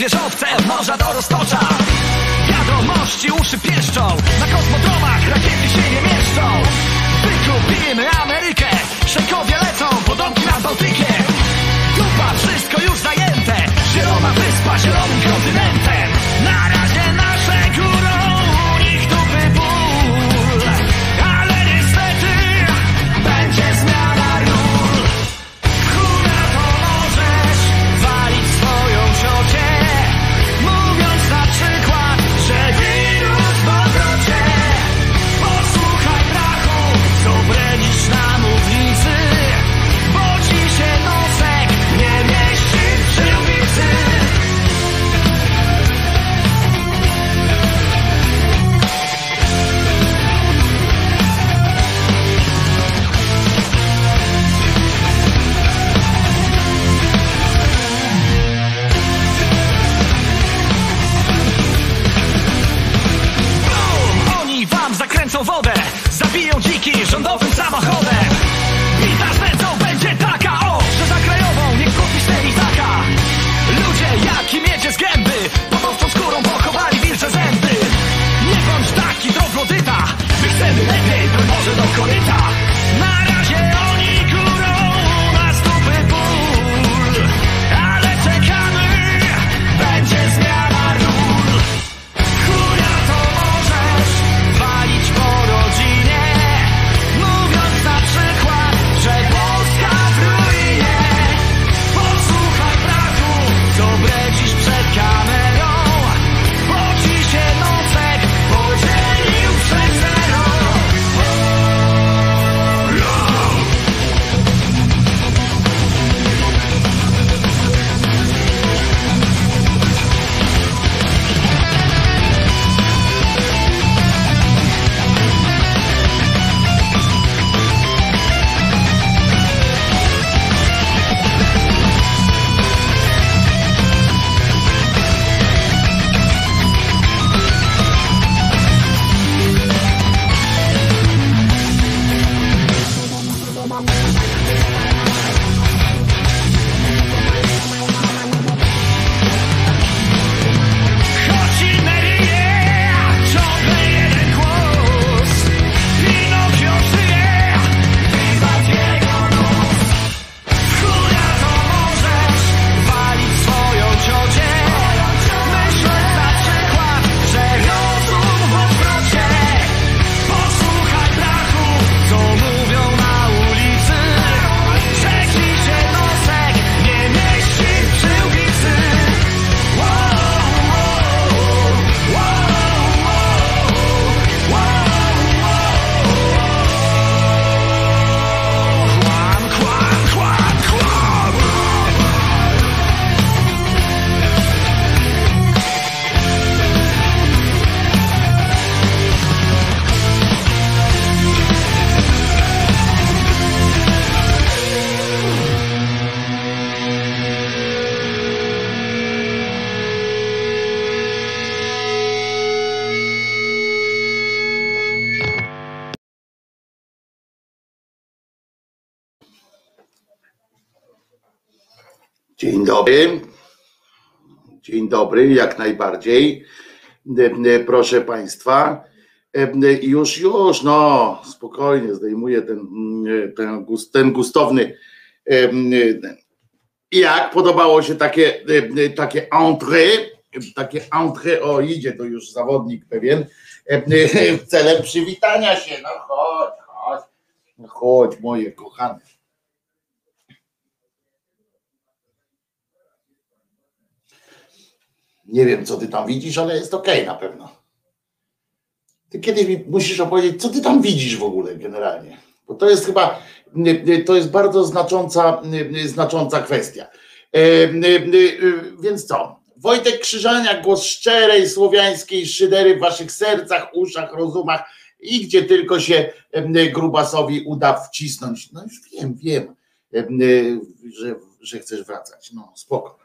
Wieżowce morza do roztocza Dzień dobry, jak najbardziej. E, e, Proszę Państwa, e, już, już, no, spokojnie, zdejmuję ten, mm, ten, gust- ten gustowny, Jak podobało się takie, takie entrée, takie entrée, o idzie to już zawodnik pewien, celem przywitania się, no chodź, chodź, chodź moje kochane. Nie wiem, co ty tam widzisz, ale jest okej okay na pewno. Ty kiedyś mi musisz opowiedzieć, co ty tam widzisz w ogóle generalnie. Bo to jest chyba, to jest bardzo znacząca, znacząca kwestia. E, więc co? Wojtek Krzyżaniak, głos szczerej słowiańskiej szydery w waszych sercach, uszach, rozumach i gdzie tylko się grubasowi uda wcisnąć. No już wiem, wiem, że, że chcesz wracać. No spoko.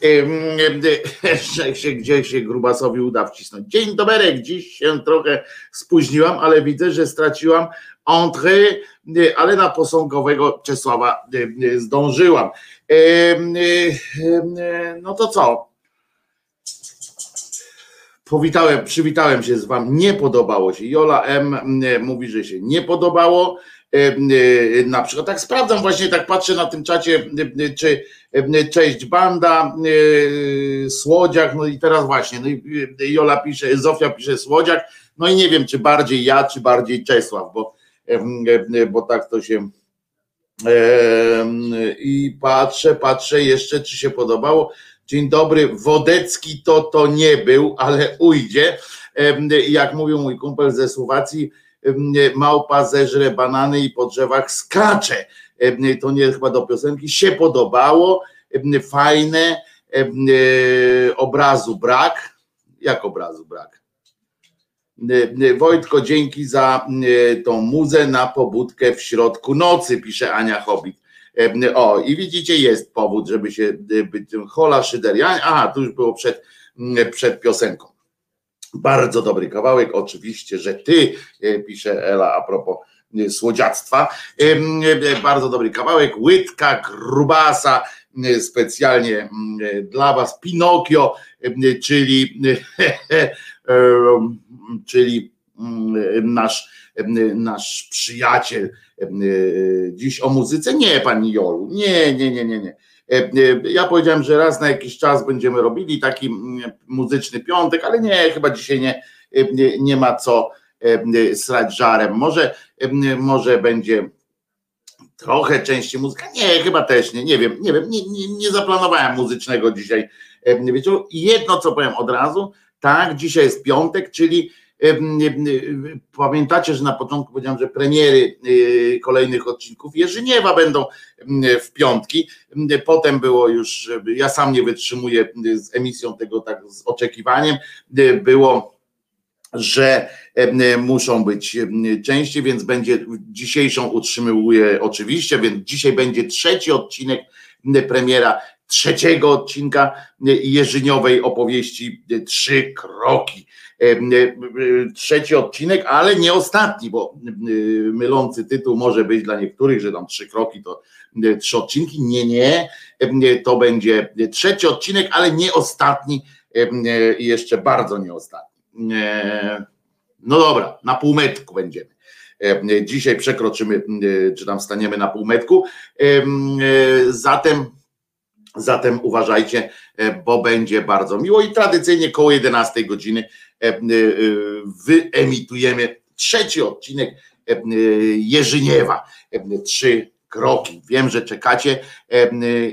że się gdzieś się grubasowi uda wcisnąć. Dzień dobry, dziś się trochę spóźniłam, ale widzę, że straciłam entrée, ale na posągowego Czesława zdążyłam. No to co? Powitałem, przywitałem się z wami. Nie podobało się. Jola M mówi, że się nie podobało. Na przykład tak sprawdzam właśnie, tak patrzę na tym czacie, czy cześć banda, y, Słodziak, no i teraz właśnie, no i Jola pisze, Zofia pisze Słodziak, no i nie wiem, czy bardziej ja, czy bardziej Czesław, bo, bo tak to się i patrzę, patrzę jeszcze, czy się podobało. Dzień dobry, Wodecki to to nie był, ale ujdzie. Jak mówił mój kumpel ze Słowacji, małpa zeżre banany i po drzewach skacze. To nie chyba do piosenki, się podobało, fajne, obrazu brak. Jak obrazu brak? Wojtko, dzięki za tą muzę na pobudkę w środku nocy, pisze Ania Hobbit. O, i widzicie, jest powód, żeby się być hola szyderian. Aha, tu już było przed, przed piosenką. Bardzo dobry kawałek, oczywiście, że ty, e, pisze Ela a propos e, słodziactwa. Bardzo dobry kawałek, łydka grubasa, specjalnie dla was, Pinokio, czyli, czyli nasz, nasz przyjaciel. Dziś o muzyce? Nie, pani Jolu, nie, nie, nie, nie, nie. Ja powiedziałem, że raz na jakiś czas będziemy robili taki muzyczny piątek, ale nie, chyba dzisiaj nie, e, nie ma co srać żarem. Może, może będzie trochę częściej muzyka. Nie, chyba też nie, nie wiem, nie wiem, nie, nie, nie zaplanowałem muzycznego dzisiaj wieczoru. Jedno co powiem od razu, tak, dzisiaj jest piątek, czyli Pamiętacie, że na początku powiedziałem, że premiery y, kolejnych odcinków Jerzyniewa będą w piątki. Potem było już, ja sam nie wytrzymuję z emisją tego tak z oczekiwaniem. Było że muszą być częściej, więc będzie dzisiejszą utrzymuje oczywiście, więc dzisiaj będzie trzeci odcinek premiera trzeciego odcinka jeżyniowej opowieści Trzy kroki. Trzeci odcinek, ale nie ostatni, bo mylący tytuł może być dla niektórych, że tam trzy kroki to trzy odcinki. Nie, nie. To będzie trzeci odcinek, ale nie ostatni i jeszcze bardzo nie ostatni. No dobra, na półmetku będziemy. Dzisiaj przekroczymy, czy tam staniemy na półmetku. Zatem Zatem uważajcie, e, bo będzie bardzo miło i tradycyjnie koło 11 godziny e, e, wyemitujemy trzeci odcinek Jerzyniewa. Trzy kroki. Wiem, że czekacie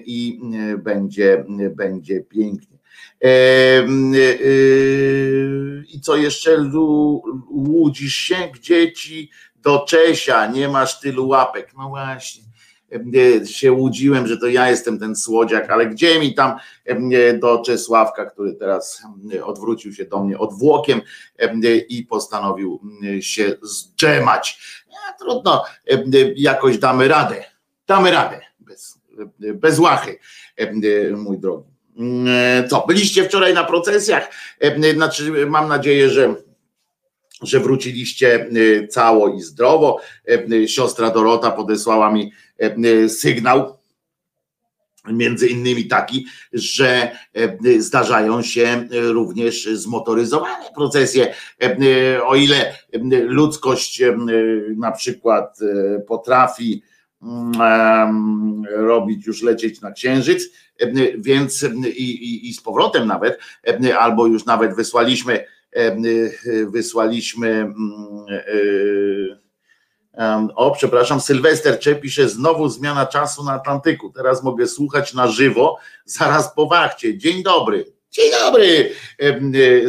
i będzie, będzie pięknie. I co jeszcze? Łudzisz się? Gdzie ci do Czesia? Nie masz tylu łapek. No właśnie się łudziłem, że to ja jestem ten słodziak, ale gdzie mi tam do Czesławka, który teraz odwrócił się do mnie odwłokiem i postanowił się zdrzemać. Trudno, jakoś damy radę. Damy radę bez, bez łachy, mój drogi. Co, byliście wczoraj na procesjach? Znaczy, mam nadzieję, że że wróciliście cało i zdrowo. Siostra Dorota podesłała mi E, sygnał, między innymi taki, że e, zdarzają się również zmotoryzowane procesje. E, o ile ludzkość na przykład potrafi robić, już lecieć na księżyc, więc i, i, i z powrotem nawet, albo już nawet wysłaliśmy, wysłaliśmy o, przepraszam, Sylwester Cze pisze znowu zmiana czasu na Atlantyku. Teraz mogę słuchać na żywo, zaraz po wachcie. Dzień dobry. Dzień dobry,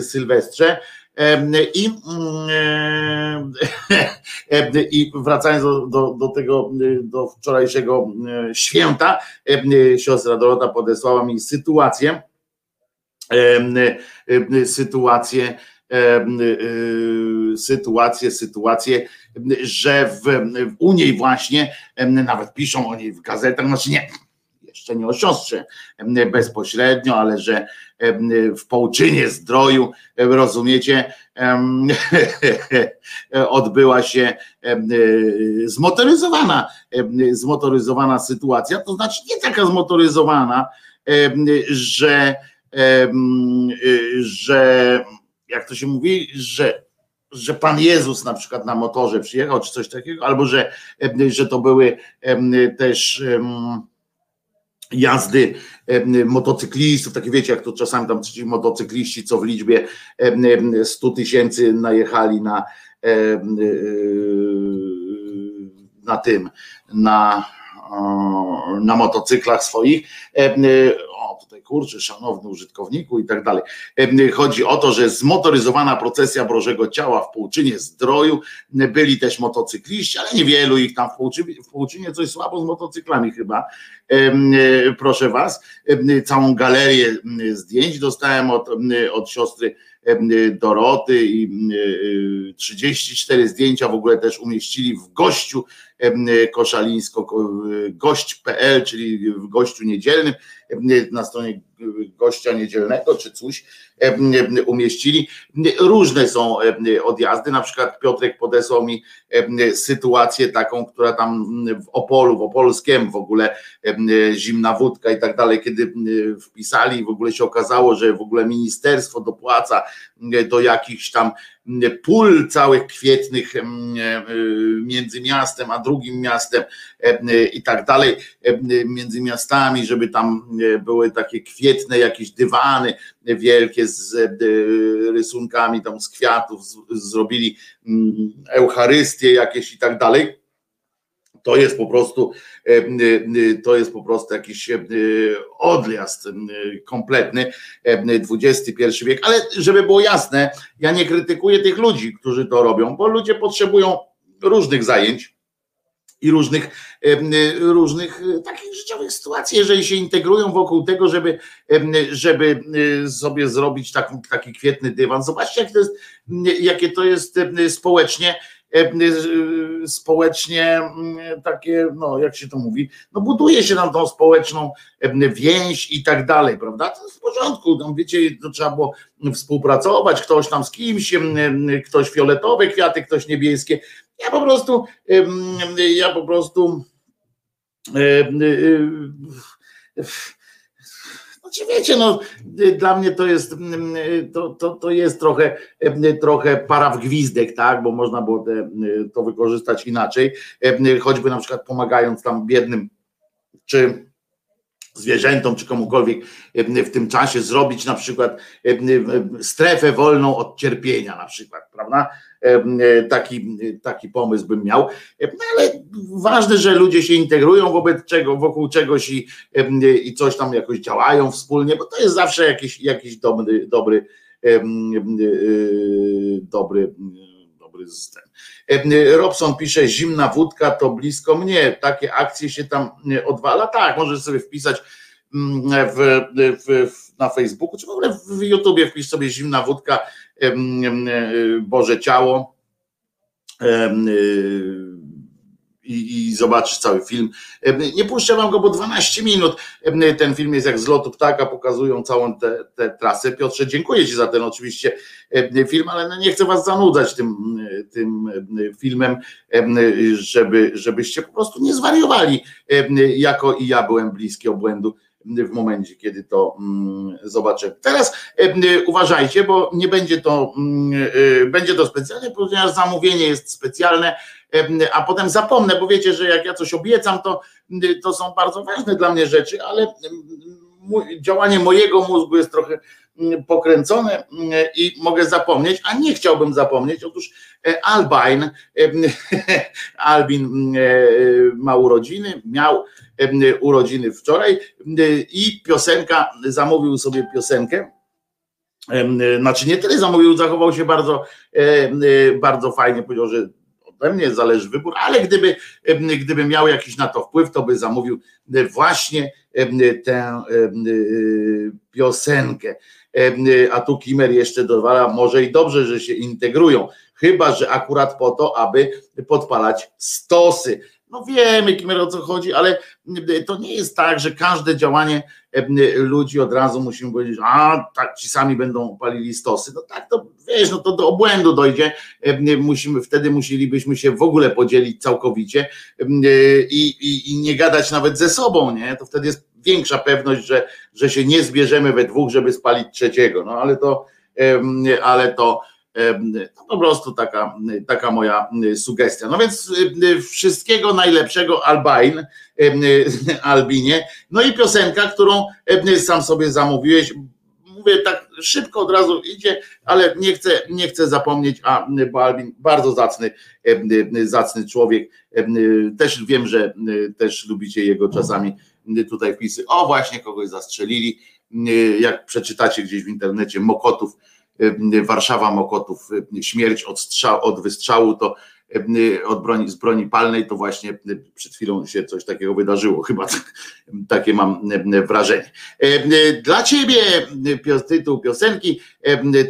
Sylwestrze. I, I wracając do, do, do, tego, do wczorajszego święta, siostra Dorota podesłała mi sytuację, sytuację, sytuację, sytuację, że w, u niej właśnie, nawet piszą o niej w gazetach, znaczy nie, nie o siostrze bezpośrednio, ale że w Połczynie Zdroju, rozumiecie, odbyła się zmotoryzowana, zmotoryzowana sytuacja, to znaczy nie taka zmotoryzowana, że, że jak to się mówi, że że Pan Jezus na przykład na motorze przyjechał, czy coś takiego, albo że, że to były też jazdy motocyklistów, takie wiecie, jak to czasami tam ci motocykliści, co w liczbie 100 tysięcy najechali na, na tym, na, na motocyklach swoich. Tutaj kurczę, szanowny użytkowniku i tak dalej. Chodzi o to, że zmotoryzowana procesja Bożego Ciała w Półczynie Zdroju, byli też motocykliści, ale niewielu ich tam w Półczynie, w Półczynie coś słabo z motocyklami chyba, proszę was, całą galerię zdjęć dostałem od, od siostry Doroty i 34 zdjęcia w ogóle też umieścili w gościu koszalińsko gość.pl, czyli w gościu niedzielnym na stronie gościa niedzielnego czy coś umieścili. Różne są odjazdy, na przykład Piotrek podesłał mi sytuację taką, która tam w Opolu, w Opolskiem w ogóle zimna wódka i tak dalej, kiedy wpisali w ogóle się okazało, że w ogóle ministerstwo dopłaca do jakichś tam pól całych kwietnych między miastem a drugim miastem i tak dalej, między miastami, żeby tam były takie kwietne jakieś dywany wielkie z rysunkami tam z kwiatów, zrobili Eucharystie jakieś i tak dalej to jest po prostu to jest po prostu jakiś odjazd kompletny XXI wiek, ale żeby było jasne, ja nie krytykuję tych ludzi, którzy to robią, bo ludzie potrzebują różnych zajęć i różnych, różnych takich życiowych sytuacji, jeżeli się integrują wokół tego, żeby, żeby sobie zrobić taki, taki kwietny dywan. Zobaczcie, jak to jest, jakie to jest społecznie E, e, społecznie mm, takie, no jak się to mówi, no buduje się nam tą społeczną e, więź i tak dalej, prawda? To jest w porządku, tam wiecie, to trzeba było współpracować, ktoś tam z kimś, ktoś fioletowe kwiaty, ktoś niebieskie. Ja po prostu, ja po prostu znaczy wiecie, no, dla mnie to jest, mm, to, to, to jest trochę, mm, trochę para w gwizdek, tak, bo można było te, mm, to wykorzystać inaczej, choćby na przykład pomagając tam biednym, czy zwierzętom, czy komukolwiek w tym czasie zrobić na przykład strefę wolną od cierpienia na przykład, prawda? Taki, taki pomysł bym miał, no ale ważne, że ludzie się integrują wobec czego, wokół czegoś i, i coś tam jakoś działają wspólnie, bo to jest zawsze jakiś, jakiś dobry, dobry, dobry, dobry. Robson pisze, zimna wódka to blisko mnie, takie akcje się tam odwala. Tak, możesz sobie wpisać w, w, na Facebooku, czy w ogóle w YouTubie wpisz sobie zimna wódka, Boże ciało i, i zobaczysz cały film. Nie puszczę wam go, bo 12 minut. Ten film jest jak z lotu ptaka, pokazują całą tę trasę. Piotrze, dziękuję Ci za ten oczywiście film, ale no nie chcę Was zanudzać tym, tym filmem, żeby, żebyście po prostu nie zwariowali, jako i ja byłem bliski obłędu w momencie, kiedy to mm, zobaczymy. Teraz uważajcie, bo nie będzie to, mm, będzie to specjalne, ponieważ zamówienie jest specjalne a potem zapomnę, bo wiecie, że jak ja coś obiecam, to, to są bardzo ważne dla mnie rzeczy, ale działanie mojego mózgu jest trochę pokręcone i mogę zapomnieć, a nie chciałbym zapomnieć. Otóż Albin, Albin ma urodziny, miał urodziny wczoraj i piosenka, zamówił sobie piosenkę znaczy nie tyle zamówił, zachował się bardzo, bardzo fajnie, powiedział, że ode mnie zależy wybór, ale gdyby, gdyby miał jakiś na to wpływ, to by zamówił właśnie tę piosenkę. A tu Kimer jeszcze dowala, może i dobrze, że się integrują, chyba że akurat po to, aby podpalać stosy. No wiemy, Kimer, o co chodzi, ale to nie jest tak, że każde działanie ludzi od razu musimy powiedzieć, a tak ci sami będą palili stosy. No tak, to wiesz, no to do obłędu dojdzie. Musimy, wtedy musielibyśmy się w ogóle podzielić całkowicie i, i, i nie gadać nawet ze sobą, nie? To wtedy jest większa pewność, że, że się nie zbierzemy we dwóch, żeby spalić trzeciego. No ale to, ale to po prostu taka, taka moja sugestia. No więc wszystkiego najlepszego Albin, Albinie. No i piosenka, którą sam sobie zamówiłeś. Mówię tak szybko od razu idzie, ale nie chcę, nie chcę zapomnieć, a bo Albin bardzo zacny, zacny człowiek. Też wiem, że też lubicie jego czasami tutaj wpisy. O, właśnie kogoś zastrzelili. Jak przeczytacie gdzieś w internecie, Mokotów Y, Warszawa Mokotów, y, śmierć od, strzał, od wystrzału, to y, od broni, z broni palnej, to właśnie przed chwilą się coś takiego wydarzyło. Chyba takie mam wrażenie. Dla ciebie tytuł piosenki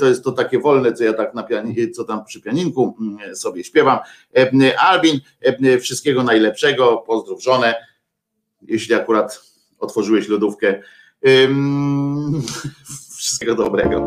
to jest to takie wolne, co ja tak na piani, co tam przy pianinku sobie śpiewam. Albin, wszystkiego najlepszego, pozdrów żonę. Jeśli akurat otworzyłeś lodówkę, wszystkiego dobrego.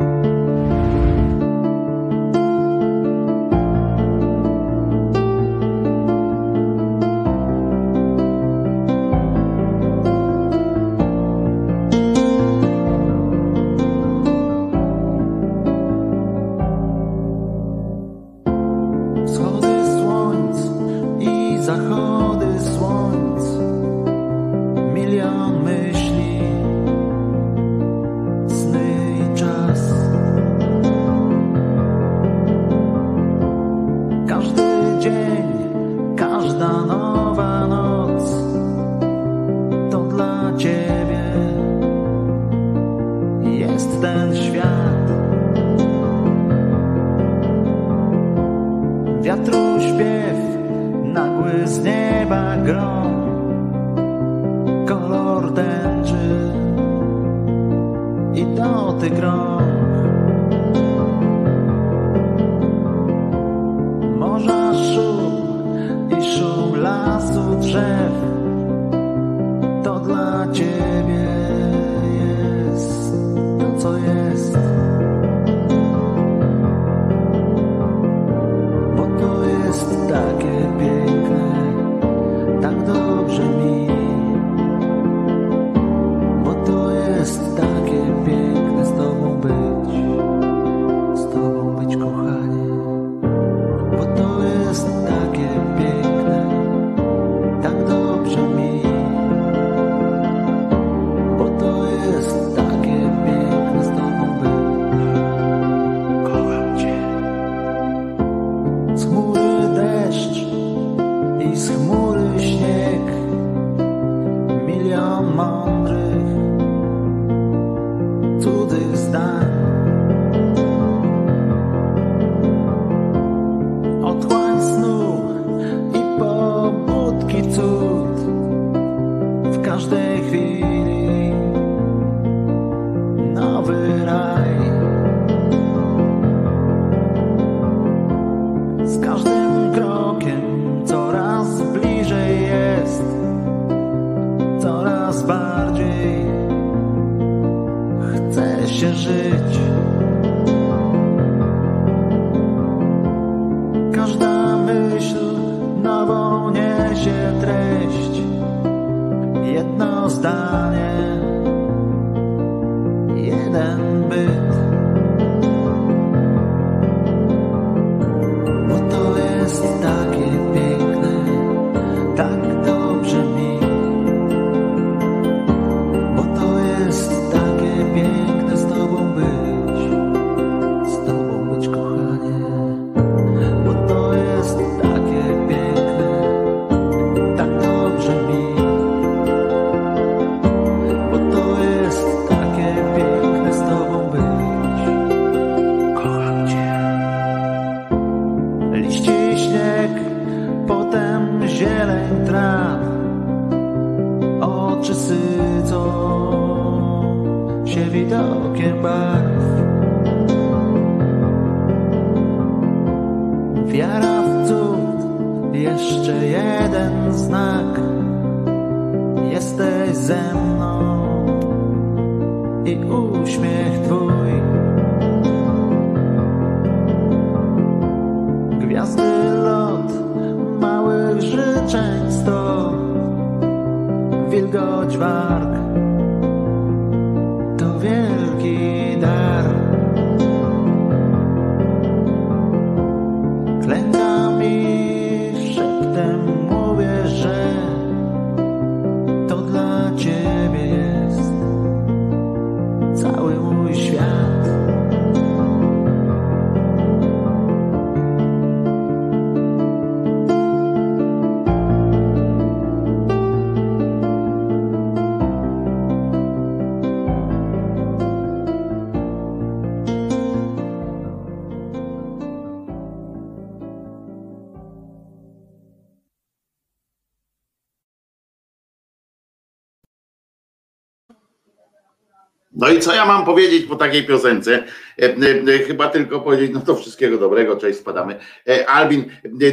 Co ja mam powiedzieć po takiej piosence? E, e, e, chyba tylko powiedzieć, no to wszystkiego dobrego, cześć, spadamy. Albin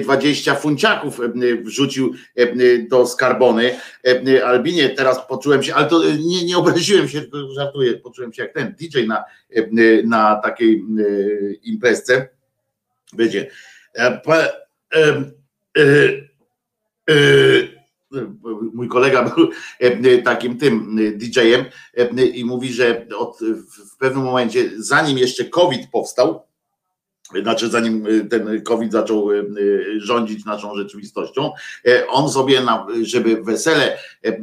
20 funciaków wrzucił do skarbony. Albinie, teraz poczułem się, ale to nie, nie obraziłem się, żartuję, poczułem się jak ten DJ na, na takiej imprezce. Wiecie, mój kolega był e, takim tym e, DJ-em e, i mówi, że od, w pewnym momencie, zanim jeszcze COVID powstał, znaczy zanim y, ten COVID zaczął y, y, rządzić naszą rzeczywistością, e, on sobie, żeby wesele e,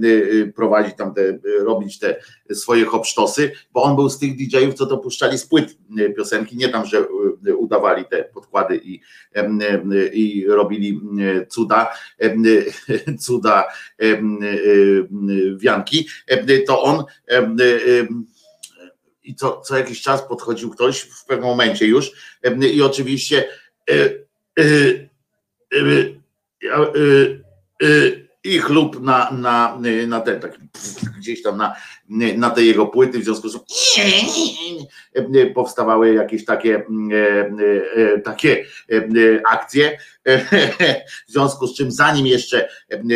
prowadzić tam te, robić te swoje hopsztosy, bo on był z tych DJ-ów, co to puszczali z płyt piosenki, nie tam, że udawali te podkłady i, i robili cuda, cuda wianki, to on i co, co jakiś czas podchodził ktoś w pewnym momencie już i oczywiście i chlub na, na, na ten taki gdzieś tam na, na te jego płyty, w związku z tym powstawały jakieś takie, takie akcje, w związku z czym zanim jeszcze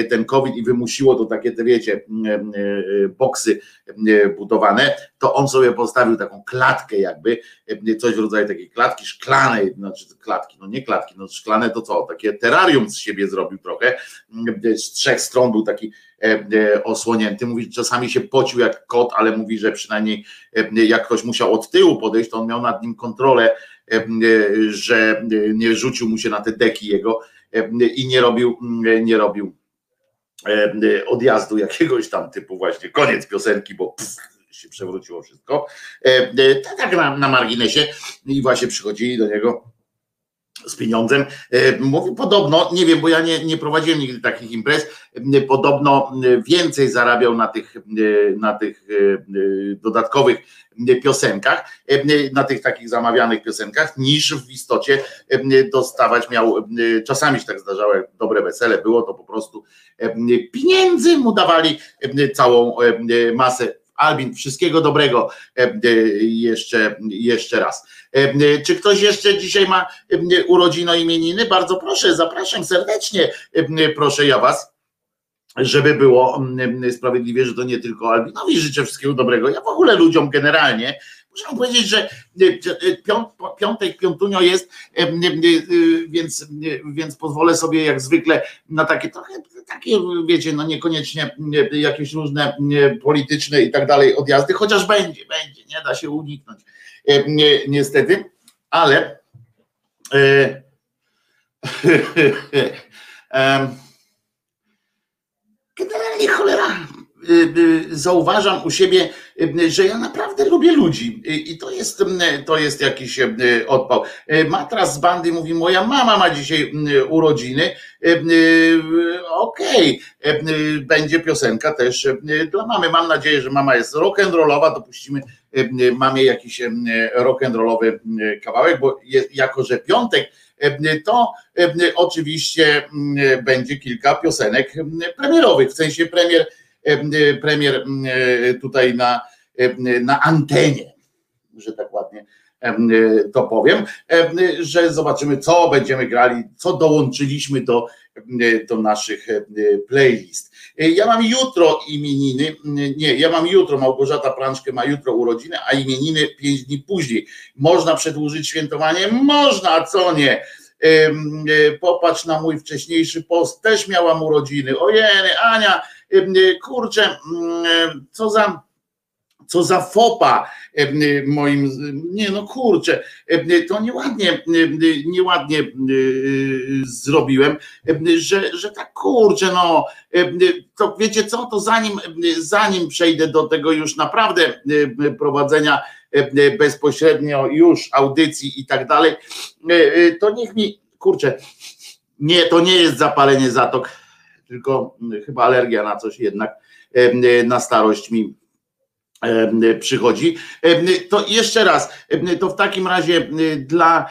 ten COVID i wymusiło to takie, te wiecie, boksy budowane, to on sobie postawił taką klatkę jakby, coś w rodzaju takiej klatki szklanej, znaczy klatki, no nie klatki, no szklane to co, takie terrarium z siebie zrobił trochę, z trzech stron był taki E, e, osłonięty. Mówi, że czasami się pocił jak kot, ale mówi, że przynajmniej e, jak ktoś musiał od tyłu podejść, to on miał nad nim kontrolę, że nie rzucił mu się na te deki jego i nie robił, nie robił odjazdu jakiegoś tam typu właśnie koniec piosenki, bo pff, się przewróciło wszystko. Tak na, na marginesie i właśnie przychodzili do niego z pieniądzem. E, mówi podobno, nie wiem, bo ja nie, nie prowadziłem nigdy takich imprez, e, podobno e, więcej zarabiał na tych, na tych dodatkowych piosenkach, na tych takich zamawianych piosenkach, niż w istocie dostawać miał, czasami się tak zdarzało, jak dobre wesele było, to po prostu pieniędzy mu dawali całą masę Albin, wszystkiego dobrego e, e, jeszcze, jeszcze raz. E, czy ktoś jeszcze dzisiaj ma urodzino imieniny? Bardzo proszę, zapraszam serdecznie, proszę ja was żeby było sprawiedliwie, że to nie tylko Albinowi życzę wszystkiego dobrego. Ja w ogóle ludziom generalnie muszę powiedzieć, że piąt, piątek, piątunio jest, więc, więc pozwolę sobie jak zwykle na takie trochę takie, wiecie, no niekoniecznie jakieś różne polityczne i tak dalej odjazdy, chociaż będzie, będzie, nie da się uniknąć e, niestety, ale e, generalnie cholera zauważam u siebie, że ja naprawdę lubię ludzi i to jest, to jest jakiś odpał. Matras z bandy mówi, moja mama ma dzisiaj urodziny, okej, okay. będzie piosenka też dla mamy. Mam nadzieję, że mama jest rock'n'rollowa, dopuścimy mamie jakiś rock'n'rollowy kawałek, bo jako, że piątek, to oczywiście będzie kilka piosenek premierowych, w sensie premier, premier tutaj na, na antenie, że tak ładnie to powiem, że zobaczymy, co będziemy grali, co dołączyliśmy do, do naszych playlist. Ja mam jutro imieniny, nie, ja mam jutro, Małgorzata Prączkę ma jutro urodziny, a imieniny pięć dni później. Można przedłużyć świętowanie? Można, co nie? E, popatrz na mój wcześniejszy post, też miałam urodziny. Ojej, Ania, kurczę, co za co za fopa moim, nie no kurczę, to nieładnie, nieładnie zrobiłem, że, że tak kurczę, no to wiecie co, to zanim, zanim przejdę do tego już naprawdę prowadzenia bezpośrednio już audycji i tak dalej, to niech mi, kurczę, nie, to nie jest zapalenie zatok, tylko chyba alergia na coś jednak na starość mi przychodzi. To jeszcze raz, to w takim razie dla,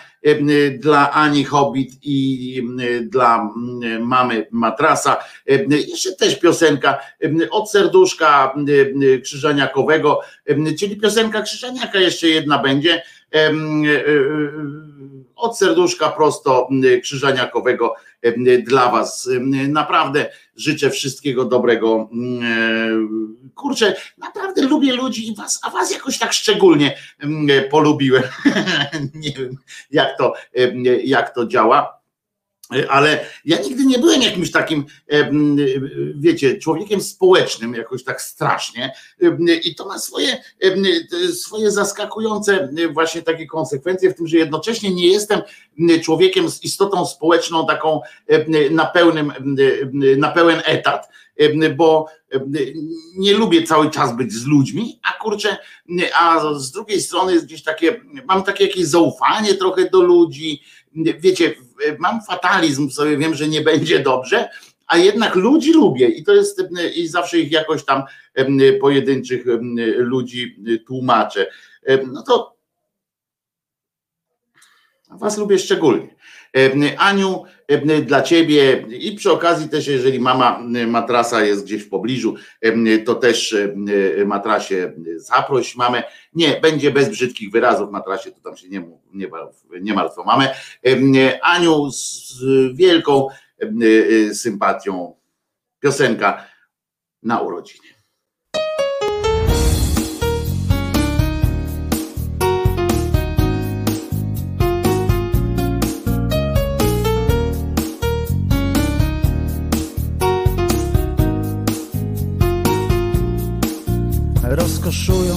dla Ani Hobbit i dla mamy Matrasa, jeszcze też piosenka od serduszka Krzyżaniakowego, czyli piosenka Krzyżaniaka jeszcze jedna będzie. Od serduszka prosto Krzyżaniakowego dla Was. Naprawdę życzę wszystkiego dobrego. Kurczę, naprawdę lubię ludzi i was, a Was jakoś tak szczególnie polubiłem. Nie wiem, jak to, jak to działa ale ja nigdy nie byłem jakimś takim, wiecie, człowiekiem społecznym jakoś tak strasznie. I to ma swoje, swoje zaskakujące właśnie takie konsekwencje w tym, że jednocześnie nie jestem człowiekiem z istotą społeczną taką na pełnym, na pełen etat, bo nie lubię cały czas być z ludźmi, a kurczę, a z drugiej strony jest gdzieś takie, mam takie jakieś zaufanie trochę do ludzi, wiecie, mam fatalizm, sobie wiem, że nie będzie dobrze, a jednak ludzi lubię i to jest i zawsze ich jakoś tam pojedynczych ludzi tłumaczę. No to was lubię szczególnie. Aniu, dla ciebie i przy okazji też, jeżeli mama matrasa jest gdzieś w pobliżu, to też matrasie zaproś mamę. Nie, będzie bez brzydkich wyrazów matrasie, to tam się nie, nie, nie martw o mamę. Aniu z wielką sympatią piosenka na urodziny.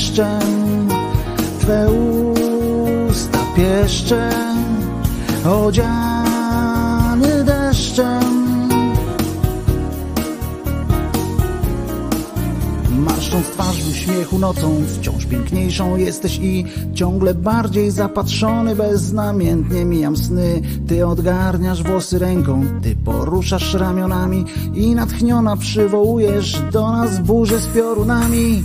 odziany deszczem, Twe usta pieszczem, odziany deszczem. Marszcząc twarz w uśmiechu nocą, wciąż piękniejszą jesteś i ciągle bardziej zapatrzony, beznamiętnie mijam sny. Ty odgarniasz włosy ręką, ty poruszasz ramionami i natchniona przywołujesz do nas burzę z piorunami.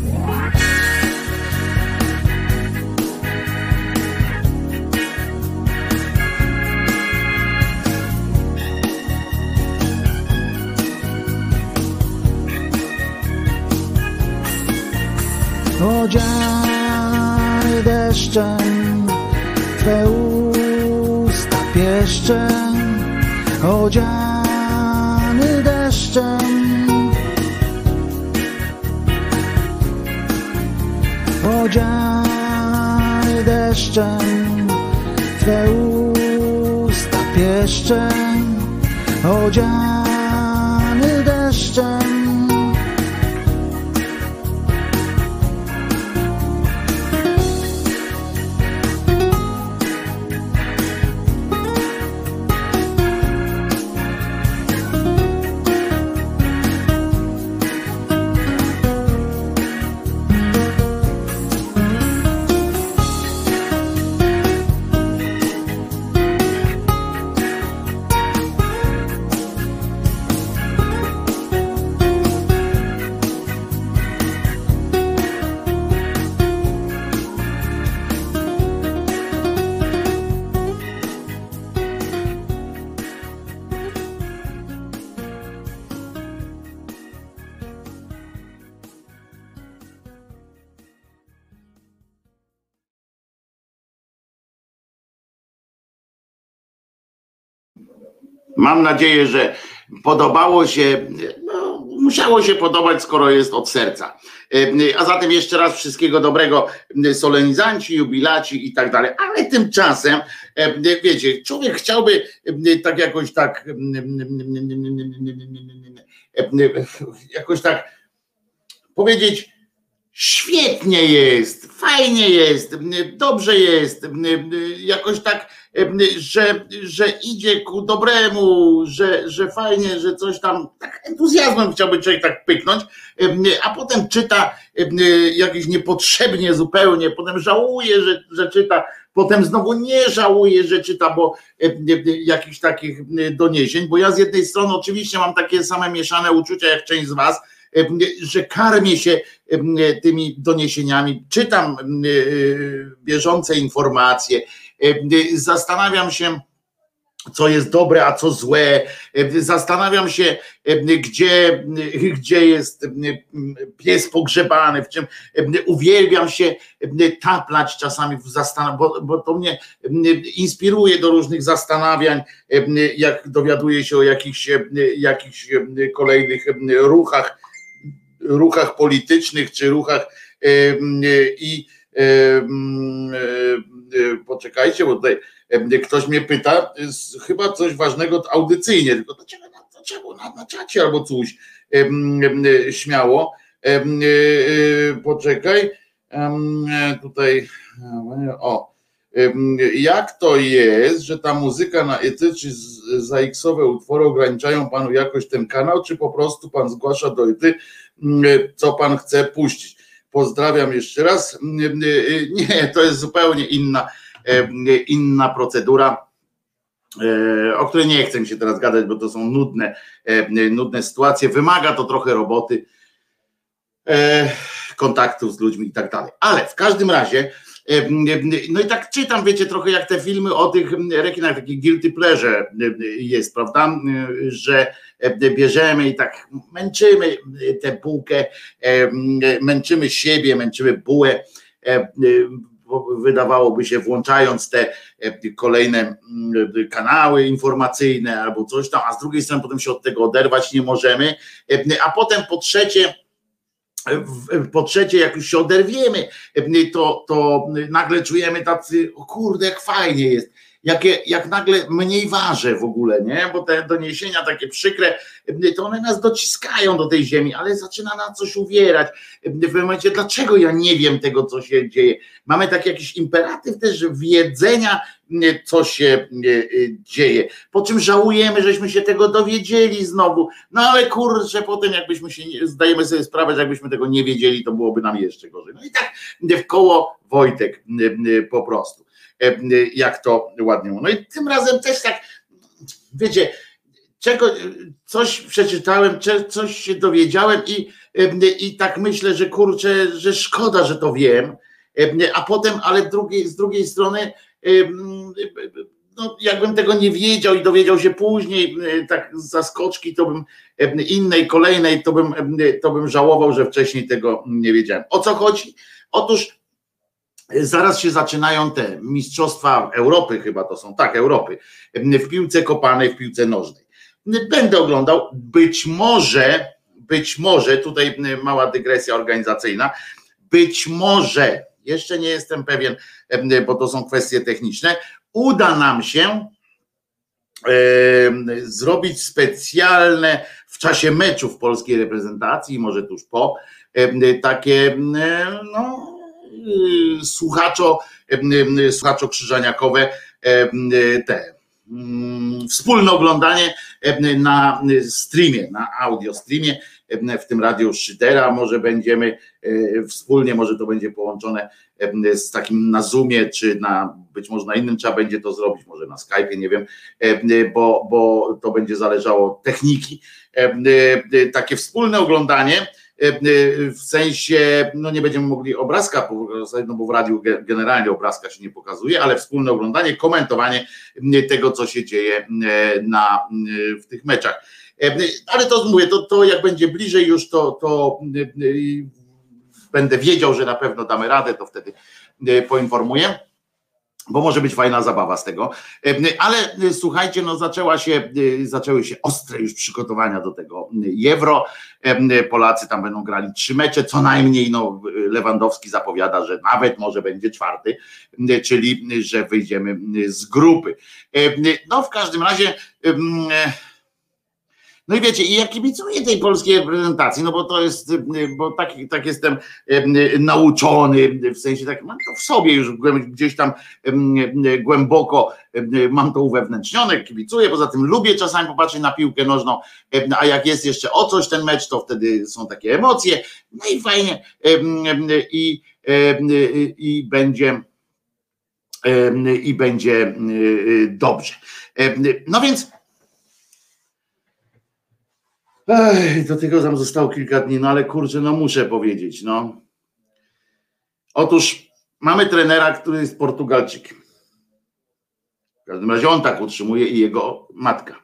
Odziany deszczem, Twe usta pieszczem, odziany deszczem. Odziany deszczem, Twe usta pieszczem, odziany Mam nadzieję, że podobało się, no, musiało się podobać, skoro jest od serca. A zatem jeszcze raz wszystkiego dobrego solenizanci, jubilaci i tak dalej. Ale tymczasem, wiecie, człowiek chciałby tak jakoś tak jakoś tak powiedzieć, świetnie jest, fajnie jest, dobrze jest, jakoś tak, że, że idzie ku dobremu, że, że fajnie, że coś tam, tak entuzjazmem chciałby człowiek tak pyknąć, a potem czyta jakieś niepotrzebnie zupełnie, potem żałuje, że, że czyta, potem znowu nie żałuje, że czyta, bo jakichś takich doniesień, bo ja z jednej strony oczywiście mam takie same mieszane uczucia jak część z was, że karmię się tymi doniesieniami, czytam bieżące informacje, zastanawiam się, co jest dobre, a co złe. Zastanawiam się, gdzie, gdzie jest pies pogrzebany, w czym uwielbiam się taplać czasami, bo, bo to mnie inspiruje do różnych zastanawiań, jak dowiaduję się o jakichś, jakichś kolejnych ruchach ruchach politycznych czy ruchach i poczekajcie, bo tutaj ktoś mnie pyta, chyba coś ważnego audycyjnie, tylko dlaczego, dlaczego na, na czacie albo coś śmiało. Poczekaj, tutaj o. Jak to jest, że ta muzyka na ET czy za X-owe utwory ograniczają panu jakoś ten kanał, czy po prostu pan zgłasza do ET co pan chce puścić. Pozdrawiam jeszcze raz. Nie, to jest zupełnie inna, inna procedura, o której nie chcę się teraz gadać, bo to są nudne, nudne sytuacje. Wymaga to trochę roboty, kontaktów z ludźmi i tak dalej. Ale w każdym razie, no i tak czytam, wiecie, trochę jak te filmy o tych rekinach, taki guilty pleasure jest, prawda, że bierzemy i tak męczymy tę bułkę, męczymy siebie, męczymy bułę, wydawałoby się, włączając te kolejne kanały informacyjne albo coś tam, a z drugiej strony potem się od tego oderwać nie możemy, a potem po trzecie, po trzecie, jak już się oderwiemy, to, to nagle czujemy tacy, o kurde, jak fajnie jest, jakie, jak nagle mniej ważę w ogóle, nie? Bo te doniesienia takie przykre, to one nas dociskają do tej ziemi, ale zaczyna nas coś uwierać. W momencie, dlaczego ja nie wiem tego, co się dzieje? Mamy taki jakiś imperatyw też wiedzenia, co się dzieje. Po czym żałujemy, żeśmy się tego dowiedzieli znowu. No ale kurczę, potem jakbyśmy się, zdajemy sobie sprawę, że jakbyśmy tego nie wiedzieli, to byłoby nam jeszcze gorzej. No i tak w koło Wojtek po prostu. Jak to ładnie mówią. No i tym razem też tak, wiecie, czego, coś przeczytałem, coś się dowiedziałem i, i tak myślę, że kurczę, że szkoda, że to wiem, a potem, ale drugiej, z drugiej strony no, jakbym tego nie wiedział i dowiedział się później, tak z zaskoczki, to bym innej, kolejnej, to bym, to bym żałował, że wcześniej tego nie wiedziałem. O co chodzi? Otóż zaraz się zaczynają te Mistrzostwa Europy, chyba to są, tak, Europy, w piłce kopanej, w piłce nożnej. Będę oglądał, być może, być może, tutaj mała dygresja organizacyjna, być może, jeszcze nie jestem pewien, bo to są kwestie techniczne, uda nam się zrobić specjalne w czasie meczów polskiej reprezentacji, może tuż po, takie no, słuchaczo, słuchaczo krzyżaniakowe te mm, wspólne oglądanie na streamie, na audio streamie, w tym radiu Szydera może będziemy wspólnie, może to będzie połączone z takim na Zoomie, czy na być może na innym trzeba będzie to zrobić, może na Skype'ie, nie wiem, bo, bo to będzie zależało od techniki. Takie wspólne oglądanie w sensie, no nie będziemy mogli obrazka, no bo w radiu generalnie obrazka się nie pokazuje, ale wspólne oglądanie, komentowanie tego, co się dzieje na, w tych meczach. Ale to mówię, to, to jak będzie bliżej już, to, to będę wiedział, że na pewno damy radę, to wtedy poinformuję bo może być fajna zabawa z tego. Ale słuchajcie, no zaczęła się, zaczęły się ostre już przygotowania do tego Euro. Polacy tam będą grali trzy mecze, co najmniej no, Lewandowski zapowiada, że nawet może będzie czwarty, czyli że wyjdziemy z grupy. No w każdym razie no i wiecie, i ja kibicuję tej polskiej reprezentacji, no bo to jest, bo tak, tak jestem nauczony, w sensie tak, mam to w sobie już gdzieś tam głęboko, mam to uwewnętrznione, kibicuję, poza tym lubię czasami popatrzeć na piłkę nożną, a jak jest jeszcze o coś ten mecz, to wtedy są takie emocje, no i fajnie i, i będzie i będzie dobrze. No więc Ej, do tego tam zostało kilka dni, no ale kurczę, no muszę powiedzieć, no. Otóż mamy trenera, który jest Portugalczykiem. W każdym razie on tak utrzymuje i jego matka,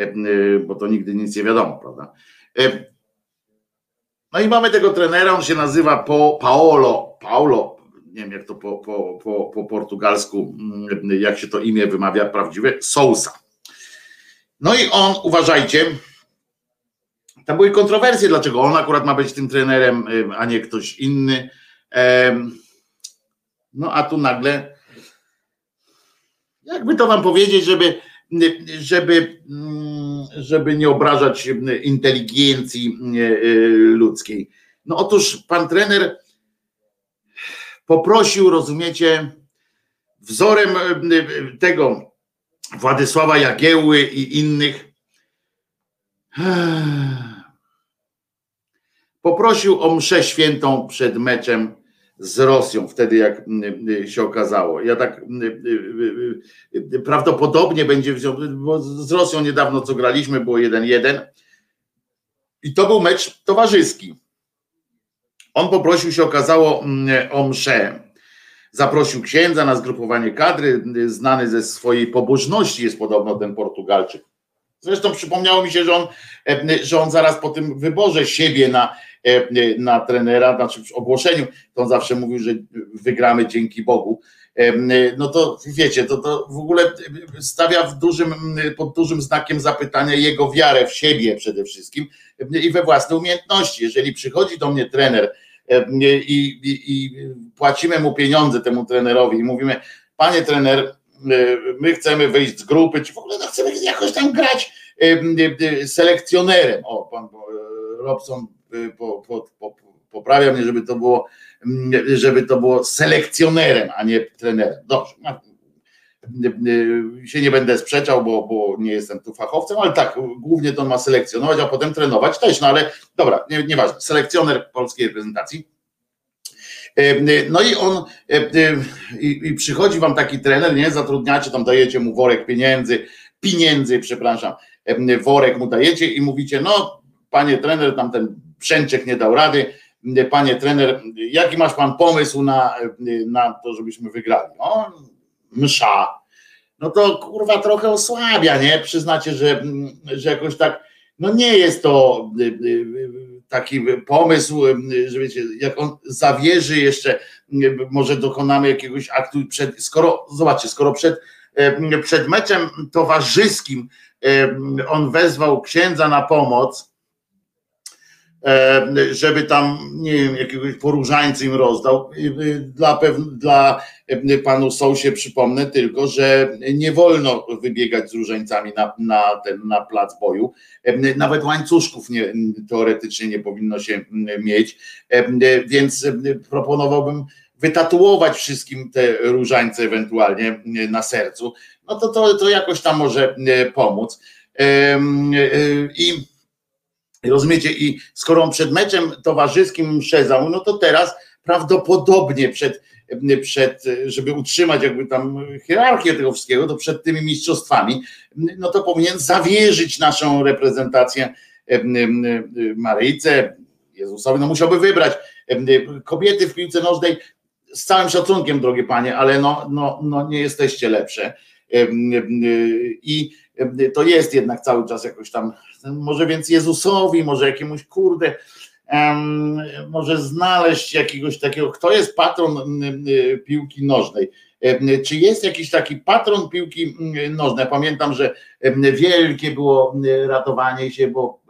e, e, bo to nigdy nic nie wiadomo, prawda? E, no i mamy tego trenera, on się nazywa Paolo, Paulo, nie wiem jak to po, po, po, po portugalsku, jak się to imię wymawia prawdziwe, Sousa. No i on, uważajcie, tam były kontrowersje, dlaczego on akurat ma być tym trenerem, a nie ktoś inny. No a tu nagle, jakby to wam powiedzieć, żeby, żeby, mm, żeby nie obrażać inteligencji ludzkiej. No otóż pan trener poprosił, rozumiecie, wzorem tego Władysława Jagiełły i innych Poprosił o mszę świętą przed meczem z Rosją, wtedy jak mm, y, się okazało. Ja tak y, y, prawdopodobnie będzie, bo z Rosją niedawno co graliśmy, było 1-1 i to był mecz towarzyski. On poprosił się okazało mm, o mszę. Zaprosił księdza na zgrupowanie kadry, znany ze swojej pobożności jest podobno ten Portugalczyk. Zresztą przypomniało mi się, że on, że on zaraz po tym wyborze siebie na, E, na trenera, znaczy w ogłoszeniu, to on zawsze mówił, że wygramy dzięki Bogu. E, no to wiecie, to, to w ogóle stawia w dużym, pod dużym znakiem zapytania jego wiarę w siebie przede wszystkim i we własne umiejętności. Jeżeli przychodzi do mnie trener e, i, i, i płacimy mu pieniądze temu trenerowi i mówimy, panie trener, my chcemy wyjść z grupy, czy w ogóle no chcemy jakoś tam grać selekcjonerem. O, pan Robson po, po, po, poprawia mnie, żeby to było, żeby to było selekcjonerem, a nie trenerem. Dobrze. Się nie będę sprzeczał, bo, bo nie jestem tu fachowcem, ale tak, głównie to ma selekcjonować, a potem trenować też, no ale dobra, nie, nieważne. Selekcjoner polskiej reprezentacji. No i on i, i przychodzi wam taki trener, nie? Zatrudniacie, tam dajecie mu worek pieniędzy, pieniędzy, przepraszam, worek mu dajecie i mówicie, no panie trener, tam ten Brzęczek nie dał rady, panie trener, jaki masz pan pomysł na, na to, żebyśmy wygrali? O, msza. No to kurwa trochę osłabia, nie? Przyznacie, że, że jakoś tak, no nie jest to y, y, taki pomysł, że wiecie, jak on zawierzy jeszcze, może dokonamy jakiegoś aktu przed, skoro, zobaczcie, skoro przed, przed meczem towarzyskim on wezwał księdza na pomoc, żeby tam, nie wiem, jakiegoś poróżańcy im rozdał. Dla, dla e, panu Sousie przypomnę tylko, że nie wolno wybiegać z różańcami na, na, ten, na plac boju. E, nawet łańcuszków nie, teoretycznie nie powinno się mieć, więc proponowałbym wytatuować wszystkim te różańce ewentualnie na sercu. No to, to, to jakoś tam może pomóc. I Rozumiecie? I skoro przed meczem towarzyskim mszezał, no to teraz prawdopodobnie przed, przed, żeby utrzymać jakby tam hierarchię tego wszystkiego, to przed tymi mistrzostwami, no to powinien zawierzyć naszą reprezentację Maryjce, Jezusowi, no musiałby wybrać kobiety w piłce nożnej z całym szacunkiem, drogie panie, ale no, no, no nie jesteście lepsze. I to jest jednak cały czas jakoś tam, może więc Jezusowi, może jakiemuś kurde, może znaleźć jakiegoś takiego, kto jest patron piłki nożnej. Czy jest jakiś taki patron piłki nożnej? Pamiętam, że wielkie było ratowanie się, bo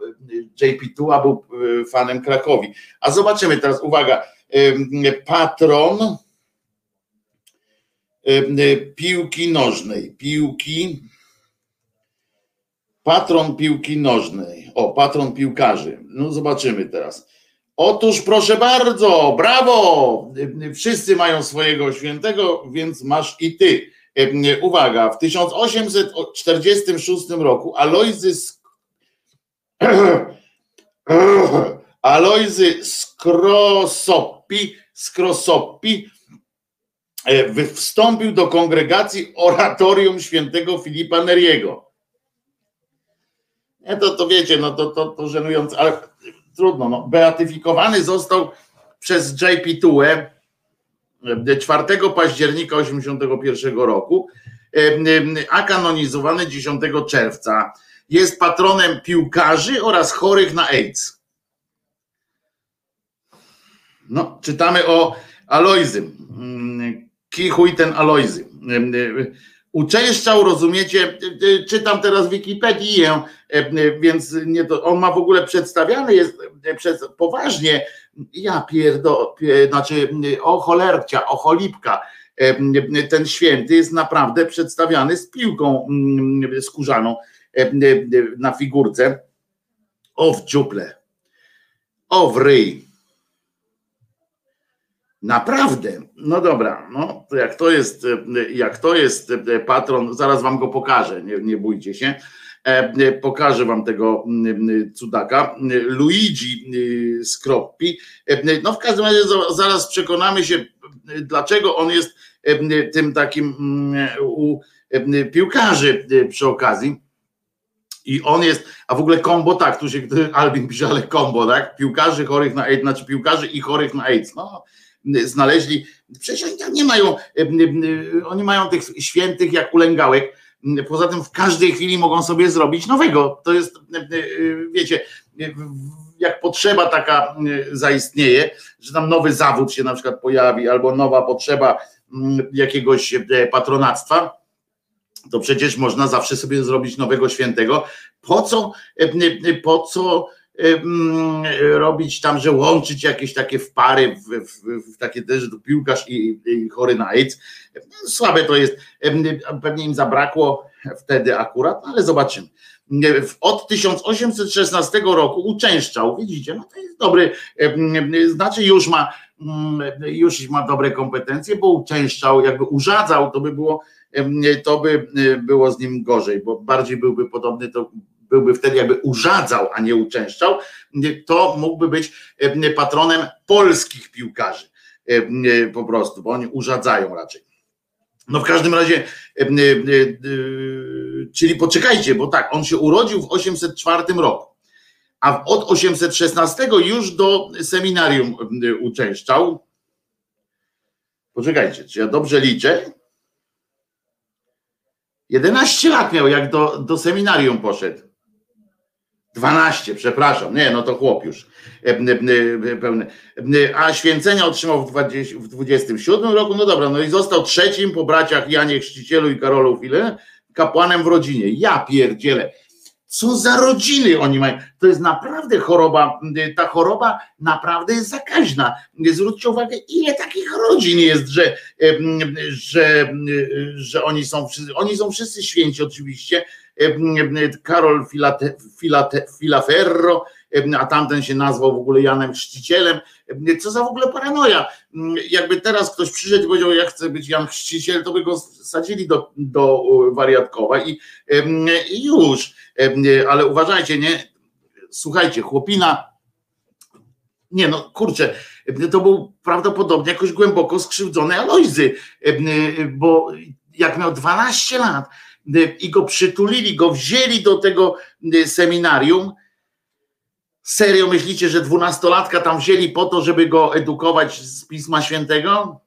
JP Tua był fanem Krakowi. A zobaczymy teraz, uwaga, patron piłki nożnej, piłki Patron piłki nożnej. O, patron piłkarzy. No zobaczymy teraz. Otóż proszę bardzo, brawo! Wszyscy mają swojego świętego, więc masz i ty. Uwaga, w 1846 roku Alojzy Alojzy Skrosoppi, Skrosoppi e, wstąpił do kongregacji oratorium świętego Filipa Neriego. Nie, to, to wiecie, no to, to, to żenujące, ale trudno. No. Beatyfikowany został przez JP Tue 4 października 1981 roku, a kanonizowany 10 czerwca. Jest patronem piłkarzy oraz chorych na AIDS. No, czytamy o Alojzy. Kichuj ten Alojzy uczęszczał, rozumiecie, czytam teraz Wikipedię, więc nie to, on ma w ogóle przedstawiany jest przez poważnie, ja pierdo, znaczy o cholercia, o cholipka, ten święty jest naprawdę przedstawiany z piłką mm, skórzaną na figurce, o w dziuple, o w ryj, Naprawdę. No dobra, no to jak to jest, jak to jest patron, zaraz wam go pokażę, nie, nie bójcie się. E, pokażę wam tego cudaka. Luigi y, Skroppi. E, no w każdym razie zaraz przekonamy się, dlaczego on jest e, tym takim u piłkarzy przy okazji. I on jest, a w ogóle kombo, tak, tu się Albin pisze, ale kombo, tak? Piłkarzy chorych na AIDS, znaczy piłkarzy i chorych na AIDS. No, znaleźli. Przecież oni tam nie mają, oni mają tych świętych jak ulęgałek. Poza tym w każdej chwili mogą sobie zrobić nowego. To jest, wiecie, jak potrzeba taka zaistnieje, że tam nowy zawód się na przykład pojawi, albo nowa potrzeba jakiegoś patronactwa, to przecież można zawsze sobie zrobić nowego świętego. Po co, po co robić tam, że łączyć jakieś takie wpary w, w, w takie też do piłkarz i, i chory na AIDS. Słabe to jest. Pewnie im zabrakło wtedy akurat, ale zobaczymy. Od 1816 roku uczęszczał, widzicie, no to jest dobry, znaczy już ma, już ma dobre kompetencje, bo uczęszczał, jakby urzadzał, to by było, to by było z nim gorzej, bo bardziej byłby podobny to byłby wtedy jakby urzadzał, a nie uczęszczał, to mógłby być patronem polskich piłkarzy po prostu, bo oni urzadzają raczej. No w każdym razie, czyli poczekajcie, bo tak, on się urodził w 804 roku, a od 816 już do seminarium uczęszczał. Poczekajcie, czy ja dobrze liczę? 11 lat miał, jak do, do seminarium poszedł. 12, przepraszam, nie, no to chłop już e, e, e, pełny. A święcenia otrzymał w, 20, w 27 roku, no dobra, no i został trzecim po braciach Janie Chrzcicielu i Karolu File, kapłanem w rodzinie. Ja pierdzielę. Co za rodziny oni mają? To jest naprawdę choroba, ta choroba naprawdę jest zakaźna. Zwróćcie uwagę, ile takich rodzin jest, że, że, że oni są oni są wszyscy święci oczywiście, Karol Filate, Filate, Filaferro, a tamten się nazwał w ogóle Janem Chrzcicielem. Co za w ogóle paranoja. Jakby teraz ktoś przyszedł i powiedział, ja chcę być Jan Chrzciciel, to by go sadzili do, do wariatkowa i, i już. Ale uważajcie, nie? Słuchajcie, chłopina, nie no, kurczę, to był prawdopodobnie jakoś głęboko skrzywdzony Alojzy, bo jak miał 12 lat, i go przytulili, go wzięli do tego y, seminarium. Serio myślicie, że dwunastolatka tam wzięli po to, żeby go edukować z Pisma Świętego?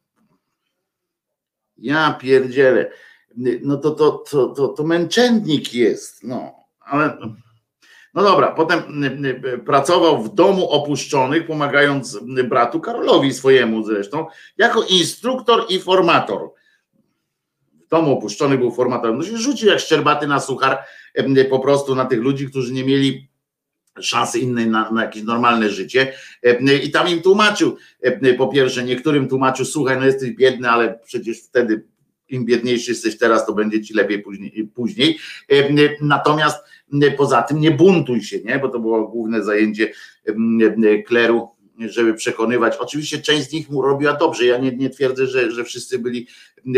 Ja pierdzielę. No to, to, to, to, to męczennik jest. No, ale. No dobra, potem y, y, pracował w domu opuszczonych, pomagając bratu Karolowi swojemu zresztą, jako instruktor i formator w domu opuszczony był formatorem. No się rzucił jak szczerbaty na suchar po prostu na tych ludzi, którzy nie mieli szansy innej na, na, jakieś normalne życie i tam im tłumaczył, po pierwsze niektórym tłumaczył, słuchaj, no jesteś biedny, ale przecież wtedy im biedniejszy jesteś teraz, to będzie ci lepiej później. później. Natomiast poza tym nie buntuj się, nie? bo to było główne zajęcie kleru żeby przekonywać. Oczywiście część z nich mu robiła dobrze. Ja nie, nie twierdzę, że, że wszyscy byli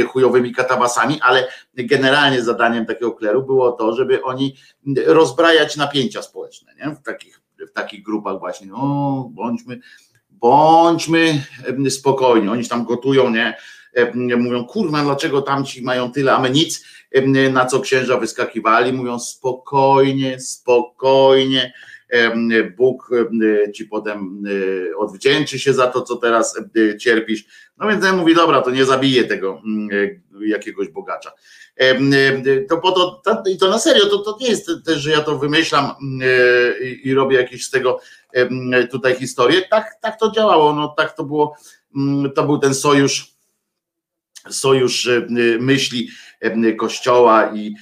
chujowymi katabasami, ale generalnie zadaniem takiego kleru było to, żeby oni rozbrajać napięcia społeczne nie? W, takich, w takich grupach właśnie. No, bądźmy, bądźmy spokojni. Oni tam gotują, nie? Mówią, kurwa, dlaczego tamci mają tyle, a my nic, na co księża wyskakiwali, mówią spokojnie, spokojnie, Bóg ci potem e, odwdzięczy się za to, co teraz e, cierpisz. No więc ja mówi, dobra, to nie zabiję tego mm, e, jakiegoś bogacza. To po to, i to na serio, to, to nie jest też, że ja to wymyślam mm, i robię jakieś z tego tutaj historię. Tak, tak to działało, no tak to było, mm, to był ten sojusz, sojusz myśli kościoła i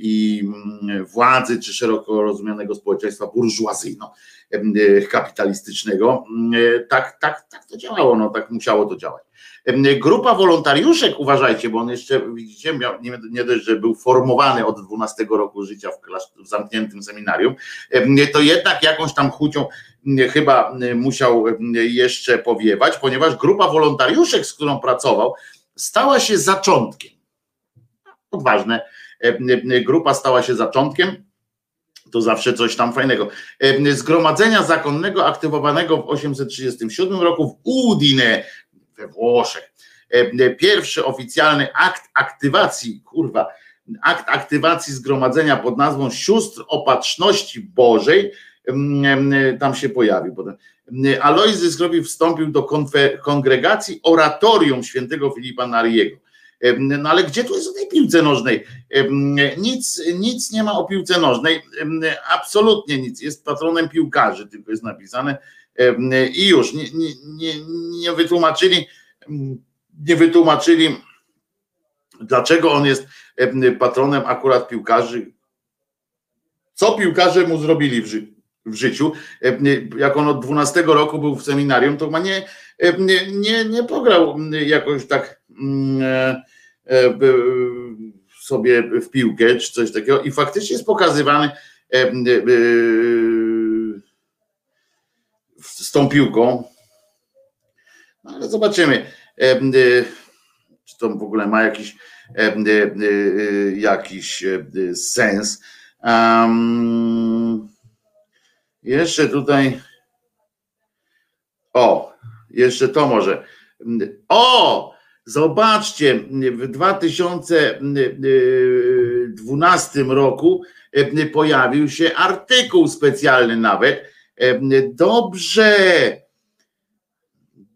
i mm, władzy, czy szeroko rozumianego społeczeństwa burżuazyjno-kapitalistycznego. Tak, tak, tak to działało, no, tak musiało to działać. Grupa wolontariuszek, uważajcie, bo on jeszcze, widzicie, miał, nie, nie dość, że był formowany od 12 roku życia w, w zamkniętym seminarium, to jednak jakąś tam chucią chyba musiał jeszcze powiewać, ponieważ grupa wolontariuszek, z którą pracował, stała się zaczątkiem. Odważne E, e, grupa stała się zaczątkiem, to zawsze coś tam fajnego. E, zgromadzenia zakonnego aktywowanego w 837 roku w Udine we Włoszech. Pierwszy oficjalny akt aktywacji, kurwa, akt aktywacji zgromadzenia pod nazwą Sióstr Opatrzności Bożej tam się pojawił. Alojzy Skrobi wstąpił do kongregacji oratorium świętego Filipa Nariego. No ale gdzie tu jest o tej piłce nożnej? Nic, nic nie ma o piłce nożnej, absolutnie nic. Jest patronem piłkarzy, tylko jest napisane i już nie, nie, nie, nie wytłumaczyli, nie wytłumaczyli, dlaczego on jest patronem akurat piłkarzy. Co piłkarze mu zrobili w życiu? w życiu. Jak on od 12 roku był w seminarium, to ma nie, nie, nie, pograł jakoś tak sobie w piłkę czy coś takiego i faktycznie jest pokazywany z tą piłką. No ale zobaczymy, czy to w ogóle ma jakiś, jakiś sens. Um, jeszcze tutaj. O, jeszcze to może. O! Zobaczcie, w 2012 roku pojawił się artykuł specjalny nawet. Dobrze,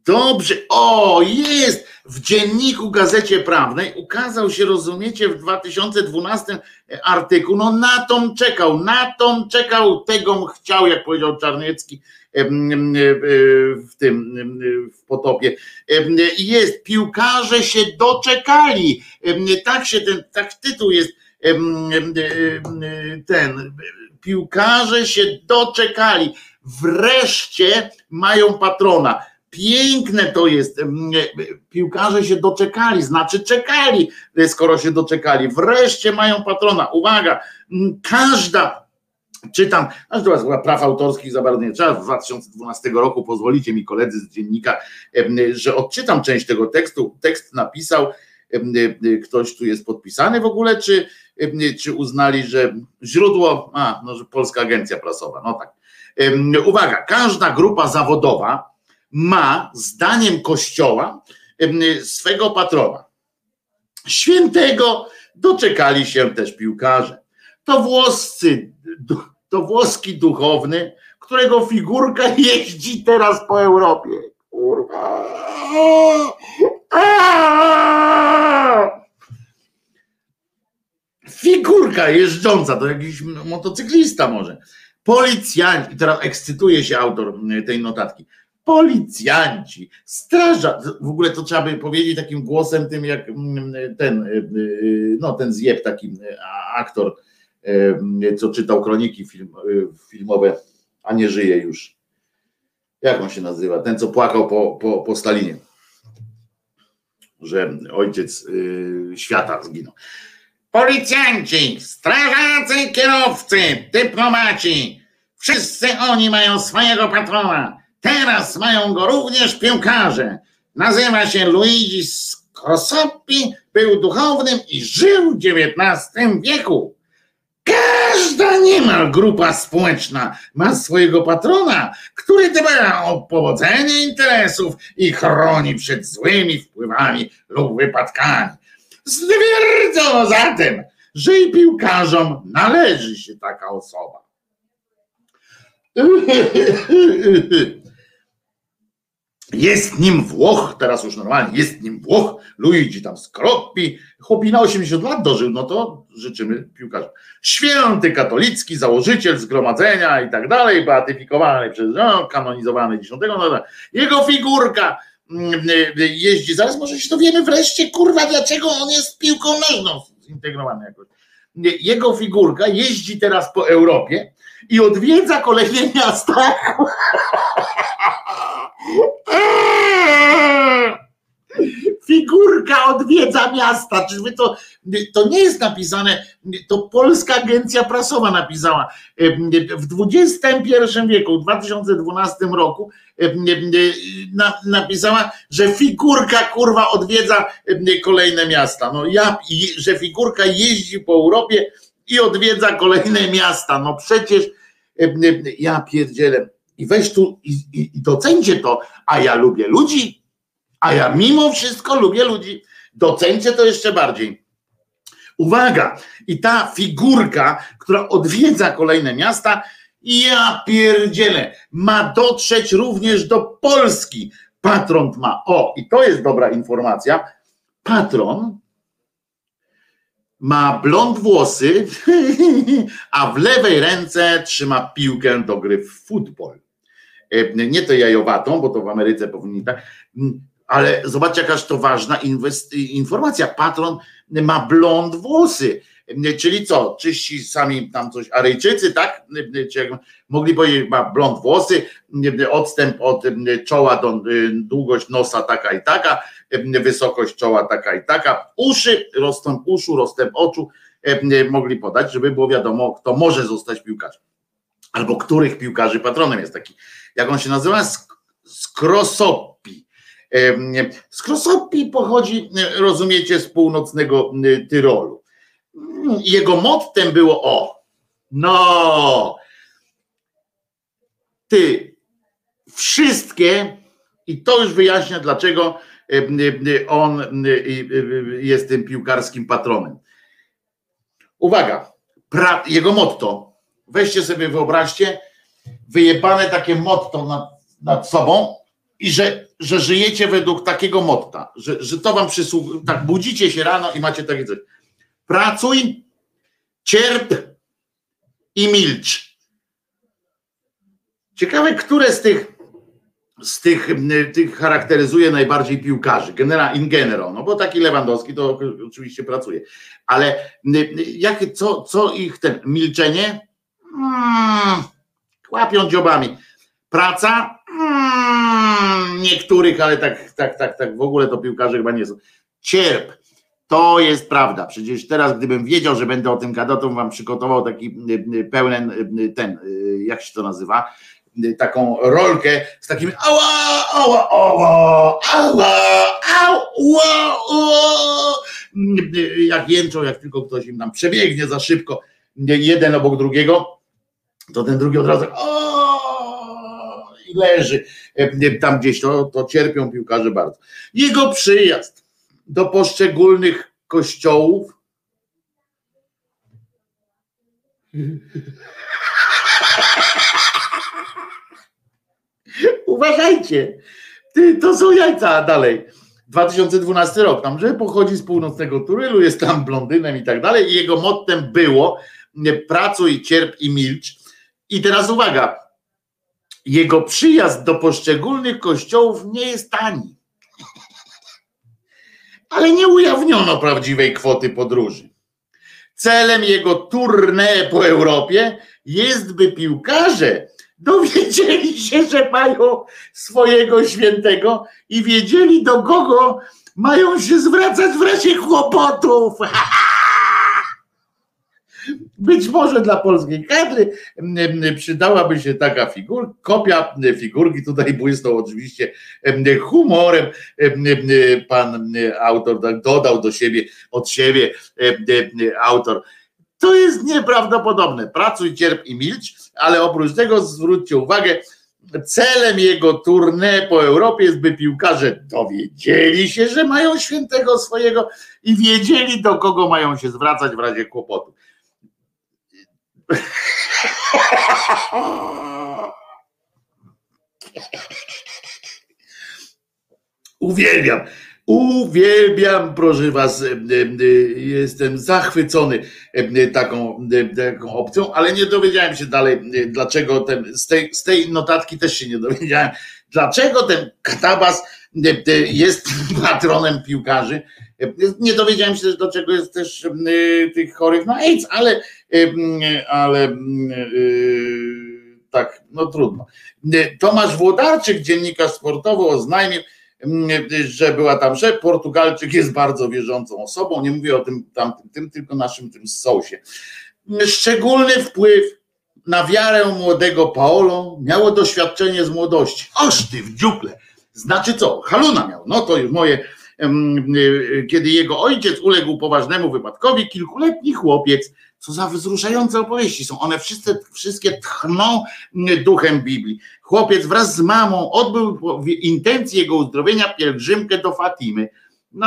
dobrze, o jest! W dzienniku Gazecie Prawnej ukazał się, rozumiecie, w 2012 artykuł. No na tą czekał, na tą czekał, tego chciał, jak powiedział Czarniecki w tym w potopie. Jest, piłkarze się doczekali. Tak się ten, tak tytuł jest ten. Piłkarze się doczekali. Wreszcie mają patrona Piękne to jest. Piłkarze się doczekali, znaczy czekali, skoro się doczekali. Wreszcie mają patrona. Uwaga, każda czytam, aż teraz chyba praw autorskich za bardzo nie trzeba, w 2012 roku pozwolicie mi koledzy z dziennika, że odczytam część tego tekstu. Tekst napisał, ktoś tu jest podpisany w ogóle, czy, czy uznali, że źródło, a, no, że Polska Agencja Prasowa, no tak. Uwaga, każda grupa zawodowa, ma, zdaniem Kościoła, swego patrona. Świętego doczekali się też piłkarze. To włoscy, to włoski duchowny, którego figurka jeździ teraz po Europie. Kurwa. Figurka jeżdżąca, to jakiś motocyklista może. Policjanci, teraz ekscytuje się autor tej notatki policjanci, straża, w ogóle to trzeba by powiedzieć takim głosem tym jak ten, y, y, no ten zjeb taki y, aktor, co czytał kroniki film, filmowe, a nie żyje już. Jak on się nazywa? Ten, co płakał po, po, po Stalinie, że ojciec świata zginął. Policjanci, strażacy, kierowcy, dyplomaci, wszyscy oni mają swojego patrona Teraz mają go również piłkarze. Nazywa się Luigi Scrosoppi, był duchownym i żył w XIX wieku. Każda niemal grupa społeczna ma swojego patrona, który dba o powodzenie interesów i chroni przed złymi wpływami lub wypadkami. Stwierdzono zatem, że i piłkarzom należy się taka osoba. Jest nim Włoch, teraz już normalnie, jest nim Włoch, Luigi tam skropi, chłopi na 80 lat dożył, no to życzymy piłkarzom. Święty katolicki, założyciel zgromadzenia i tak dalej, beatyfikowany przez, no, kanonizowany 10, no, jego figurka mm, jeździ, zaraz może się dowiemy wreszcie, kurwa, dlaczego on jest piłką nożną zintegrowany jakoś. Jego figurka jeździ teraz po Europie i odwiedza kolejne miasta. Figurka odwiedza miasta. Czyżby to, to nie jest napisane, to Polska Agencja Prasowa napisała. W XXI wieku, w 2012 roku napisała, że figurka kurwa odwiedza kolejne miasta. No ja, że figurka jeździ po Europie i odwiedza kolejne miasta. No przecież ja pierdzielę i weź tu i, i, i docencie to, a ja lubię ludzi, a ja mimo wszystko lubię ludzi. Docencie to jeszcze bardziej. Uwaga, i ta figurka, która odwiedza kolejne miasta, ja pierdzielę, ma dotrzeć również do Polski. Patron ma, o, i to jest dobra informacja, patron ma blond włosy, a w lewej ręce trzyma piłkę do gry w futbol. E, nie to jajowatą, bo to w Ameryce powinni tak, ale zobaczcie jakaż to ważna informacja. Patron ma blond włosy. Czyli co, czyści sami tam coś Arejczycy, tak? Jak mogli powiedzieć, ma blond włosy, odstęp od czoła do długość nosa taka i taka, wysokość czoła taka i taka, uszy, rozstęp uszu, rozstęp oczu mogli podać, żeby było wiadomo, kto może zostać piłkarzem. Albo których piłkarzy patronem jest taki. Jak on się nazywa? Skrosopi. Skrosopi pochodzi, rozumiecie, z północnego Tyrolu. Jego mottem było o, no, ty, wszystkie, i to już wyjaśnia, dlaczego on jest tym piłkarskim patronem. Uwaga, pra, jego motto, weźcie sobie, wyobraźcie, wyjebane takie motto nad, nad sobą i że, że żyjecie według takiego motta, że, że to wam przysługuje, tak budzicie się rano i macie takie coś. Pracuj, cierp i milcz. Ciekawe, które z tych z tych, tych charakteryzuje najbardziej piłkarzy, genera, in general, no bo taki Lewandowski to oczywiście pracuje, ale jakie, co, co ich ten, milczenie? Hmm, łapią dziobami. Praca? Hmm, niektórych, ale tak, tak, tak, tak, w ogóle to piłkarze chyba nie są. Cierp. To jest prawda. Przecież teraz, gdybym wiedział, że będę o tym gadał, to bym wam przygotował taki pełen ten, jak się to nazywa, taką rolkę z takim ała, ała, ała, ała, ała, jak jęczą, jak tylko ktoś im tam przebiegnie za szybko, jeden obok drugiego, to ten drugi od razu o, i leży tam gdzieś, to, to cierpią piłkarze bardzo. Jego przyjazd do poszczególnych kościołów Uważajcie, to są jajca dalej. 2012 rok, tam, że pochodzi z północnego Turylu, jest tam blondynem i tak dalej. I jego mottem było pracuj, cierp i milcz. I teraz uwaga, jego przyjazd do poszczególnych kościołów nie jest tani. Ale nie ujawniono prawdziwej kwoty podróży. Celem jego tournée po Europie jest, by piłkarze dowiedzieli się, że mają swojego świętego i wiedzieli, do kogo mają się zwracać w razie kłopotów. Być może dla polskiej kadry przydałaby się taka figurka, kopia figurki, tutaj błysnął oczywiście humorem, pan autor tak dodał do siebie, od siebie autor. To jest nieprawdopodobne. Pracuj, cierp i milcz ale oprócz tego zwróćcie uwagę, celem jego tournée po Europie jest, by piłkarze dowiedzieli się, że mają świętego swojego i wiedzieli, do kogo mają się zwracać w razie kłopotu. Uwielbiam. Uwielbiam, proszę Was, jestem zachwycony taką, taką opcją, ale nie dowiedziałem się dalej, dlaczego ten, z tej, z tej notatki też się nie dowiedziałem, dlaczego ten Katabas jest patronem piłkarzy. Nie dowiedziałem się, do czego jest też tych chorych na AIDS, ale, ale tak, no trudno. Tomasz Włodarczyk, dziennikarz sportowy, oznajmił, że była tam, że Portugalczyk jest bardzo wierzącą osobą. Nie mówię o tym tamtym, tym, tylko naszym tym sosie. Szczególny wpływ na wiarę młodego Paolo miało doświadczenie z młodości. Oż w dziuple. Znaczy co? Haluna miał. No to już moje. Kiedy jego ojciec uległ poważnemu wypadkowi, kilkuletni chłopiec co za wzruszające opowieści są. One wszyscy, wszystkie tchną duchem Biblii. Chłopiec wraz z mamą odbył w intencji jego uzdrowienia pielgrzymkę do Fatimy. No,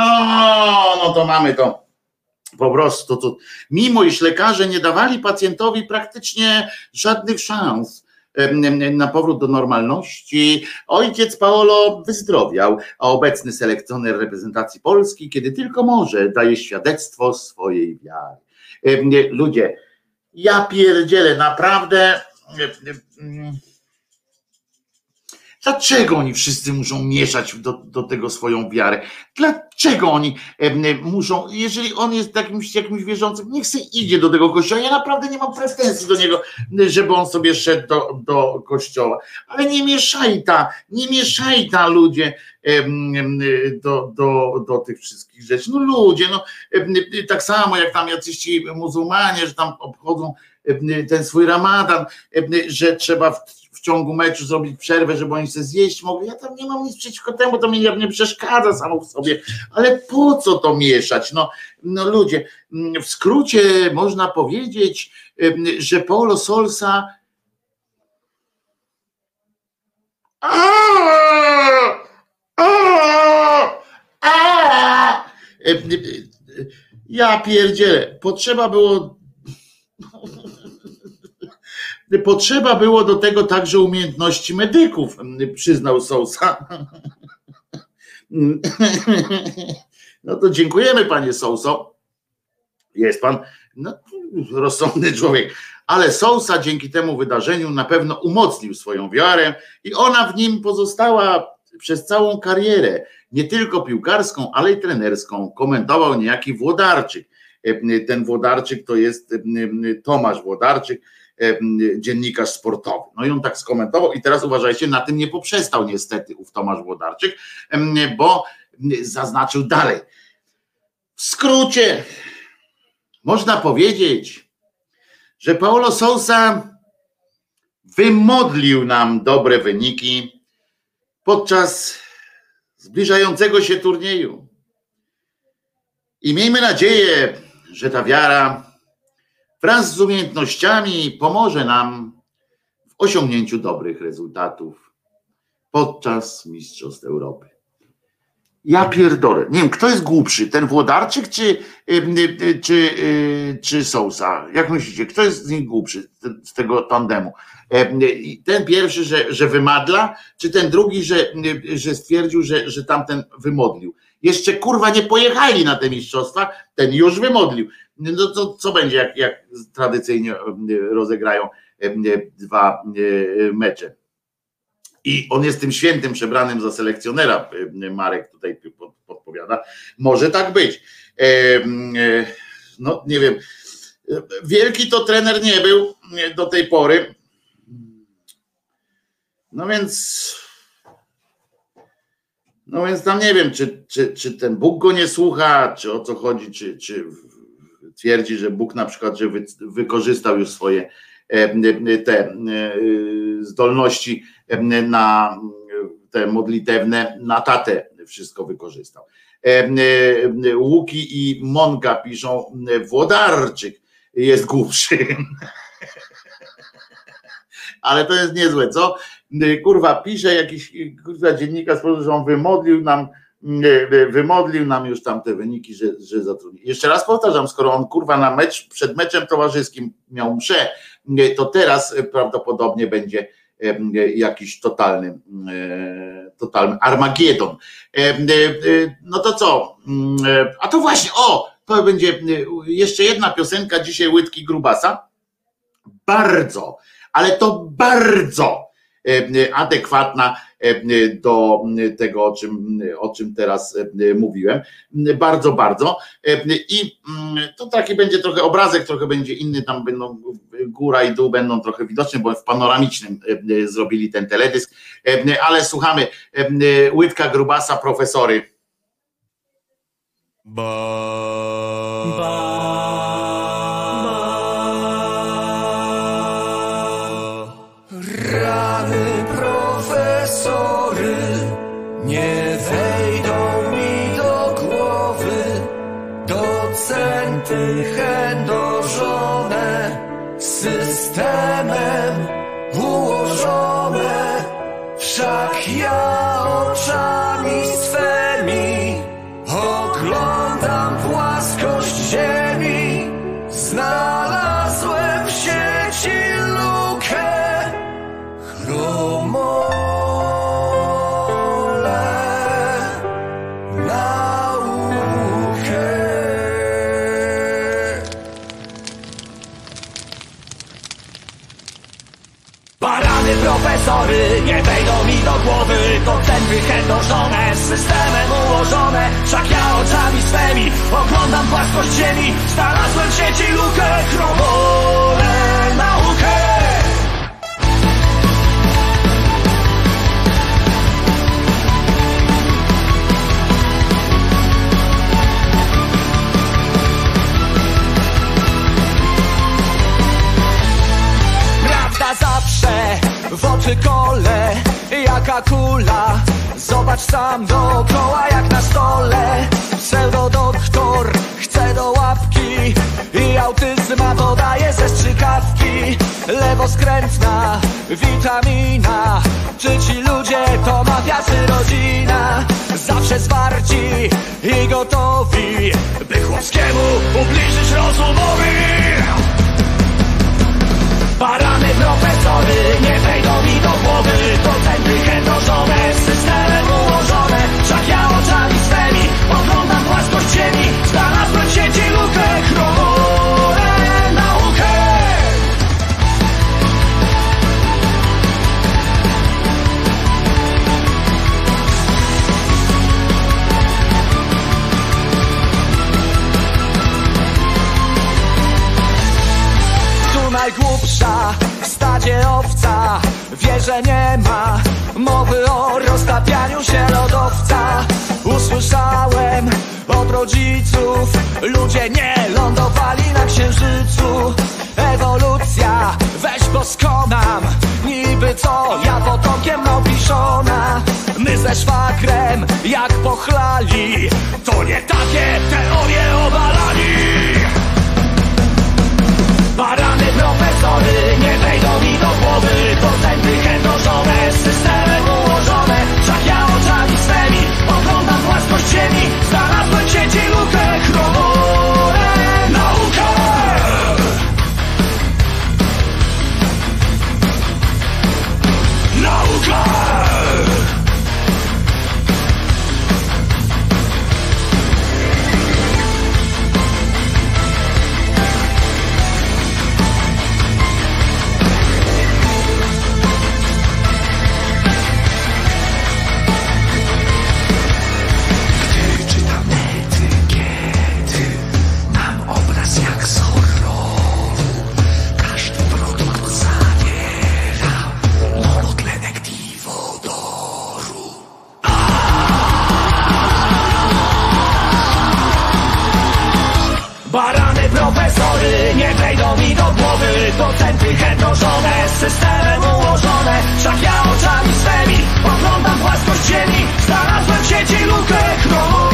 no to mamy to po prostu. To, mimo iż lekarze nie dawali pacjentowi praktycznie żadnych szans na powrót do normalności. Ojciec Paolo wyzdrowiał, a obecny selekcjoner reprezentacji Polski, kiedy tylko może, daje świadectwo swojej wiary ludzie, ja pierdzielę, naprawdę. Dlaczego oni wszyscy muszą mieszać do, do tego swoją wiarę? Dla, Czego oni muszą, jeżeli on jest jakimś, jakimś wierzącym, niech sobie idzie do tego kościoła. Ja naprawdę nie mam pretensji do niego, żeby on sobie szedł do, do kościoła. Ale nie mieszaj ta, nie mieszaj ta ludzie do, do, do tych wszystkich rzeczy. No ludzie, no tak samo jak tam jacyś ci muzułmanie, że tam obchodzą ten swój ramadan, że trzeba w, w ciągu meczu zrobić przerwę, żeby oni sobie zjeść mogli. Ja tam nie mam nic przeciwko temu, to mi nie przeszkadza samo w sobie, ale po co to mieszać? No, no ludzie, w skrócie można powiedzieć, że Paulo Solsa ja pierdzielę. Potrzeba było Potrzeba było do tego także umiejętności medyków, przyznał Sousa. No to dziękujemy, panie Souso. Jest pan no, rozsądny człowiek. Ale Sousa dzięki temu wydarzeniu na pewno umocnił swoją wiarę i ona w nim pozostała przez całą karierę, nie tylko piłkarską, ale i trenerską. Komentował niejaki Włodarczyk. Ten Włodarczyk to jest Tomasz Włodarczyk, dziennikarz sportowy. No i on tak skomentował i teraz uważajcie, na tym nie poprzestał niestety ów Tomasz Włodarczyk, bo zaznaczył dalej. W skrócie można powiedzieć, że Paulo Sousa wymodlił nam dobre wyniki podczas zbliżającego się turnieju. I miejmy nadzieję, że ta wiara wraz z umiejętnościami pomoże nam w osiągnięciu dobrych rezultatów podczas Mistrzostw Europy. Ja pierdolę. Nie wiem, kto jest głupszy, ten Włodarczyk czy, czy, y, czy Sousa? Jak myślicie, kto jest z nich głupszy, z tego tandemu? Ten pierwszy, że, że wymadla, czy ten drugi, że, że stwierdził, że, że tamten wymodlił? Jeszcze kurwa nie pojechali na te mistrzostwa, ten już wymodlił no to co będzie, jak, jak tradycyjnie rozegrają dwa mecze. I on jest tym świętym przebranym za selekcjonera, Marek tutaj podpowiada. Może tak być. No nie wiem. Wielki to trener nie był do tej pory. No więc. No więc tam nie wiem, czy, czy, czy ten Bóg go nie słucha, czy o co chodzi, czy, czy twierdzi, że Bóg na przykład, że wykorzystał już swoje e, te e, zdolności na te modlitewne, na tatę wszystko wykorzystał. E, Łuki i Monka piszą, Włodarczyk jest głupszy. Ale to jest niezłe, co? Kurwa, pisze jakiś kurwa dziennikarz, że on wymodlił nam wymodlił nam już tam te wyniki, że, że zatrudni. Jeszcze raz powtarzam, skoro on kurwa na mecz, przed meczem towarzyskim miał mszę, to teraz prawdopodobnie będzie jakiś totalny, totalny Armagedon. No to co? A to właśnie, o, to będzie jeszcze jedna piosenka dzisiaj Łydki Grubasa. Bardzo, ale to bardzo adekwatna do tego, o czym, o czym teraz mówiłem. Bardzo, bardzo. I to taki będzie trochę obrazek, trochę będzie inny, tam będą góra i dół będą trochę widoczne, bo w panoramicznym zrobili ten teledysk. Ale słuchamy Łydka Grubasa, profesory. Ba, drzemem ułożone w szale. To cępy chędożone, z systemem ułożone Wszak ja oczami swymi oglądam płaskość ziemi Znalazłem w sieci lukę, chromolę naukę. Zawsze w oczy kole Jaka kula? Zobacz sam dookoła jak na stole. Pseudodoktor chce do łapki. I autyzma podaje ze strzykawki. Lewoskrętna witamina. Czy ci ludzie to mafia rodzina? Zawsze zwarci i gotowi By chłopskiemu ubliżyć rozumowi Barany profesory nie wejdą mi do głowy. To centry chędożone, systemem ułożone Wszak ja oczami swymi oglądam płaskość ziemi. Znalazłem w sieci lukę, chromolę najgłupsza w stadzie owca. Wie, że nie ma mowy o roztapianiu się lodowca. Usłyszałem od rodziców Ludzie nie lądowali na księżycu. Ewolucja, weź bo skonam. Niby co, ja potomkiem małpiszona My ze szwagrem jak pochlali To nie takie teorie obalali Barany profesory nie wejdą mi do głowy. Zęby chędożone, systemem ułożone. Wszak ja oczami swymi oglądam płaskość ziemi Centry chędożone, systemem ułożone. Wszak ja oczami swymi oglądam płaskość ziemi. Znalazłem w sieci lukę, chromolę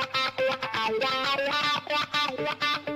Thank you.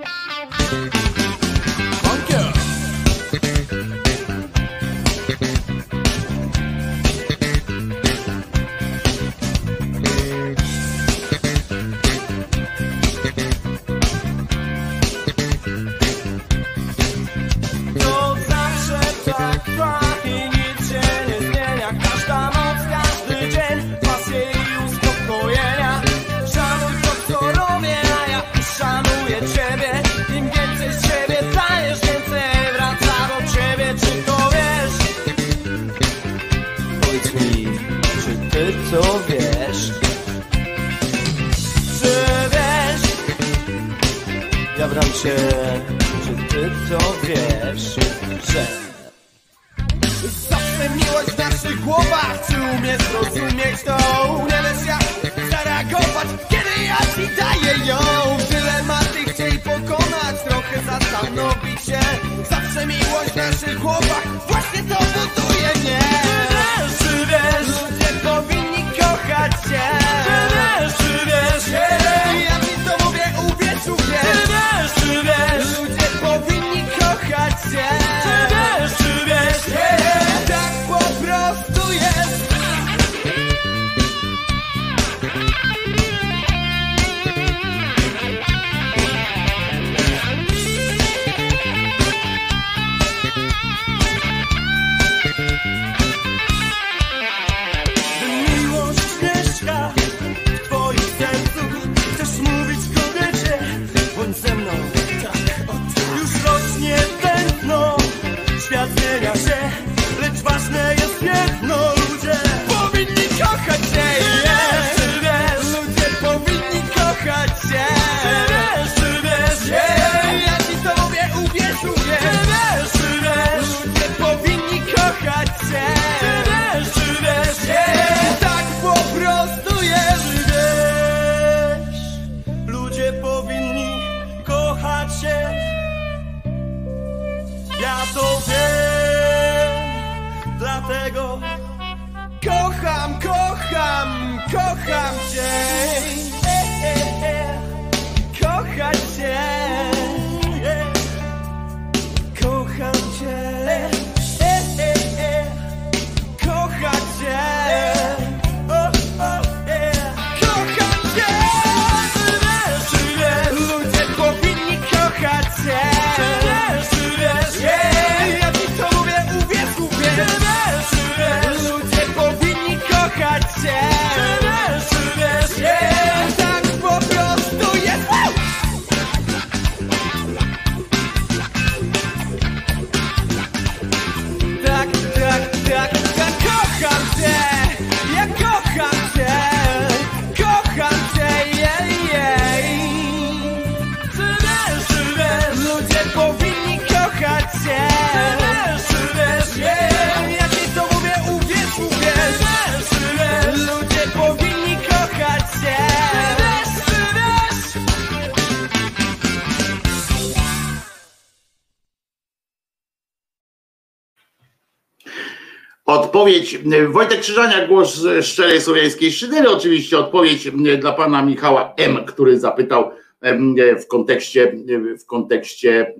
Wojtek Krzyżaniak, głos szczerej słowiańskiej szydery, oczywiście odpowiedź dla pana Michała M., który zapytał em, w kontekście, w kontekście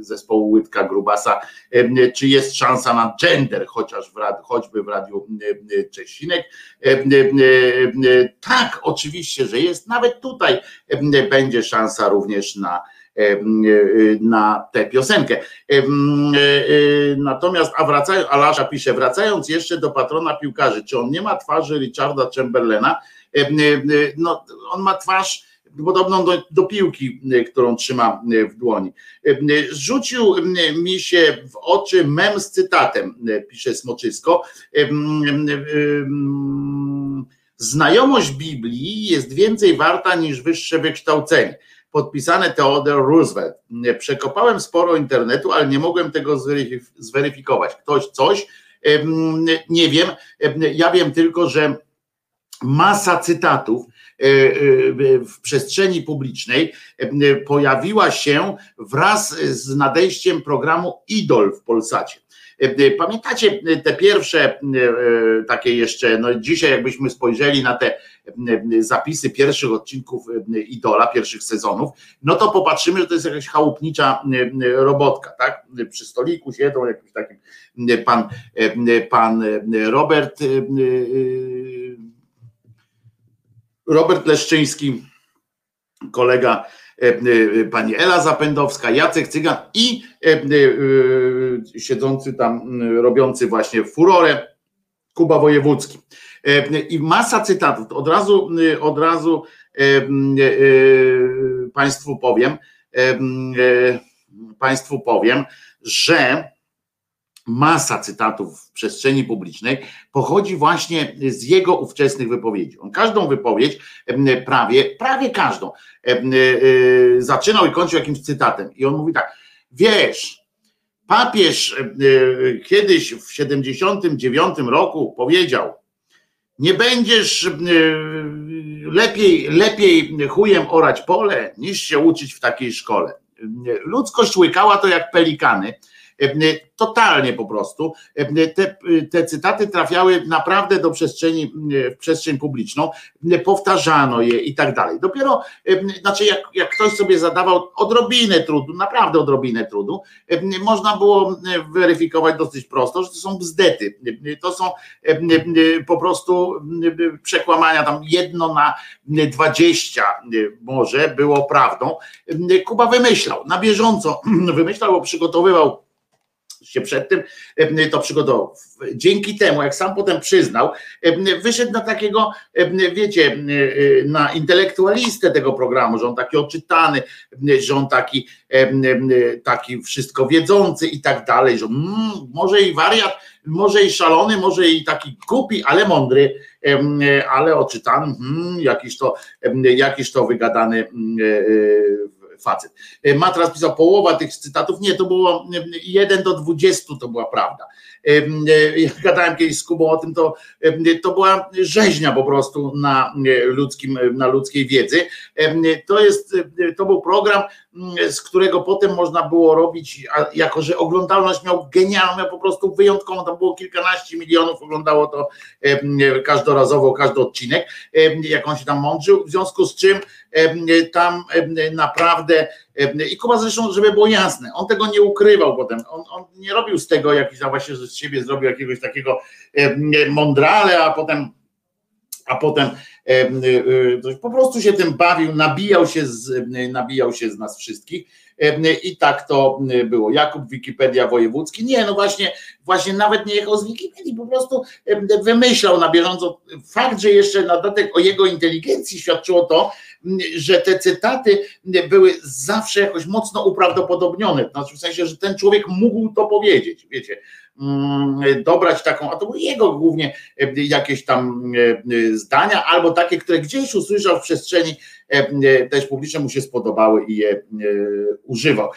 zespołu Łydka Grubasa, czy jest szansa na gender, chociaż w choćby w Radiu Czesinek. Tak, oczywiście, że jest. Nawet tutaj będzie szansa również na na tę piosenkę. E, e, Natomiast, a wracają, Alasza pisze, wracając jeszcze do patrona piłkarzy, czy on nie ma twarzy Richarda Chamberlaina? E, No, on ma twarz podobną do, do piłki, e, którą trzyma e, w dłoni. Rzucił mi się w oczy mem z cytatem, e, pisze Smoczysko. Znajomość Biblii jest więcej warta niż wyższe wykształcenie podpisane Theodore Roosevelt. Przekopałem sporo internetu, ale nie mogłem tego zweryfik- zweryfikować. Ktoś coś, nie wiem. Em, Ja wiem tylko, że masa cytatów e, e, w przestrzeni publicznej e, pojawiła się wraz z nadejściem programu Idol w Polsacie. Pamiętacie te pierwsze takie jeszcze, no dzisiaj jakbyśmy spojrzeli na te zapisy pierwszych odcinków Idola, pierwszych sezonów, no to popatrzymy, że to jest jakaś chałupnicza robotka, tak? Przy stoliku siedzą jakiś taki pan, pan Robert Robert Leszczyński, kolega pani Ela Zapędowska, Jacek Cygan i siedzący tam, robiący właśnie furorę Kuba Wojewódzki. E, I masa cytatów. Od razu, e, od razu e, e, Państwu powiem, Państwu powiem, że masa cytatów w przestrzeni publicznej pochodzi właśnie z jego ówczesnych wypowiedzi. On każdą wypowiedź, prawie, prawie każdą, zaczynał i kończył jakimś cytatem. I on mówi tak, wiesz, papież kiedyś w 79 roku powiedział, nie będziesz e, lepiej, lepiej chujem orać pole, niż się uczyć w takiej szkole. Ludzkość łykała to jak pelikany, totalnie po prostu. Te, te cytaty trafiały naprawdę do przestrzeni, w przestrzeń publiczną, powtarzano je i tak dalej. Dopiero, znaczy jak, jak ktoś sobie zadawał odrobinę trudu, naprawdę odrobinę trudu, można było weryfikować dosyć prosto, że to są bzdety. To są po prostu przekłamania, tam jedno na dwadzieścia może było prawdą. Kuba wymyślał, na bieżąco wymyślał, bo przygotowywał się przed tym em, to przygotował. Dzięki temu, jak sam potem przyznał, em, wyszedł na takiego, em, wiecie, e, na intelektualistę tego programu, że on taki odczytany, że on taki, taki wszystko wiedzący i tak dalej, że mm, może i wariat, może i szalony, może i taki głupi, ale mądry, e, ale odczytany, mm, jakiś to, jakiś to wygadany e, e, facet. Matras pisał połowa tych cytatów, nie, to było 1 do 20 to była prawda. Ja gadałem kiedyś z Kubą o tym, to, to była rzeźnia po prostu na ludzkim, na ludzkiej wiedzy. To jest, to był program, z którego potem można było robić, jako że oglądalność miał genialną, po prostu wyjątkową, tam było kilkanaście milionów, oglądało to każdorazowo, każdy odcinek, jak on się tam mądrzył, w związku z czym tam naprawdę i Kuba zresztą, żeby było jasne, on tego nie ukrywał potem, on, on nie robił z tego jakiś tam właśnie, z siebie zrobił jakiegoś takiego mądrale, a potem a potem po prostu się tym bawił, nabijał się z, nabijał się z nas wszystkich i tak to było. Jakub Wikipedia Wojewódzki. Nie, no właśnie, właśnie nawet nie jechał z Wikipedii, po prostu wymyślał na bieżąco. Fakt, że jeszcze na dodatek o jego inteligencji świadczyło to, że te cytaty były zawsze jakoś mocno uprawdopodobnione. Znaczy w sensie, że ten człowiek mógł to powiedzieć, wiecie, mm, dobrać taką, a to były jego głównie jakieś tam zdania, albo takie, które gdzieś usłyszał w przestrzeni też publicznej, mu się spodobały i je używał.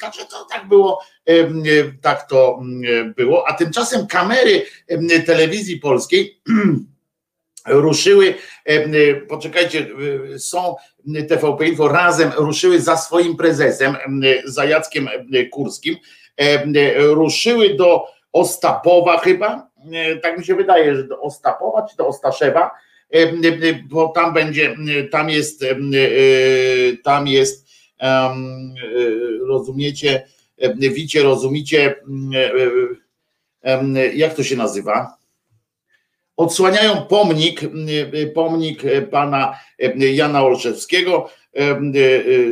Także to tak było, tak to było, a tymczasem kamery telewizji polskiej ruszyły, poczekajcie, są TVP Info razem ruszyły za swoim prezesem, za Jackiem Kurskim, ruszyły do Ostapowa chyba, tak mi się wydaje, że do Ostapowa czy do Ostaszewa, bo tam będzie, tam jest, tam jest, rozumiecie, wicie, rozumiecie, jak to się nazywa? Odsłaniają pomnik, pomnik pana Jana Olszewskiego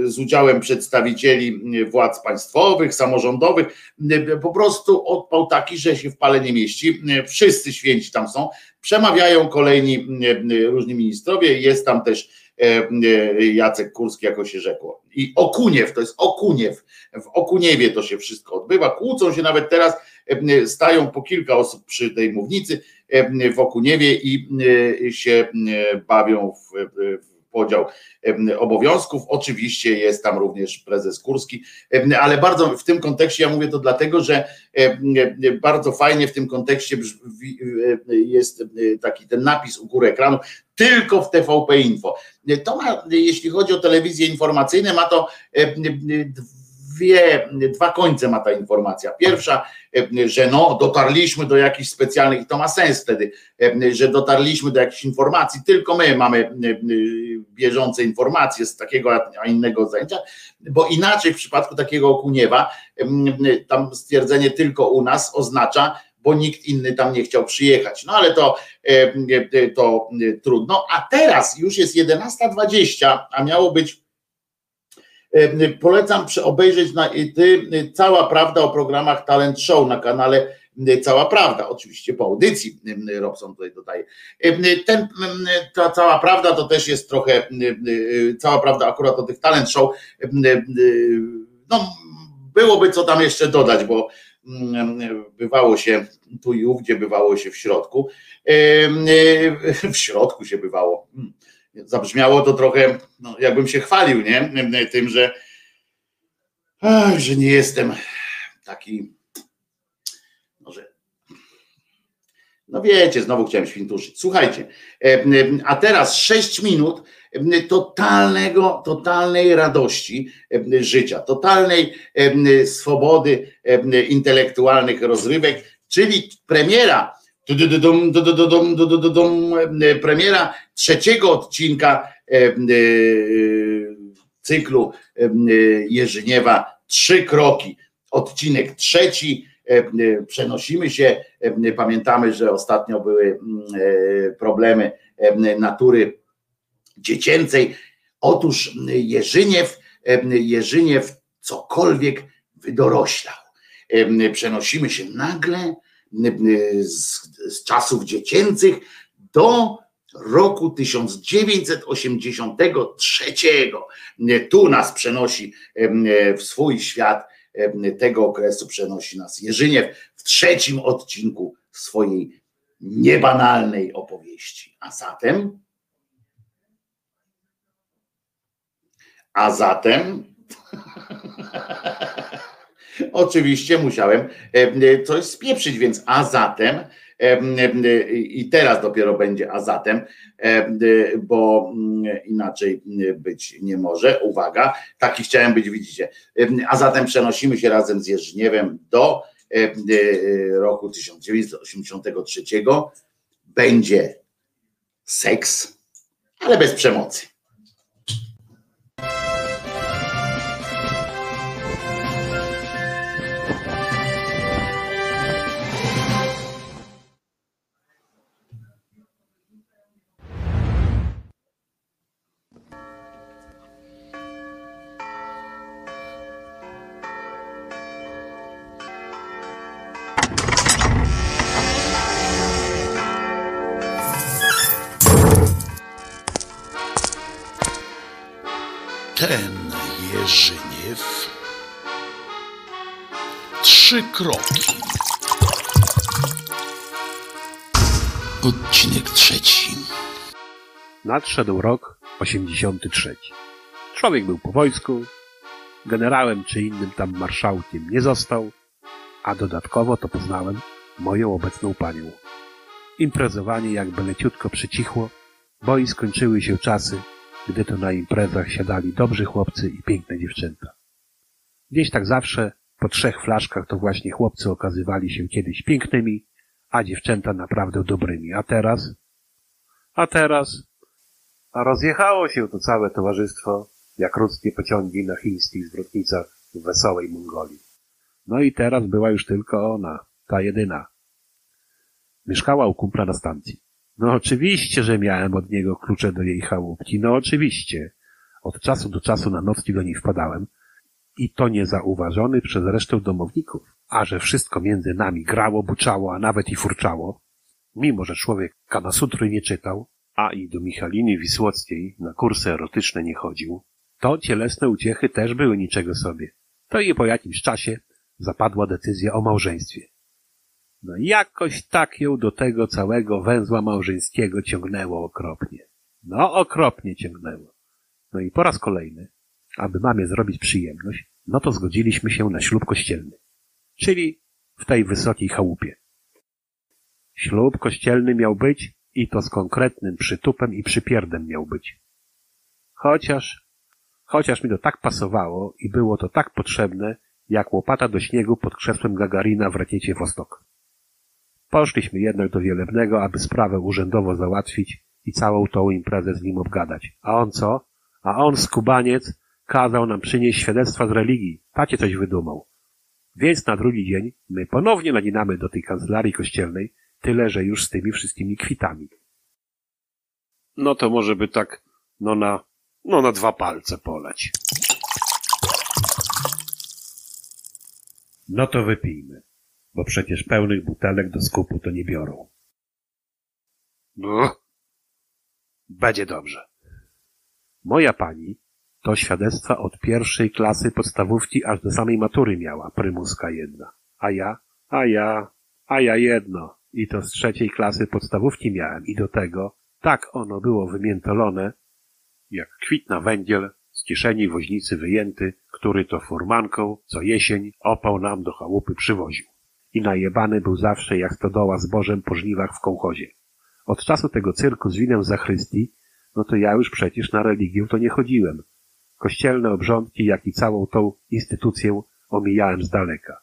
z udziałem przedstawicieli władz państwowych, samorządowych. Po prostu odpał taki, że się w pale nie mieści. Wszyscy święci tam są. Przemawiają kolejni różni ministrowie. Jest tam też Jacek Kurski, jako się rzekło. I Okuniew, to jest Okuniew. W Okuniewie to się wszystko odbywa. Kłócą się nawet teraz, stają po kilka osób przy tej mównicy w Okuniewie i się bawią w, w podział obowiązków. Oczywiście jest tam również prezes Kurski, ale bardzo w tym kontekście ja mówię to dlatego, że bardzo fajnie w tym kontekście jest taki ten napis u góry ekranu, tylko w TVP Info. To ma, jeśli chodzi o telewizję informacyjne, ma to dwie, dwa końce ma ta informacja. Pierwsza, że no, dotarliśmy do jakichś specjalnych, i to ma sens wtedy, że dotarliśmy do jakichś informacji, tylko my mamy bieżące informacje z takiego, a innego zajęcia, bo inaczej w przypadku takiego Okuniewa, tam stwierdzenie tylko u nas oznacza, bo nikt inny tam nie chciał przyjechać. No ale to, to trudno. A teraz już jest 11.20, a miało być Polecam obejrzeć na ty cała prawda o programach Talent Show na kanale Cała Prawda, oczywiście po audycji Robson tutaj dodaje. Ten, ta cała prawda to też jest trochę, cała prawda akurat o tych Talent Show, no byłoby co tam jeszcze dodać, bo bywało się tu i ówdzie, bywało się w środku. W środku się bywało zabrzmiało to trochę, no, jakbym się chwalił, nie? Tym, że, że nie jestem taki, może, no wiecie, znowu chciałem świntuszyć. Słuchajcie, a teraz 6 minut totalnego, totalnej radości życia, totalnej swobody intelektualnych rozrywek, czyli premiera Premiera trzeciego odcinka cyklu Jerzyniewa Trzy kroki. Odcinek trzeci. Przenosimy się. Pamiętamy, że ostatnio były problemy natury dziecięcej. Otóż Jerzyniew, Jerzyniew cokolwiek wydoroślał. Przenosimy się nagle z, z czasów dziecięcych do roku 1983. Tu nas przenosi w swój świat tego okresu, przenosi nas Jerzyniew w trzecim odcinku swojej niebanalnej opowieści. A zatem, a zatem, oczywiście musiałem e, coś spieprzyć, więc a zatem i teraz dopiero będzie a zatem, bo inaczej być nie może. Uwaga, taki chciałem być, widzicie. A zatem przenosimy się razem z Jerzniewem do roku 1983. Będzie seks, ale bez przemocy. Nadszedł rok 83. Człowiek był po wojsku, generałem czy innym tam marszałkiem nie został, a dodatkowo to poznałem moją obecną panią. Imprezowanie jakby leciutko przycichło, bo i skończyły się czasy, gdy to na imprezach siadali dobrzy chłopcy i piękne dziewczęta. Gdzieś tak zawsze po trzech flaszkach to właśnie chłopcy okazywali się kiedyś pięknymi, a dziewczęta naprawdę dobrymi. A teraz? A teraz? A rozjechało się to całe towarzystwo, jak ruskie pociągi na chińskich zwrotnicach w wesołej Mongolii. No i teraz była już tylko ona, ta jedyna. Mieszkała u kumpla na stacji. No oczywiście, że miałem od niego klucze do jej chałupki. No oczywiście. Od czasu do czasu na nocki do niej wpadałem. I to niezauważony przez resztę domowników. A że wszystko między nami grało, buczało, a nawet i furczało. Mimo, że człowiek Kamasutry nie czytał, a i do Michaliny Wisłockiej na kursy erotyczne nie chodził, to cielesne uciechy też były niczego sobie. To i po jakimś czasie zapadła decyzja o małżeństwie. No jakoś tak ją do tego całego węzła małżeńskiego ciągnęło okropnie. No okropnie ciągnęło. No i po raz kolejny, aby mamie zrobić przyjemność, no to zgodziliśmy się na ślub kościelny. Czyli w tej wysokiej chałupie. Ślub kościelny miał być i to z konkretnym przytupem i przypierdem miał być. Chociaż, chociaż mi to tak pasowało i było to tak potrzebne, jak łopata do śniegu pod krzesłem Gagarina w rakiecie Wostok. Poszliśmy jednak do Wielebnego, aby sprawę urzędowo załatwić i całą tą imprezę z nim obgadać. A on co? A on, skubaniec, kazał nam przynieść świadectwa z religii. Tacie coś wydumał. Więc na drugi dzień my ponownie naginamy do tej kancelarii kościelnej, tyle że już z tymi wszystkimi kwitami. No to może by tak, no na, no na dwa palce poleć. No to wypijmy bo przecież pełnych butelek do skupu to nie biorą. No, będzie dobrze. Moja pani to świadectwa od pierwszej klasy podstawówki aż do samej matury miała, prymuska jedna. A ja, a ja, a ja jedno. I to z trzeciej klasy podstawówki miałem i do tego tak ono było wymiętolone, jak kwitna węgiel z kieszeni woźnicy wyjęty, który to furmanką co jesień opał nam do chałupy przywoził i najebany był zawsze jak stodoła zbożem po żniwach w kołchozie. Od czasu tego cyrku z winem zachrystii, no to ja już przecież na religię to nie chodziłem. Kościelne obrządki, jak i całą tą instytucję omijałem z daleka.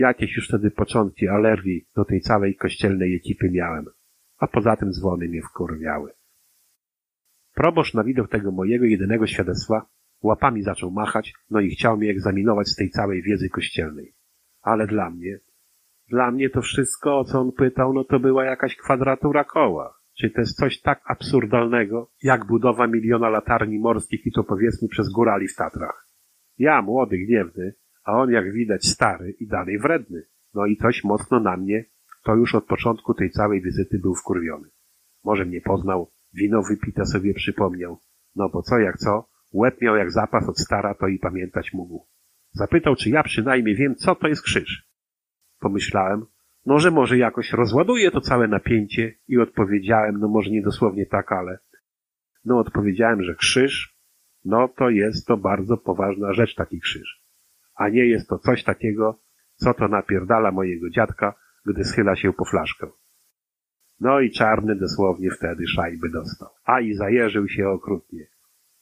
Jakieś już wtedy początki alergii do tej całej kościelnej ekipy miałem, a poza tym dzwony mnie wkurwiały. Proboszcz na widok tego mojego jedynego świadectwa łapami zaczął machać, no i chciał mnie egzaminować z tej całej wiedzy kościelnej. Ale dla mnie, dla mnie to wszystko, o co on pytał, no to była jakaś kwadratura koła. Czy to jest coś tak absurdalnego, jak budowa miliona latarni morskich i to powiedzmy przez górali w Tatrach. Ja, młody, gniewny, a on jak widać stary i dalej wredny. No i coś mocno na mnie, to już od początku tej całej wizyty był wkurwiony. Może mnie poznał, wino wypite sobie przypomniał. No bo co jak co, łeb miał jak zapas od stara, to i pamiętać mógł. Zapytał, czy ja przynajmniej wiem, co to jest krzyż. Pomyślałem, no że może jakoś rozładuję to całe napięcie i odpowiedziałem, no może nie dosłownie tak, ale no odpowiedziałem, że krzyż, no to jest to bardzo poważna rzecz taki krzyż. A nie jest to coś takiego, co to napierdala mojego dziadka, gdy schyla się po flaszkę. No i czarny dosłownie wtedy szajby dostał, a i zajeżył się okrutnie,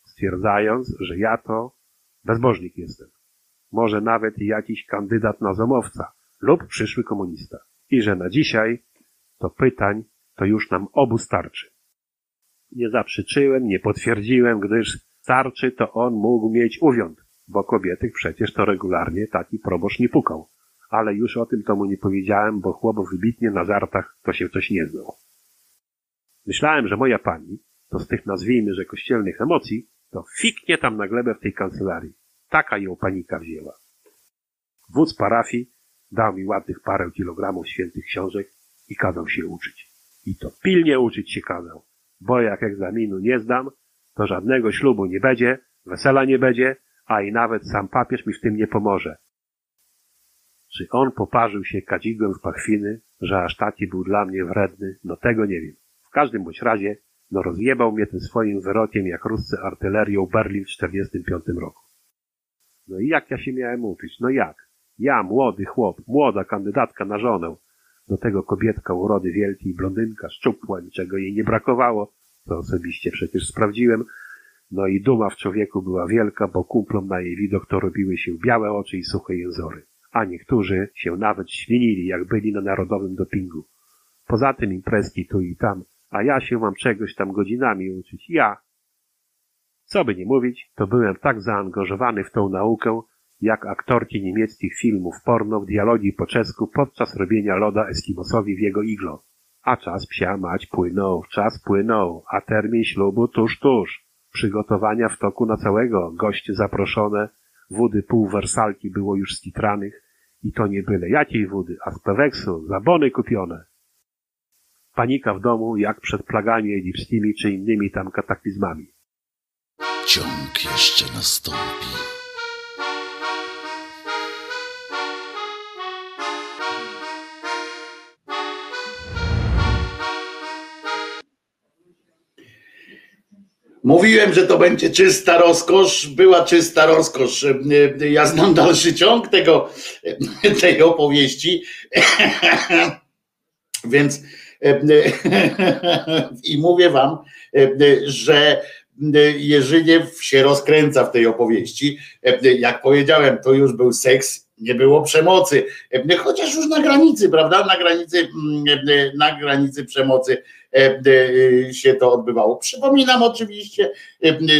stwierdzając, że ja to bezbożnik jestem. Może nawet jakiś kandydat na zomowca lub przyszły komunista. I że na dzisiaj to pytań to już nam obu starczy. Nie zaprzeczyłem, nie potwierdziłem, gdyż starczy to on mógł mieć uwiąd, bo kobiety przecież to regularnie taki proboszcz nie pukał. Ale już o tym to mu nie powiedziałem, bo chłop wybitnie na żartach to się coś nie znał. Myślałem, że moja pani, to z tych nazwijmy, że kościelnych emocji, to fiknie tam na glebę w tej kancelarii. Taka ją panika wzięła. Wódz parafii dał mi ładnych parę kilogramów świętych książek i kazał się uczyć. I to pilnie uczyć się kazał, bo jak egzaminu nie zdam, to żadnego ślubu nie będzie, wesela nie będzie, a i nawet sam papież mi w tym nie pomoże. Czy on poparzył się kadzidłem w pachwiny, że aż taki był dla mnie wredny, no tego nie wiem. W każdym bądź razie, no rozjebał mnie tym swoim wyrokiem jak ruscy artylerią Berlin w 45 roku. No i jak ja się miałem uczyć? No jak? Ja, młody chłop, młoda kandydatka na żonę, do tego kobietka urody wielkiej, blondynka, szczupła, niczego jej nie brakowało, to osobiście przecież sprawdziłem. No i duma w człowieku była wielka, bo kumplom na jej widok to robiły się białe oczy i suche jęzory. A niektórzy się nawet świnili, jak byli na narodowym dopingu. Poza tym imprezki tu i tam, a ja się mam czegoś tam godzinami uczyć. Ja. Co by nie mówić, to byłem tak zaangażowany w tą naukę, jak aktorki niemieckich filmów porno w dialogi po czesku podczas robienia loda Eskimosowi w jego iglo. A czas psia mać płynął, czas płynął, a termin ślubu tuż, tuż. Przygotowania w toku na całego, goście zaproszone, wody pół wersalki było już skitranych i to nie byle jakiej wody, a z peweksu, zabony kupione. Panika w domu, jak przed plagami egipskimi czy innymi tam kataklizmami. Ciąg jeszcze nastąpi. Mówiłem, że to będzie czysta rozkosz. Była czysta rozkosz. Ja znam dalszy ciąg tego, tej opowieści. Więc i mówię wam, że Jerzyniew się rozkręca w tej opowieści. Jak powiedziałem, to już był seks, nie było przemocy, chociaż już na granicy, prawda? Na granicy, na granicy przemocy się to odbywało. Przypominam oczywiście,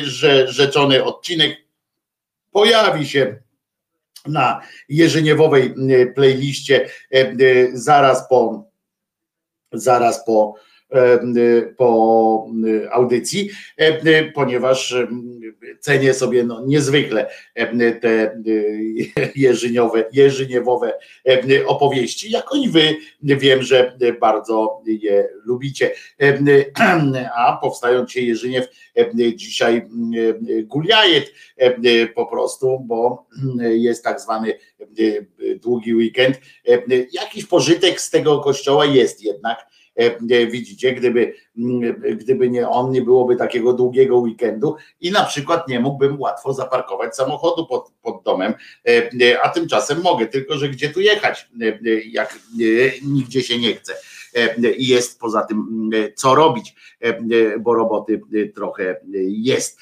że rzeczony odcinek pojawi się na Jerzyniewowej playliście zaraz po zaraz po po audycji, ponieważ cenię sobie no, niezwykle te jeżyniowe, jeżyniewowe opowieści, jako i wy wiem, że bardzo je lubicie. A powstają dzisiaj Jerzyniew dzisiaj Guliajet po prostu, bo jest tak zwany długi weekend. Jakiś pożytek z tego kościoła jest jednak E, widzicie, gdyby, gdyby nie on, nie byłoby takiego długiego weekendu i na przykład nie mógłbym łatwo zaparkować samochodu pod, pod domem, e, a tymczasem mogę, tylko że gdzie tu jechać, e, jak nigdzie się nie chce i jest poza tym co robić, bo roboty trochę jest.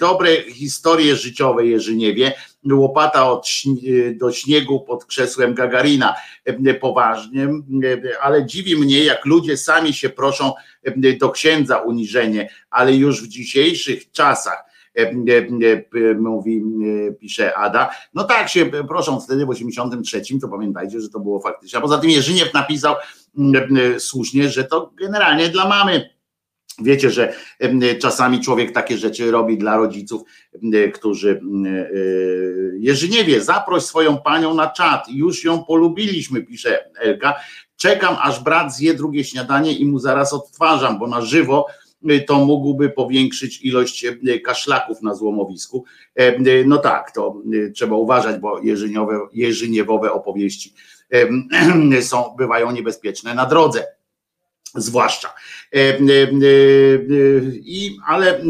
Dobre historie życiowe Jerzyniewie, łopata od, do śniegu pod krzesłem Gagarina, poważnie, ale dziwi mnie, jak ludzie sami się proszą do księdza uniżenie, ale już w dzisiejszych czasach mówi, pisze Ada. No tak się proszą wtedy w 83, to pamiętajcie, że to było faktycznie. A poza tym Jerzyniew napisał słusznie, że to generalnie dla mamy. Wiecie, że czasami człowiek takie rzeczy robi dla rodziców, którzy Jerzyniewie, zaproś swoją panią na czat. Już ją polubiliśmy, pisze Elka. Czekam, aż brat zje drugie śniadanie i mu zaraz odtwarzam, bo na żywo to mógłby powiększyć ilość kaszlaków na złomowisku. No tak, to trzeba uważać, bo jeżyniowe, jeżyniewowe opowieści są, bywają niebezpieczne na drodze. Zwłaszcza. E, e, e, I, ale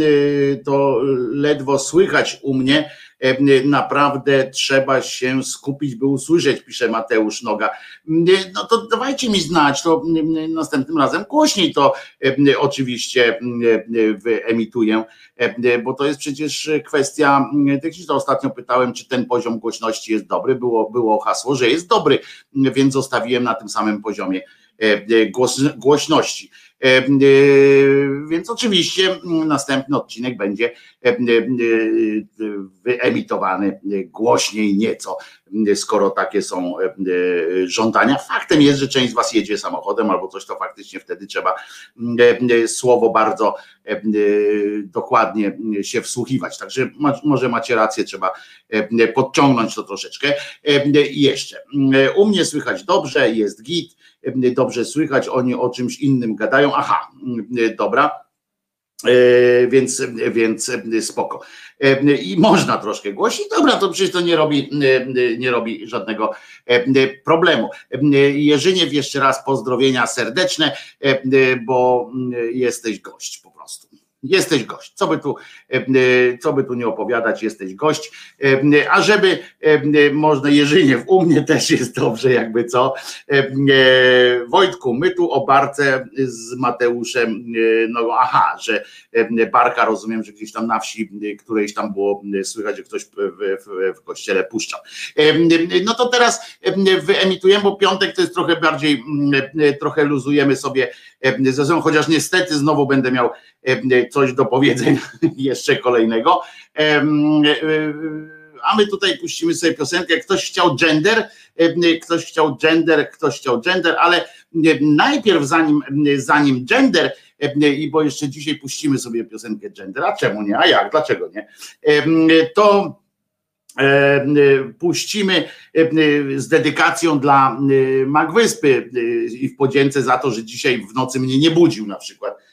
to ledwo słychać u mnie. Naprawdę trzeba się skupić, by usłyszeć, pisze Mateusz Noga. No to dawajcie mi znać, to następnym razem głośniej to oczywiście wyemituję, bo to jest przecież kwestia techniczna. Ostatnio pytałem, czy ten poziom głośności jest dobry. Było, było hasło, że jest dobry, więc zostawiłem na tym samym poziomie głośności. E, więc oczywiście następny odcinek będzie wyemitowany głośniej nieco, skoro takie są żądania. Faktem jest, że część z Was jedzie samochodem albo coś, to faktycznie wtedy trzeba słowo bardzo dokładnie się wsłuchiwać. Także może macie rację, trzeba podciągnąć to troszeczkę. I jeszcze, u mnie słychać dobrze, jest git dobrze słychać, oni o czymś innym gadają. Aha, dobra. E, więc, więc spoko. E, I można troszkę głośniej. Dobra, to przecież to nie robi, nie robi żadnego e, problemu. Jerzyniew, jeszcze raz pozdrowienia serdeczne, bo jesteś gość po prostu. Jesteś gość. Co by tu, co by tu nie opowiadać, jesteś gość. A żeby można Jerzyniew, u mnie też jest dobrze, jakby co. Wojtku, my tu o barce z Mateuszem, no aha, że barka rozumiem, że gdzieś tam na wsi, którejś tam było słychać, że ktoś w, w, w kościele puszczał. No to teraz wyemitujemy, bo piątek to jest trochę bardziej, trochę luzujemy sobie zresztą, chociaż niestety znowu będę miał coś do powiedzenia jeszcze kolejnego. A my tutaj puścimy sobie piosenkę. Ktoś chciał gender, ktoś chciał gender, ktoś chciał gender, ale najpierw zanim, zanim gender, i bo jeszcze dzisiaj puścimy sobie piosenkę gender, a czemu nie? A jak? Dlaczego nie? To puścimy z dedykacją dla Magwyspy i w podzięce za to, że dzisiaj w nocy mnie nie budził na przykład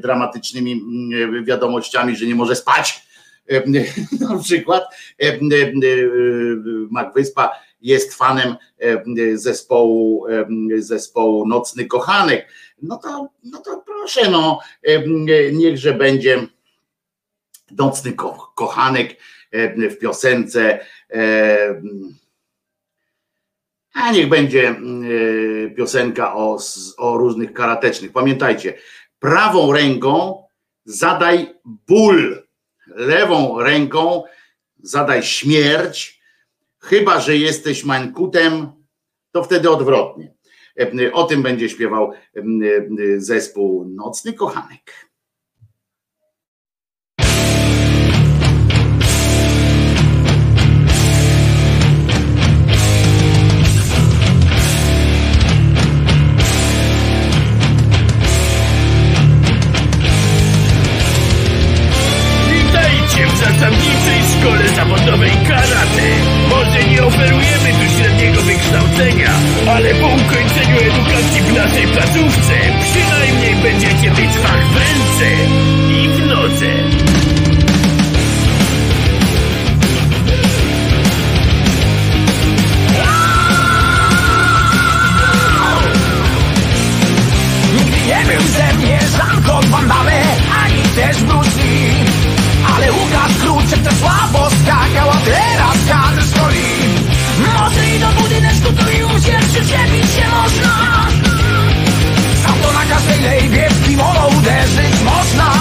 dramatycznymi wiadomościami, że nie może spać na przykład Magwyspa jest fanem zespołu, zespołu Nocny Kochanek. No to, no to proszę, no niechże będzie Nocny Kochanek w piosence. A niech będzie piosenka o, o różnych karatecznych. Pamiętajcie, prawą ręką zadaj ból, lewą ręką zadaj śmierć, chyba że jesteś mańkutem, to wtedy odwrotnie. O tym będzie śpiewał zespół Nocny Kochanek. Zasadniczej szkole zawodowej karate. Może nie oferujemy tu średniego wykształcenia, ale po ukończeniu edukacji w naszej placówce przynajmniej będziecie mieć fach w ręce i w. Nigdy nie był ze mnie Jean-Claude Van Damme, ani też Bruce. Ale Łukasz Kruczek to słabo skakał, a teraz kadr stoi Może i do budyneczku to już się przyczepić się można. Sam to na każdej lejbie w kimono uderzyć można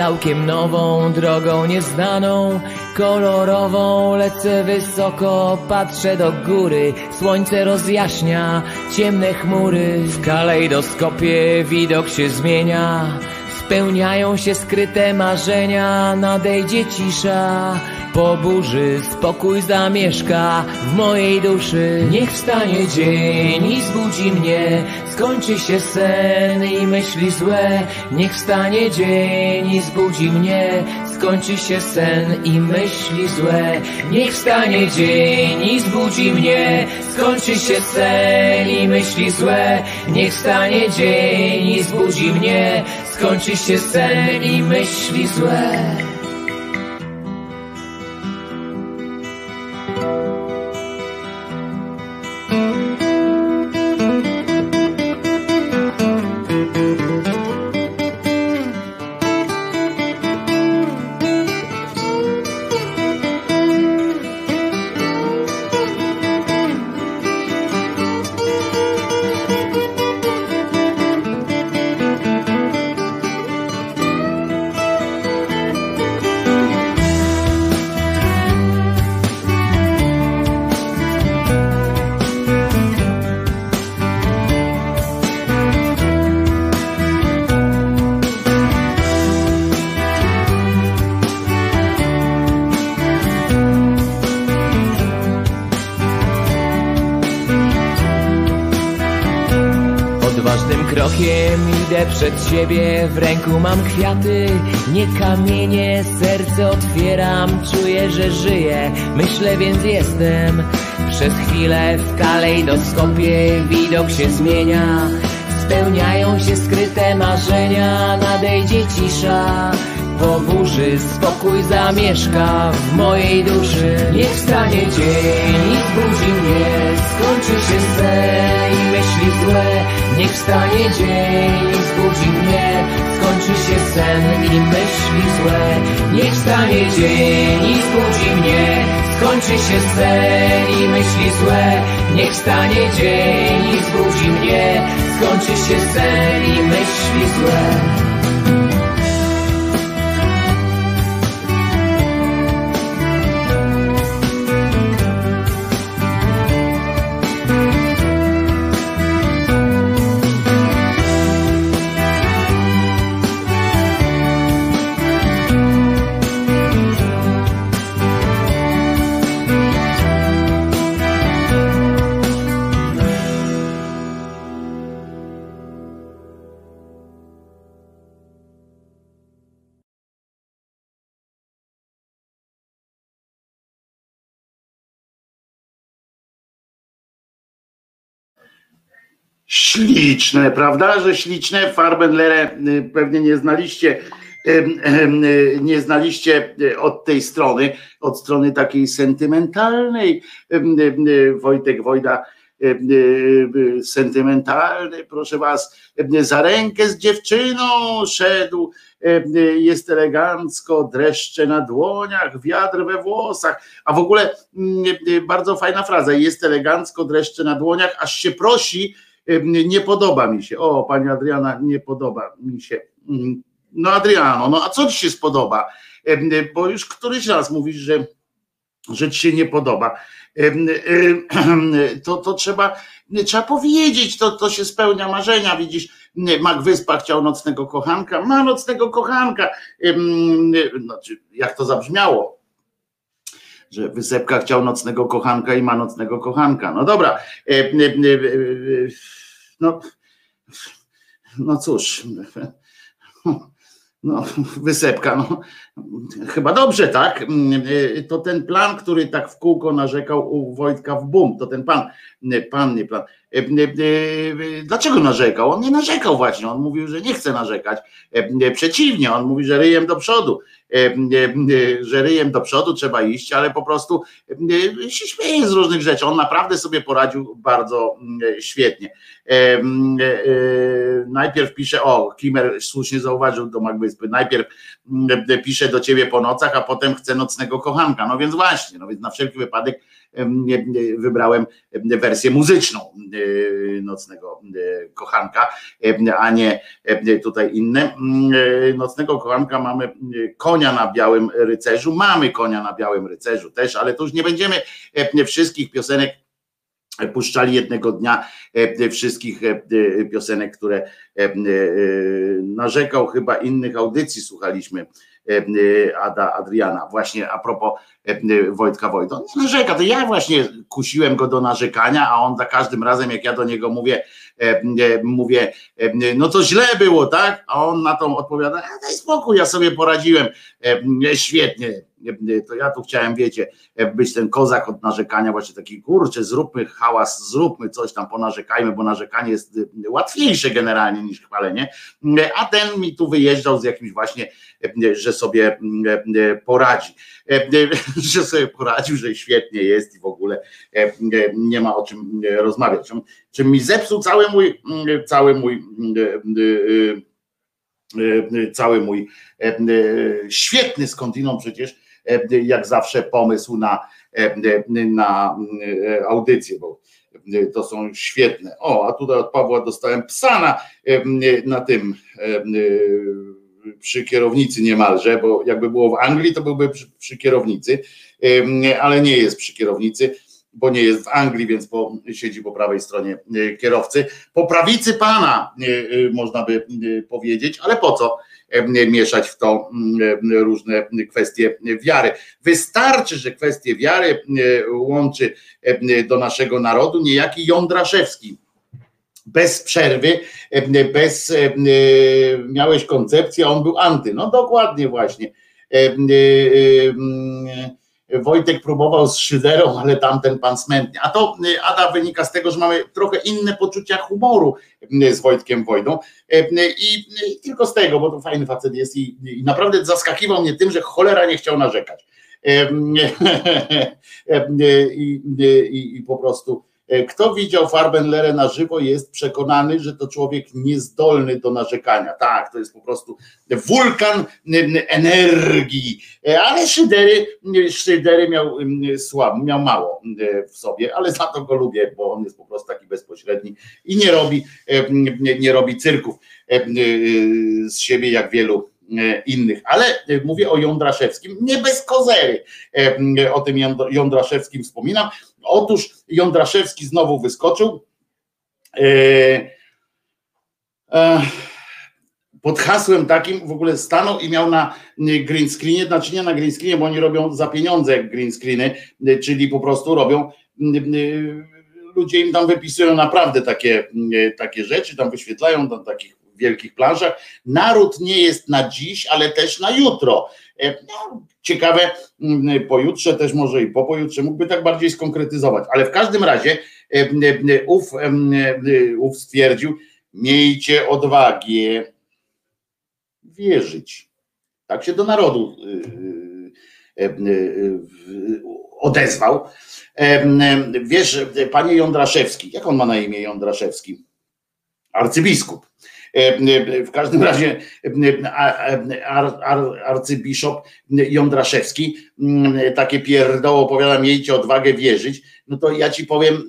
całkiem nową, drogą nieznaną, kolorową. Lecę wysoko, patrzę do góry, słońce rozjaśnia ciemne chmury. W kalejdoskopie widok się zmienia, spełniają się skryte marzenia, nadejdzie cisza. Po burzy spokój zamieszka w mojej duszy. Niech wstanie dzień i zbudzi mnie, skończy się sen i myśli złe. Niech wstanie dzień i zbudzi mnie, skończy się sen i myśli złe. Niech wstanie dzień i zbudzi mnie, skończy się sen i myśli złe. Niech wstanie dzień i zbudzi mnie, skończy się sen i myśli złe. Przed siebie, w ręku mam kwiaty, nie kamienie, serce otwieram, czuję, że żyję, myślę więc jestem. Przez chwilę w kalejdoskopie widok się zmienia, spełniają się skryte marzenia, nadejdzie cisza. Po burzy spokój zamieszka w mojej duszy. Niech wstanie dzień i zbudzi mnie, skończy się sen i myśli złe. Niech wstanie dzień i zbudzi mnie, skończy się sen i myśli złe. Niech wstanie dzień i zbudzi mnie, skończy się sen i myśli złe. Niech wstanie dzień i zbudzi mnie, skończy się sen i myśli złe. Śliczne, prawda, że śliczne. Farbenlere y, pewnie nie znaliście, em, y, nie znaliście y, od tej strony, od strony takiej sentymentalnej. Y, Wojtek Wojda y, y, sentymentalny, proszę was, za rękę z dziewczyną szedł, y, jest elegancko, dreszcze na dłoniach, wiatr we włosach, a w ogóle mm, y, bardzo fajna fraza, jest elegancko, dreszcze na dłoniach, aż się prosi, nie podoba mi się. O, pani Adriana, nie podoba mi się. Mm, No Adriano, no a co ci się spodoba? Bo już któryś raz mówisz, że, że ci się nie podoba. To, to trzeba, trzeba powiedzieć, to, to się spełnia marzenia. Widzisz, Mac Wyspa chciał nocnego kochanka, ma nocnego kochanka. Znaczy, jak to zabrzmiało? Że Wysepka chciał nocnego kochanka i ma nocnego kochanka. No dobra. E, e, e, No, no cóż. No, wysepka, no. Chyba dobrze, tak? To ten plan, który tak w kółko narzekał u Wojtka w BUM, to ten pan, pan, nie plan. Dlaczego narzekał? On nie narzekał właśnie, on mówił, że nie chce narzekać. Przeciwnie, on mówi, że ryjem do przodu, że ryjem do przodu trzeba iść, ale po prostu się śmieje z różnych rzeczy. On naprawdę sobie poradził bardzo świetnie. Najpierw pisze, o, Kimer słusznie zauważył do Magwyspy, najpierw pisze do ciebie po nocach, a potem chce nocnego kochanka. No więc właśnie, no więc na wszelki wypadek wybrałem wersję muzyczną nocnego kochanka, a nie tutaj inne. Nocnego kochanka mamy konia na białym rycerzu, mamy konia na białym rycerzu też, ale to już nie będziemy wszystkich piosenek puszczali jednego dnia wszystkich piosenek, które narzekał, chyba innych audycji słuchaliśmy Ada Adriana, właśnie a propos Wojtka Wojta. On nie narzeka, to ja właśnie kusiłem go do narzekania, a on za każdym razem, jak ja do niego mówię, mówię, no to źle było, tak? A on na to odpowiada, daj spokój, ja sobie poradziłem świetnie. To ja tu chciałem, wiecie, być ten kozak od narzekania, właśnie taki kurczę, zróbmy hałas, zróbmy coś tam, ponarzekajmy, bo narzekanie jest łatwiejsze generalnie niż chwalenie, a ten mi tu wyjeżdżał z jakimś właśnie, że sobie poradzi, że sobie poradził, że świetnie jest i w ogóle nie ma o czym rozmawiać. Czym mi zepsuł cały mój, cały mój cały mój świetny skądinąd przecież, jak zawsze pomysł na, na audycję, bo to są świetne. O, a tutaj od Pawła dostałem psa na, na tym przy kierownicy niemalże, bo jakby było w Anglii, to byłby przy, przy kierownicy, ale nie jest przy kierownicy bo nie jest w Anglii, więc po, siedzi po prawej stronie kierowcy. Po prawicy pana, można by powiedzieć, ale po co mieszać w to różne kwestie wiary? Wystarczy, że kwestie wiary łączy do naszego narodu niejaki Jądraszewski. Bez przerwy, bez miałeś koncepcję, on był anty. No dokładnie właśnie Wojtek próbował z szyderą, ale tamten pan smętnie. A to, y, Ada, wynika z tego, że mamy trochę inne poczucia humoru y, z Wojtkiem Wojdą y, i, i tylko z tego, bo to fajny facet jest i, i naprawdę zaskakiwał mnie tym, że cholera nie chciał narzekać. I, i, i po prostu kto widział Farbenlerę na żywo, jest przekonany, że to człowiek niezdolny do narzekania. Tak, to jest po prostu wulkan energii. E, ale Szydery, Szydery miał słabo, miał mało w sobie, ale za to go lubię, bo on jest po prostu taki bezpośredni i nie robi, nie robi cyrków z siebie jak wielu innych, ale mówię o Jądraszewskim, nie bez kozery o tym Jądraszewskim wspominam, Otóż Jądraszewski znowu wyskoczył. E, e, pod hasłem takim w ogóle stanął i miał na green screenie, znaczy nie na green screenie, bo oni robią za pieniądze green screeny, czyli po prostu robią ludzie im tam wypisują naprawdę takie, takie rzeczy, tam wyświetlają na takich wielkich planszach. Naród nie jest na dziś, ale też na jutro. E, no, ciekawe, mm, pojutrze też może i po pojutrze mógłby tak bardziej skonkretyzować, ale w każdym razie e, ów, ów stwierdził, miejcie odwagę wierzyć. Tak się do narodu y, y, y, odezwał. Wiesz, panie Jądraszewski, jak on ma na imię Jądraszewski? Arcybiskup. E, e, w każdym razie e, arcybiszop Jądraszewski takie pierdoło opowiada, miejcie odwagę wierzyć, no to ja ci powiem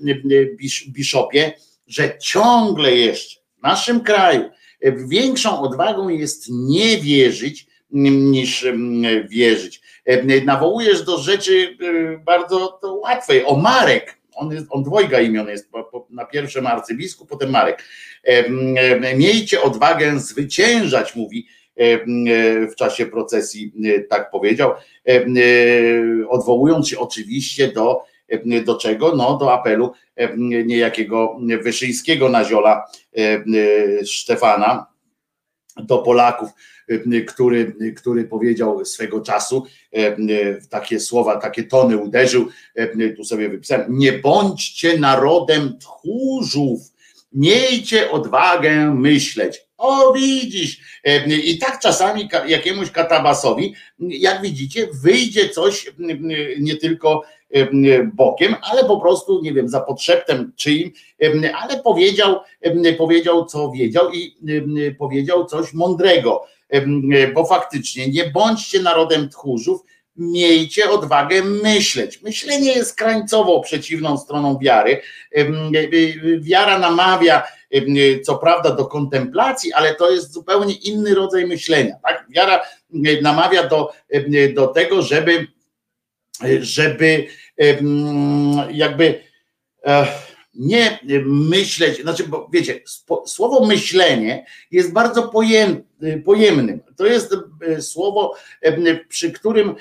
biszopie, że ciągle jeszcze w naszym kraju większą odwagą jest nie wierzyć niż wierzyć. Nawołujesz do rzeczy bardzo łatwej. O Marek, on, jest, on dwojga imion jest, na pierwszym arcybiskup, potem Marek. Miejcie odwagę zwyciężać, mówi w czasie procesji, tak powiedział, odwołując się oczywiście do, do czego? No, do apelu niejakiego Wyszyńskiego naziola Szczefana do Polaków, który, który powiedział swego czasu takie słowa, takie tony uderzył, tu sobie wypisałem, nie bądźcie narodem tchórzów, miejcie odwagę myśleć. O, widzisz. I tak czasami jakiemuś katabasowi, jak widzicie, wyjdzie coś nie tylko bokiem, ale po prostu, nie wiem, za podszeptem czyim, ale powiedział, powiedział, co wiedział i powiedział coś mądrego, bo faktycznie nie bądźcie narodem tchórzów, miejcie odwagę myśleć. Myślenie jest krańcowo przeciwną stroną wiary. Wiara namawia, co prawda, do kontemplacji, ale to jest zupełnie inny rodzaj myślenia. Tak? Wiara namawia do, do tego, żeby, żeby jakby e, nie myśleć, znaczy, bo wiecie, słowo myślenie jest bardzo pojemnym. To jest e, słowo, przy którym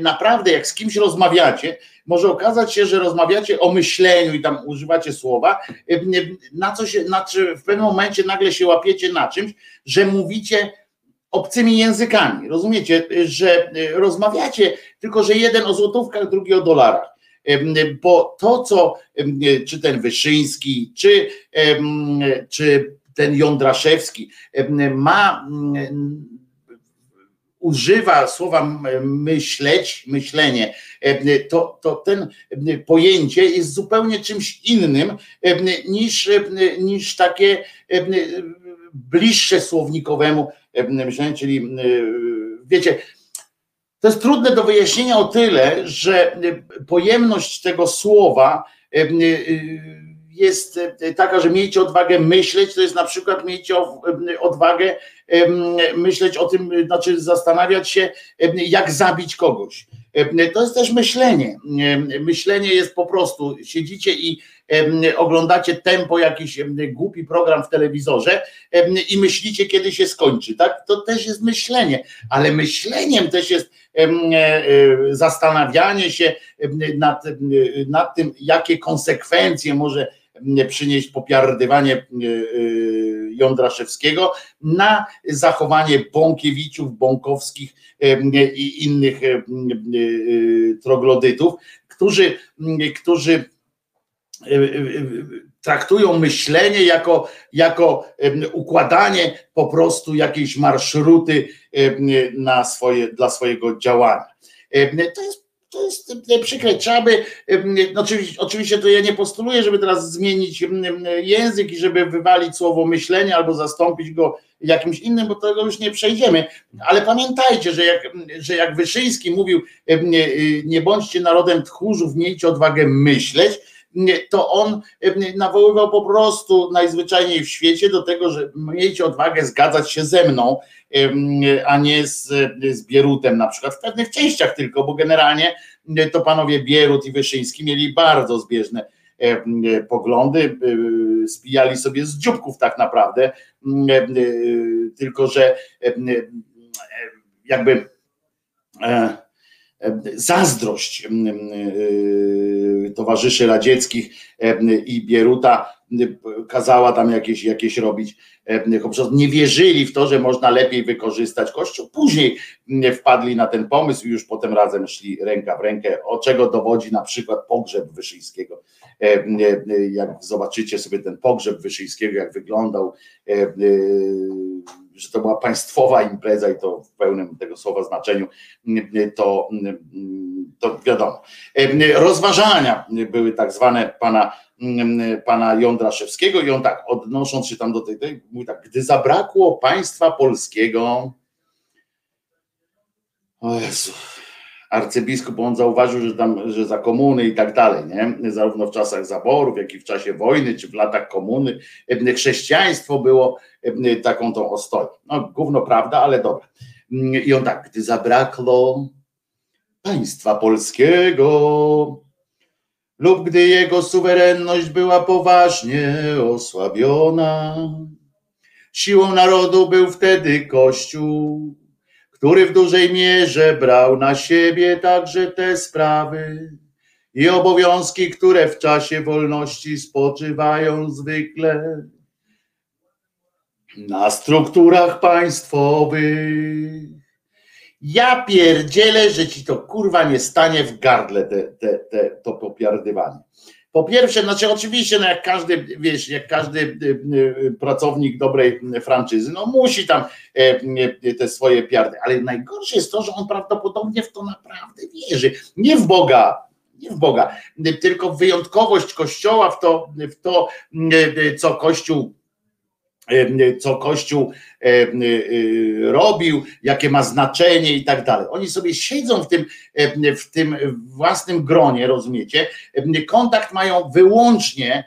naprawdę, jak z kimś rozmawiacie, może okazać się, że rozmawiacie o myśleniu i tam używacie słowa, na co się, na, w pewnym momencie nagle się łapiecie na czymś, że mówicie obcymi językami. Rozumiecie, że rozmawiacie, tylko że jeden o złotówkach, drugi o dolarach bo to, co czy ten Wyszyński, czy, czy ten Jądraszewski ma używa słowa myśleć, myślenie, to, to ten pojęcie jest zupełnie czymś innym niż, niż takie bliższe słownikowemu myśleniu, czyli wiecie, to jest trudne do wyjaśnienia o tyle, że pojemność tego słowa jest taka, że miejcie odwagę myśleć, to jest na przykład miejcie odwagę myśleć o tym, znaczy zastanawiać się, jak zabić kogoś. To jest też myślenie. Myślenie jest po prostu, siedzicie i oglądacie tempo, jakiś głupi program w telewizorze i myślicie, kiedy się skończy. Tak? To też jest myślenie, ale myśleniem też jest e, e, zastanawianie się nad, nad tym, jakie konsekwencje może przynieść popiardywanie e, Jądraszewskiego na zachowanie Bąkiewiczów, Bąkowskich i innych troglodytów, którzy, którzy Y, y, y, traktują myślenie jako, jako układanie po prostu jakiejś marszruty na swoje, dla swojego działania. To jest to jest przykre. Trzeba by, no oczywiście, oczywiście to ja nie postuluję, żeby teraz zmienić język i żeby wywalić słowo myślenie albo zastąpić go jakimś innym, bo tego już nie przejdziemy. Ale pamiętajcie, że jak, że jak Wyszyński mówił, nie bądźcie narodem tchórzów, miejcie odwagę myśleć, to on nawoływał po prostu najzwyczajniej w świecie do tego, że miejcie odwagę zgadzać się ze mną, a nie z, z Bierutem na przykład, w pewnych częściach tylko, bo generalnie to panowie Bierut i Wyszyński mieli bardzo zbieżne poglądy, spijali sobie z dzióbków tak naprawdę, tylko że jakby e, zazdrość towarzyszy radzieckich i Bieruta kazała tam jakieś, jakieś robić, nie wierzyli w to, że można lepiej wykorzystać Kościół. Później wpadli na ten pomysł i już potem razem szli ręka w rękę, o czego dowodzi na przykład pogrzeb Wyszyńskiego. Jak zobaczycie sobie ten pogrzeb Wyszyńskiego, jak wyglądał, że to była państwowa impreza i to w pełnym tego słowa znaczeniu, to, to wiadomo. Rozważania były tak zwane pana, pana Jądraszewskiego i on tak, odnosząc się tam do tej, tej mówi tak, gdy zabrakło państwa polskiego, o Jezu, arcybiskup, on zauważył, że tam, że za komuny i tak dalej, nie? Zarówno w czasach zaborów, jak i w czasie wojny, czy w latach komuny, chrześcijaństwo było taką tą ostoją. No, gówno prawda, ale dobra. I on tak, gdy zabrakło państwa polskiego, lub gdy jego suwerenność była poważnie osłabiona, siłą narodu był wtedy Kościół który w dużej mierze brał na siebie także te sprawy i obowiązki, które w czasie wolności spoczywają zwykle. Na strukturach państwowych. Ja pierdzielę, że ci to kurwa nie stanie w gardle te, te, te, to popiardywanie. Po pierwsze, znaczy oczywiście, no jak każdy, wiesz, jak każdy y, y, pracownik dobrej franczyzy, no musi tam e, y, te swoje piardy, ale najgorsze jest to, że on prawdopodobnie w to naprawdę wierzy. Nie w Boga, nie w Boga, tylko w wyjątkowość Kościoła, w to, w to co Kościół co Kościół robił, jakie ma znaczenie i tak dalej. Oni sobie siedzą w tym, w tym własnym gronie, rozumiecie? Kontakt mają wyłącznie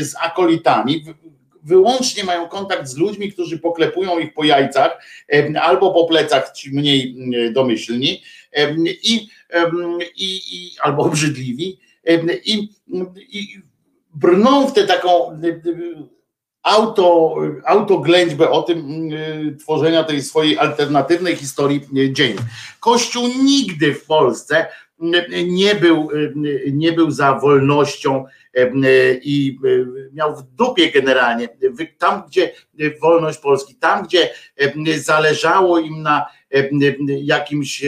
z akolitami, wyłącznie mają kontakt z ludźmi, którzy poklepują ich po jajcach albo po plecach, ci mniej domyślni i, i, i albo obrzydliwi i, i brną w tę taką auto, autoględźbę o tym y, tworzenia tej swojej alternatywnej historii y, dzień. Kościół nigdy w Polsce y, nie był, nie był za wolnością i miał w dupie generalnie, tam gdzie wolność Polski, tam gdzie zależało im na jakimś,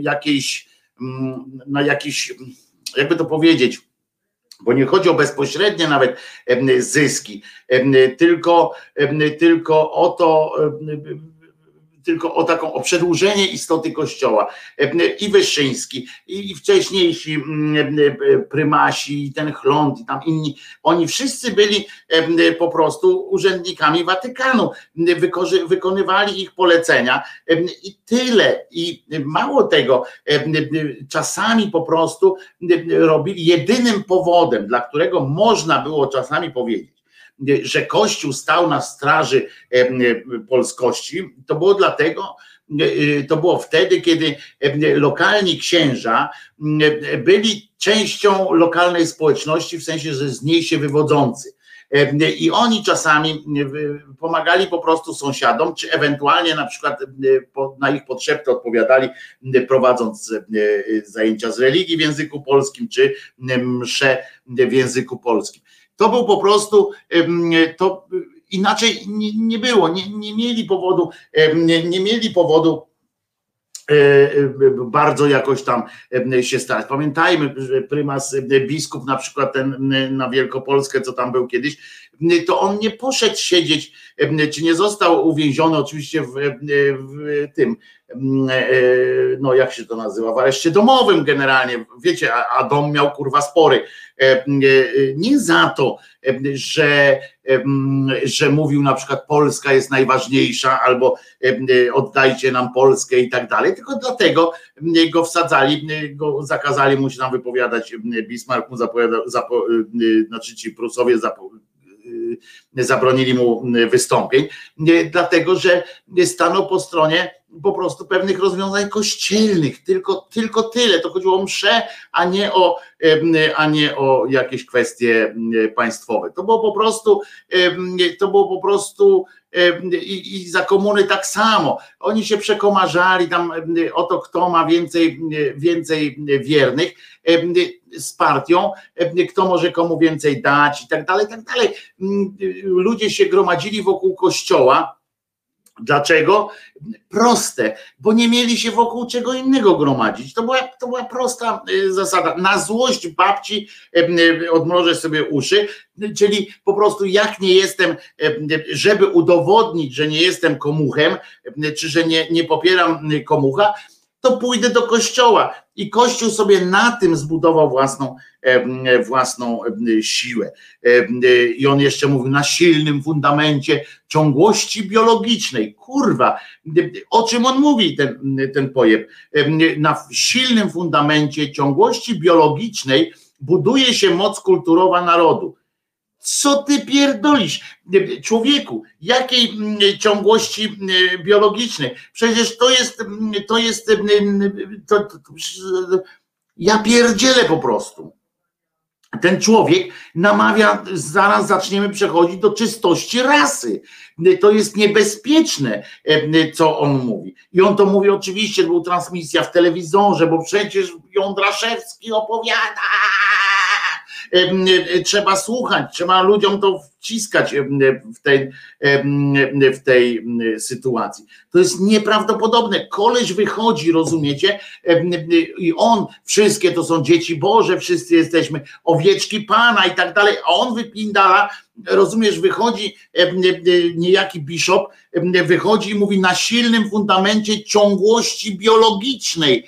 jakiejś, mm, na jakiś, jakby to powiedzieć, bo nie chodzi o bezpośrednie nawet zyski, tylko, tylko o to, tylko o taką o przedłużenie istoty Kościoła. I Wyszyński, i wcześniejsi prymasi, i ten Chląd, i tam inni, oni wszyscy byli po prostu urzędnikami Watykanu, wykonywali ich polecenia i tyle. I mało tego, czasami po prostu robili jedynym powodem, dla którego można było czasami powiedzieć, że Kościół stał na straży polskości, to było dlatego, to było wtedy, kiedy lokalni księża byli częścią lokalnej społeczności, w sensie, że z niej się wywodzący. I oni czasami pomagali po prostu sąsiadom, czy ewentualnie na przykład na ich potrzeby odpowiadali, prowadząc zajęcia z religii w języku polskim, czy msze w języku polskim. To był po prostu, to inaczej nie, nie było, nie, nie mieli powodu, nie, nie mieli powodu e, e, bardzo jakoś tam się starać. Pamiętajmy, że prymas biskup na przykład ten na Wielkopolskę, co tam był kiedyś, to on nie poszedł siedzieć, czy nie został uwięziony oczywiście w, w tym, no jak się to nazywa, w areszcie domowym generalnie, wiecie, a, a dom miał kurwa spory. Nie za to, że, że mówił na przykład Polska jest najważniejsza, albo oddajcie nam Polskę i tak dalej, tylko dlatego go wsadzali, go zakazali mu się tam wypowiadać, Bismarck mu zapowiadał, zapo, znaczy ci Prusowie zapo, zabronili mu wystąpień, dlatego że stanął po stronie po prostu pewnych rozwiązań kościelnych, tylko, tylko tyle. To chodziło o msze, a nie o, a nie o jakieś kwestie państwowe. To było po prostu, to było po prostu i, i za komuny tak samo. Oni się przekomarzali tam o to, kto ma więcej, więcej wiernych z partią, kto może komu więcej dać i tak dalej, i tak dalej. Ludzie się gromadzili wokół kościoła, Dlaczego? Proste, bo nie mieli się wokół czego innego gromadzić. To była, to była prosta y, zasada. Na złość babci y, odmrożę sobie uszy, czyli po prostu jak nie jestem, żeby udowodnić, że nie jestem komuchem, czy że nie, nie popieram komucha, to pójdę do kościoła. I kościół sobie na tym zbudował własną, własną siłę. I on jeszcze mówił na silnym fundamencie ciągłości biologicznej. Kurwa, o czym on mówi, ten, ten pojeb? Na silnym fundamencie ciągłości biologicznej buduje się moc kulturowa narodu. Co ty pierdolisz? Człowieku, jakiej mm, ciągłości mm, biologicznej? Przecież to jest, mm, to jest, to, to, to, ja pierdzielę po prostu. Ten człowiek namawia, zaraz zaczniemy przechodzić do czystości rasy. To jest niebezpieczne, co on mówi. I on to mówi oczywiście, był transmisja w telewizorze, bo przecież Jądraszewski opowiada e, trzeba słuchać, trzeba ludziom to wciskać w tej, w tej sytuacji. To jest nieprawdopodobne. Koleś wychodzi, rozumiecie? I on, wszystkie to są dzieci Boże, wszyscy jesteśmy owieczki Pana i tak dalej, a on wypindala, rozumiesz, wychodzi niejaki bishop, wychodzi i mówi na silnym fundamencie ciągłości biologicznej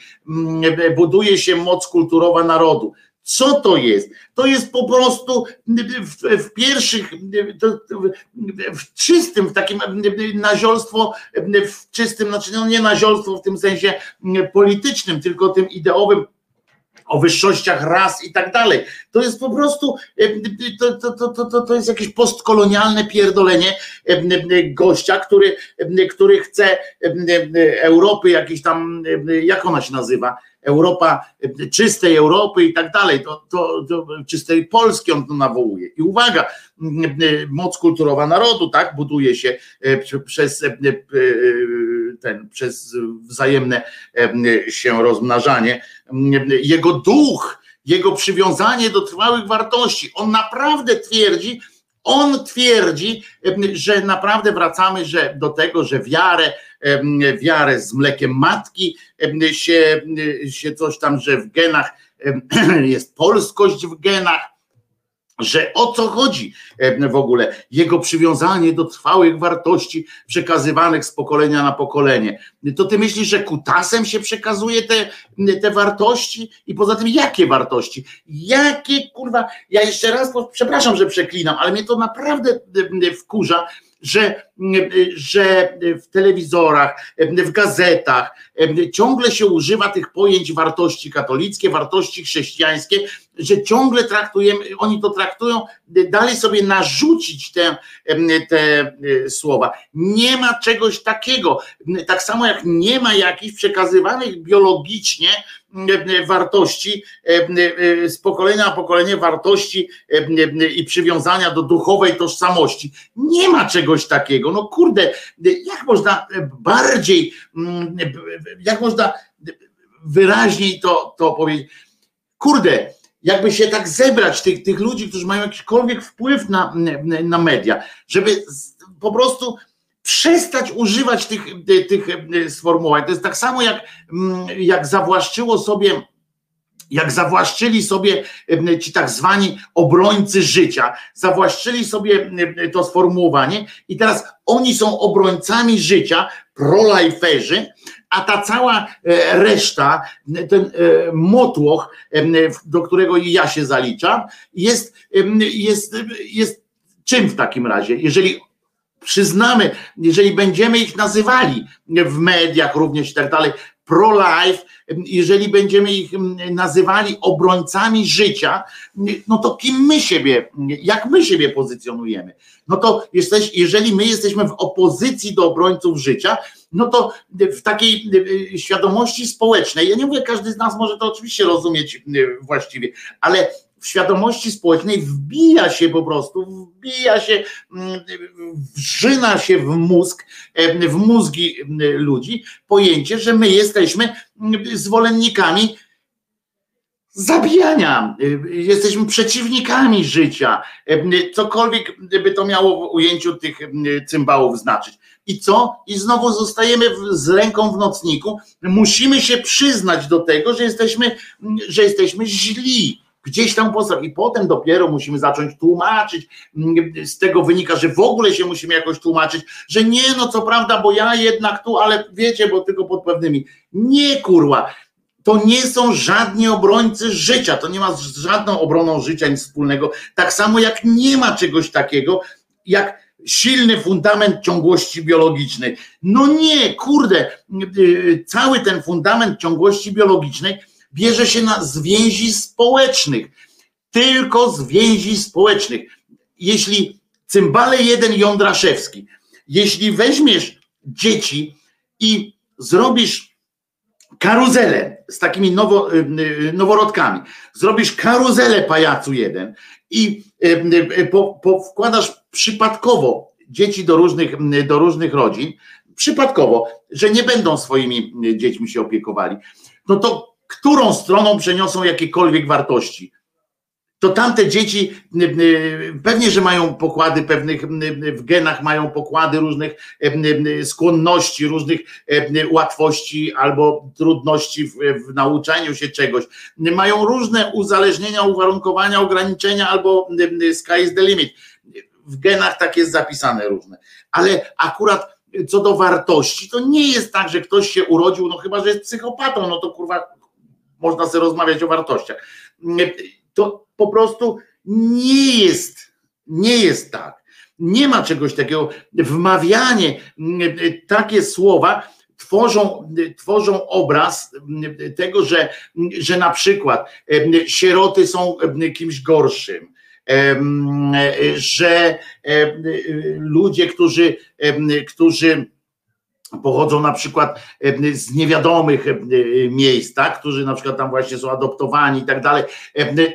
buduje się moc kulturowa narodu. Co to jest? To jest po prostu w, w pierwszych, to, w czystym, w takim naziolstwo, w czystym, znaczy no nie naziolstwo w tym sensie politycznym, tylko tym ideowym, o wyższościach ras i tak dalej. To jest po prostu, to, to, to, to, to jest jakieś postkolonialne pierdolenie gościa, który, który chce Europy jakiejś tam, jak ona się nazywa, Europa, czystej Europy i tak dalej, to, to, to czystej Polski on to nawołuje. I uwaga, moc kulturowa narodu, tak, buduje się przez ten, przez wzajemne się rozmnażanie. Jego duch, jego przywiązanie do trwałych wartości, on naprawdę twierdzi, on twierdzi, że naprawdę wracamy że do tego, że wiarę, wiarę z mlekiem matki się, się coś tam, że w genach jest polskość w genach, że o co chodzi w ogóle? Jego przywiązanie do trwałych wartości przekazywanych z pokolenia na pokolenie. To ty myślisz, że kutasem się przekazuje te, te wartości? I poza tym, jakie wartości? Jakie kurwa? Ja jeszcze raz, przepraszam, że przeklinam, ale mnie to naprawdę wkurza, że, że w telewizorach, w gazetach ciągle się używa tych pojęć wartości katolickie, wartości chrześcijańskie, że ciągle traktujemy, oni to traktują, dalej sobie narzucić te, te słowa. Nie ma czegoś takiego. Tak samo jak nie ma jakichś przekazywanych biologicznie wartości z pokolenia na pokolenie wartości i przywiązania do duchowej tożsamości. Nie ma czegoś takiego. No kurde, jak można bardziej, jak można wyraźniej to, to powiedzieć? Kurde, jakby się tak zebrać tych, tych ludzi, którzy mają jakikolwiek wpływ na, na media, żeby po prostu przestać używać tych, tych sformułowań. To jest tak samo jak, jak zawłaszczyło sobie jak zawłaszczyli sobie ci tak zwani obrońcy życia, zawłaszczyli sobie to sformułowanie i teraz oni są obrońcami życia, prolajferzy, a ta cała e, reszta, ten e, motłoch, do którego i ja się zaliczam, jest, jest, jest czym w takim razie? Jeżeli przyznamy, jeżeli będziemy ich nazywali w mediach również i tak dalej, pro-life, jeżeli będziemy ich nazywali obrońcami życia, no to kim my siebie, jak my siebie pozycjonujemy? No to jesteś, jeżeli my jesteśmy w opozycji do obrońców życia, no to w takiej świadomości społecznej, ja nie mówię, każdy z nas może to oczywiście rozumieć właściwie, ale w świadomości społecznej wbija się po prostu, wbija się, wrzyna się w mózg, w mózgi ludzi pojęcie, że my jesteśmy zwolennikami zabijania, jesteśmy przeciwnikami życia, cokolwiek by to miało w ujęciu tych cymbałów znaczyć. I co? I znowu zostajemy z ręką w nocniku. Musimy się przyznać do tego, że jesteśmy, że jesteśmy źli gdzieś tam postaw i potem dopiero musimy zacząć tłumaczyć. Z tego wynika, że w ogóle się musimy jakoś tłumaczyć, że nie, no co prawda, bo ja jednak tu, ale wiecie, bo tylko pod pewnymi. Nie kurwa. To nie są żadni obrońcy życia, to nie ma z żadną obroną życia nic wspólnego. Tak samo jak nie ma czegoś takiego, jak silny fundament ciągłości biologicznej. No nie, kurde, cały ten fundament ciągłości biologicznej bierze się na, z więzi społecznych. Tylko z więzi społecznych. Jeśli cymbale jeden Jądraszewski, jeśli weźmiesz dzieci i zrobisz karuzelę z takimi nowo, y, y, noworodkami, zrobisz karuzelę pajacu jeden i y, po, po wkładasz przypadkowo dzieci do różnych, do różnych rodzin, przypadkowo, że nie będą swoimi dziećmi się opiekowali, no to którą stroną przeniosą jakiekolwiek wartości. to tamte dzieci pewnie, że mają pokłady pewnych, w genach mają pokłady różnych skłonności, różnych łatwości albo trudności w, w nauczaniu się czegoś. Mają różne uzależnienia, uwarunkowania, ograniczenia albo sky is the limit. W genach tak jest zapisane różne. Ale akurat co do wartości, to nie jest tak, że ktoś się urodził, no chyba, że jest psychopatą, no to kurwa można sobie rozmawiać o wartościach. To po prostu nie jest, nie jest tak. Nie ma czegoś takiego. Wmawianie, takie słowa tworzą, tworzą obraz tego, że, że na przykład sieroty są kimś gorszym, że ludzie, którzy, którzy pochodzą na przykład z niewiadomych miejsc, tak, którzy na przykład tam właśnie są adoptowani i tak dalej,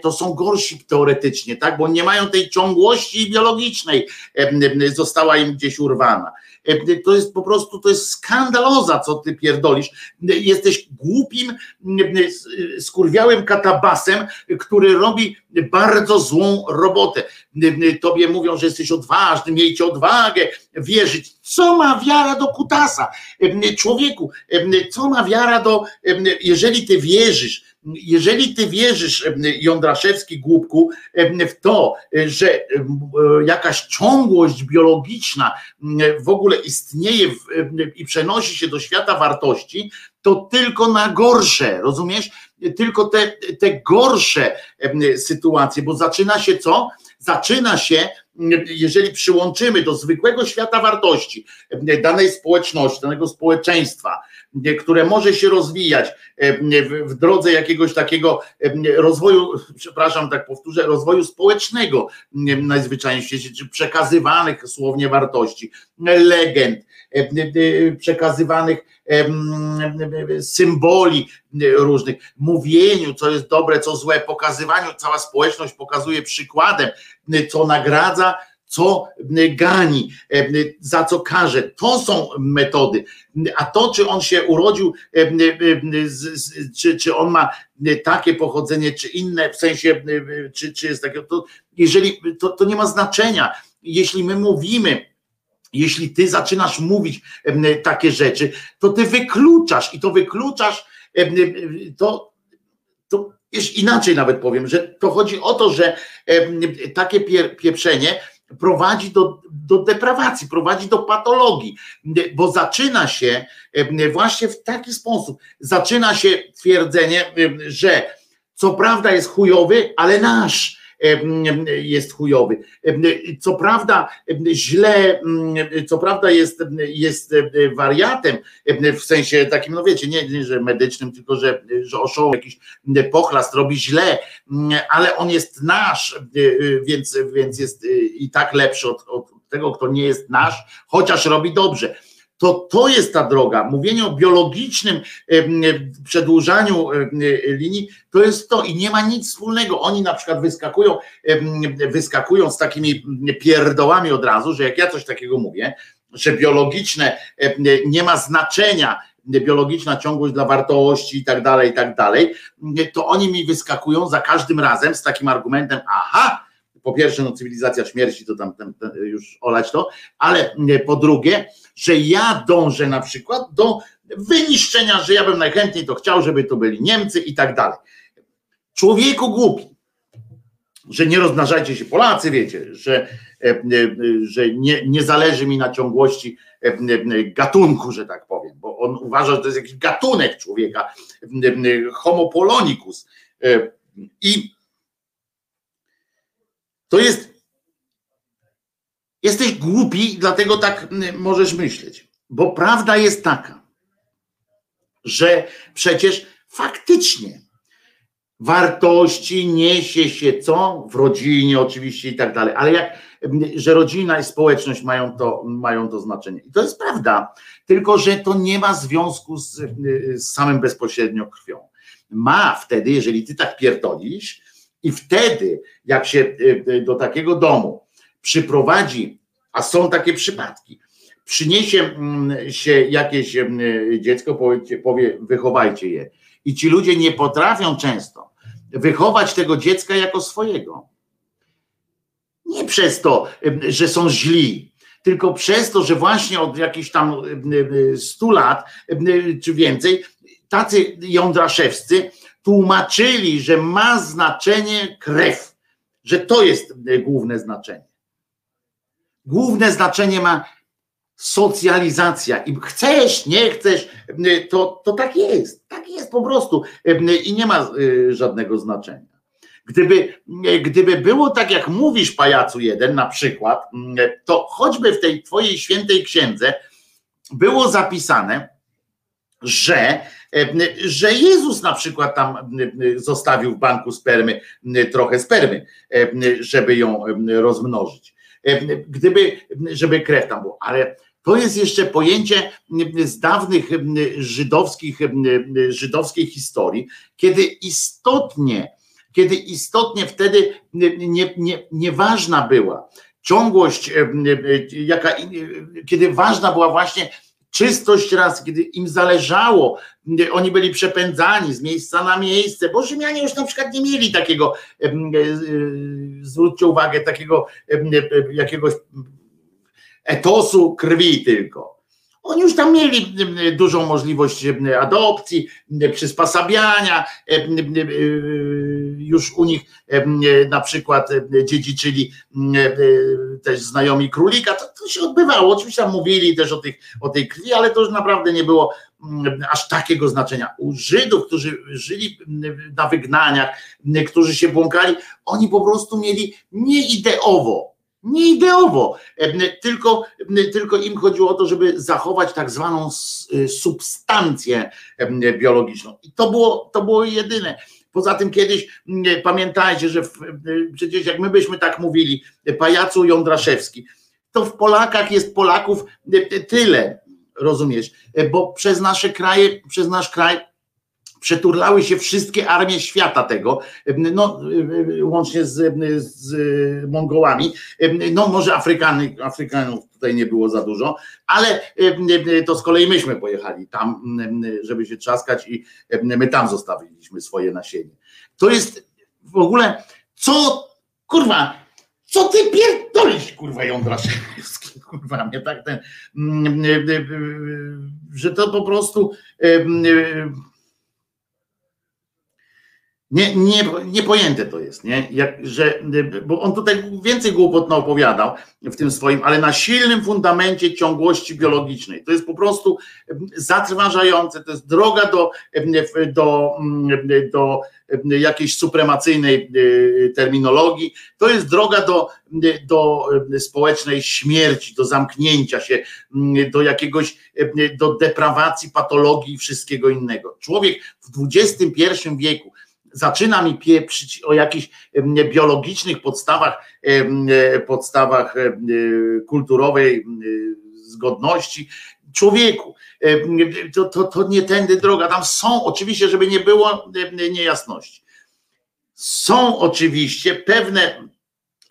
to są gorsi teoretycznie, tak, bo nie mają tej ciągłości biologicznej, została im gdzieś urwana. To jest po prostu, to jest skandaloza, co ty pierdolisz. Jesteś głupim, skurwiałym katabasem, który robi bardzo złą robotę. Tobie mówią, że jesteś odważny, miejcie odwagę, wierzyć. Co ma wiara do kutasa? Człowieku, co ma wiara do, jeżeli ty wierzysz, jeżeli ty wierzysz, Jądraszewski głupku, w to, że jakaś ciągłość biologiczna w ogóle istnieje i przenosi się do świata wartości, to tylko na gorsze, rozumiesz? Tylko te, te gorsze sytuacje, bo zaczyna się co? Zaczyna się, jeżeli przyłączymy do zwykłego świata wartości danej społeczności, danego społeczeństwa, które może się rozwijać w drodze jakiegoś takiego rozwoju, przepraszam, tak powtórzę, rozwoju społecznego najzwyczajniej w świecie, czy przekazywanych słownie wartości, legend, przekazywanych symboli różnych, mówieniu, co jest dobre, co złe, pokazywaniu, cała społeczność pokazuje przykładem, co nagradza, co gani, za co karze. To są metody. A to, czy on się urodził, czy, czy on ma takie pochodzenie, czy inne, w sensie, czy, czy jest takie, to jeżeli to, to nie ma znaczenia. Jeśli my mówimy, jeśli ty zaczynasz mówić takie rzeczy, to ty wykluczasz i to wykluczasz, to, to inaczej nawet powiem, że to chodzi o to, że takie pieprzenie prowadzi do, do deprawacji, prowadzi do patologii, bo zaczyna się właśnie w taki sposób, zaczyna się twierdzenie, że co prawda jest chujowy, ale nasz jest chujowy. Co prawda źle, co prawda jest, jest wariatem, w sensie takim, no wiecie, nie, nie że medycznym, tylko że, że oszoł jakiś pochlast robi źle, ale on jest nasz, więc, więc jest i tak lepszy od, od tego, kto nie jest nasz, chociaż robi dobrze to to jest ta droga. Mówienie o biologicznym przedłużaniu linii, to jest to i nie ma nic wspólnego. Oni na przykład wyskakują, wyskakują z takimi pierdołami od razu, że jak ja coś takiego mówię, że biologiczne nie ma znaczenia, biologiczna ciągłość dla wartości i tak dalej, i tak dalej, to oni mi wyskakują za każdym razem z takim argumentem, aha, po pierwsze, no cywilizacja śmierci, to tam, tam, tam już olać to, ale po drugie, że ja dążę na przykład do wyniszczenia, że ja bym najchętniej to chciał, żeby to byli Niemcy i tak dalej. Człowieku głupi, że nie rozmnażajcie się Polacy, wiecie, że, e, e, że nie, nie zależy mi na ciągłości e, gatunku, że tak powiem, bo on uważa, że to jest jakiś gatunek człowieka, homo polonicus. I to jest Jesteś głupi, dlatego tak możesz myśleć. Bo prawda jest taka, że przecież faktycznie wartości niesie się co? W rodzinie oczywiście i tak dalej, ale jak, że rodzina i społeczność mają to, mają to znaczenie. I to jest prawda, tylko że to nie ma związku z, z samym bezpośrednio krwią. Ma wtedy, jeżeli ty tak pierdolisz i wtedy, jak się do takiego domu przyprowadzi, a są takie przypadki, przyniesie mm, się jakieś mm, dziecko, powie, powie wychowajcie je. I ci ludzie nie potrafią często wychować tego dziecka jako swojego. Nie przez to, że są źli, tylko przez to, że właśnie od jakichś tam 100 lat czy więcej, tacy jądraszewscy tłumaczyli, że ma znaczenie krew, że to jest główne znaczenie. Główne znaczenie ma socjalizacja. I chcesz, nie chcesz, to, to tak jest. Tak jest po prostu. I nie ma y, żadnego znaczenia. Gdyby, gdyby było tak, jak mówisz, pajacu jeden na przykład, to choćby w tej twojej świętej księdze było zapisane, że, że Jezus na przykład tam zostawił w banku spermy trochę spermy, żeby ją rozmnożyć. Gdyby, żeby krew tam było, ale to jest jeszcze pojęcie z dawnych żydowskich, żydowskiej historii, kiedy istotnie, kiedy istotnie wtedy nie, nie, nieważna była ciągłość, jaka, kiedy ważna była właśnie czystość raz, kiedy im zależało, oni byli przepędzani z miejsca na miejsce, bo Rzymianie już na przykład nie mieli takiego, e, e, zwróćcie uwagę, takiego jakiegoś etosu krwi tylko. Oni już tam mieli dużą możliwość adopcji, przysposabiania, już u nich na przykład dziedziczyli też znajomi królika, to, to się odbywało, oczywiście tam mówili też o, tych, o tej krwi, ale to już naprawdę nie było aż takiego znaczenia. U Żydów, którzy żyli na wygnaniach, którzy się błąkali, oni po prostu mieli nieideowo, nie ideowo, tylko, tylko im chodziło o to, żeby zachować tak zwaną substancję biologiczną. I to było, to było jedyne. Poza tym kiedyś pamiętajcie, że w, przecież jak my byśmy tak mówili, pajacu Jądraszewski, to w Polakach jest Polaków tyle, rozumiesz, bo przez nasze kraje, przez nasz kraj przeturlały się wszystkie armie świata tego, no, łącznie z, z Mongołami, no może Afrykany, Afrykanów tutaj nie było za dużo, ale to z kolei myśmy pojechali tam, żeby się trzaskać i my tam zostawiliśmy swoje nasienie. To jest w ogóle, co, kurwa, co ty pierdolisz, kurwa, Jądraszewski, kurwa, mnie tak ten, że to po prostu nie, nie, niepojęte to jest, nie? Jak, że, bo on tutaj więcej głupot opowiadał w tym swoim, ale na silnym fundamencie ciągłości biologicznej. To jest po prostu zatrważające, to jest droga do, do, do jakiejś supremacyjnej terminologii, to jest droga do, do społecznej śmierci, do zamknięcia się, do jakiegoś, do deprawacji, patologii i wszystkiego innego. Człowiek w XXI wieku, zaczyna mi pieprzyć o jakichś biologicznych podstawach, podstawach kulturowej zgodności. Człowieku, to, to, to nie tędy droga. Tam są oczywiście, żeby nie było niejasności. Są oczywiście pewne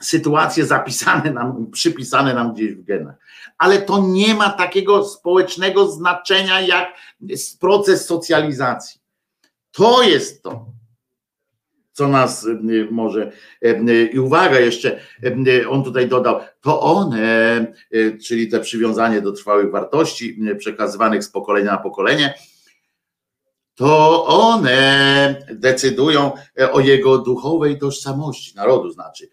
sytuacje zapisane nam, przypisane nam gdzieś w genach, ale to nie ma takiego społecznego znaczenia jak proces socjalizacji. To jest to co nas y, może. Y, I uwaga, jeszcze y, on tutaj dodał, to one, czyli te przywiązanie do trwałych wartości przekazywanych z pokolenia na pokolenie, to one decydują o jego duchowej tożsamości, narodu znaczy.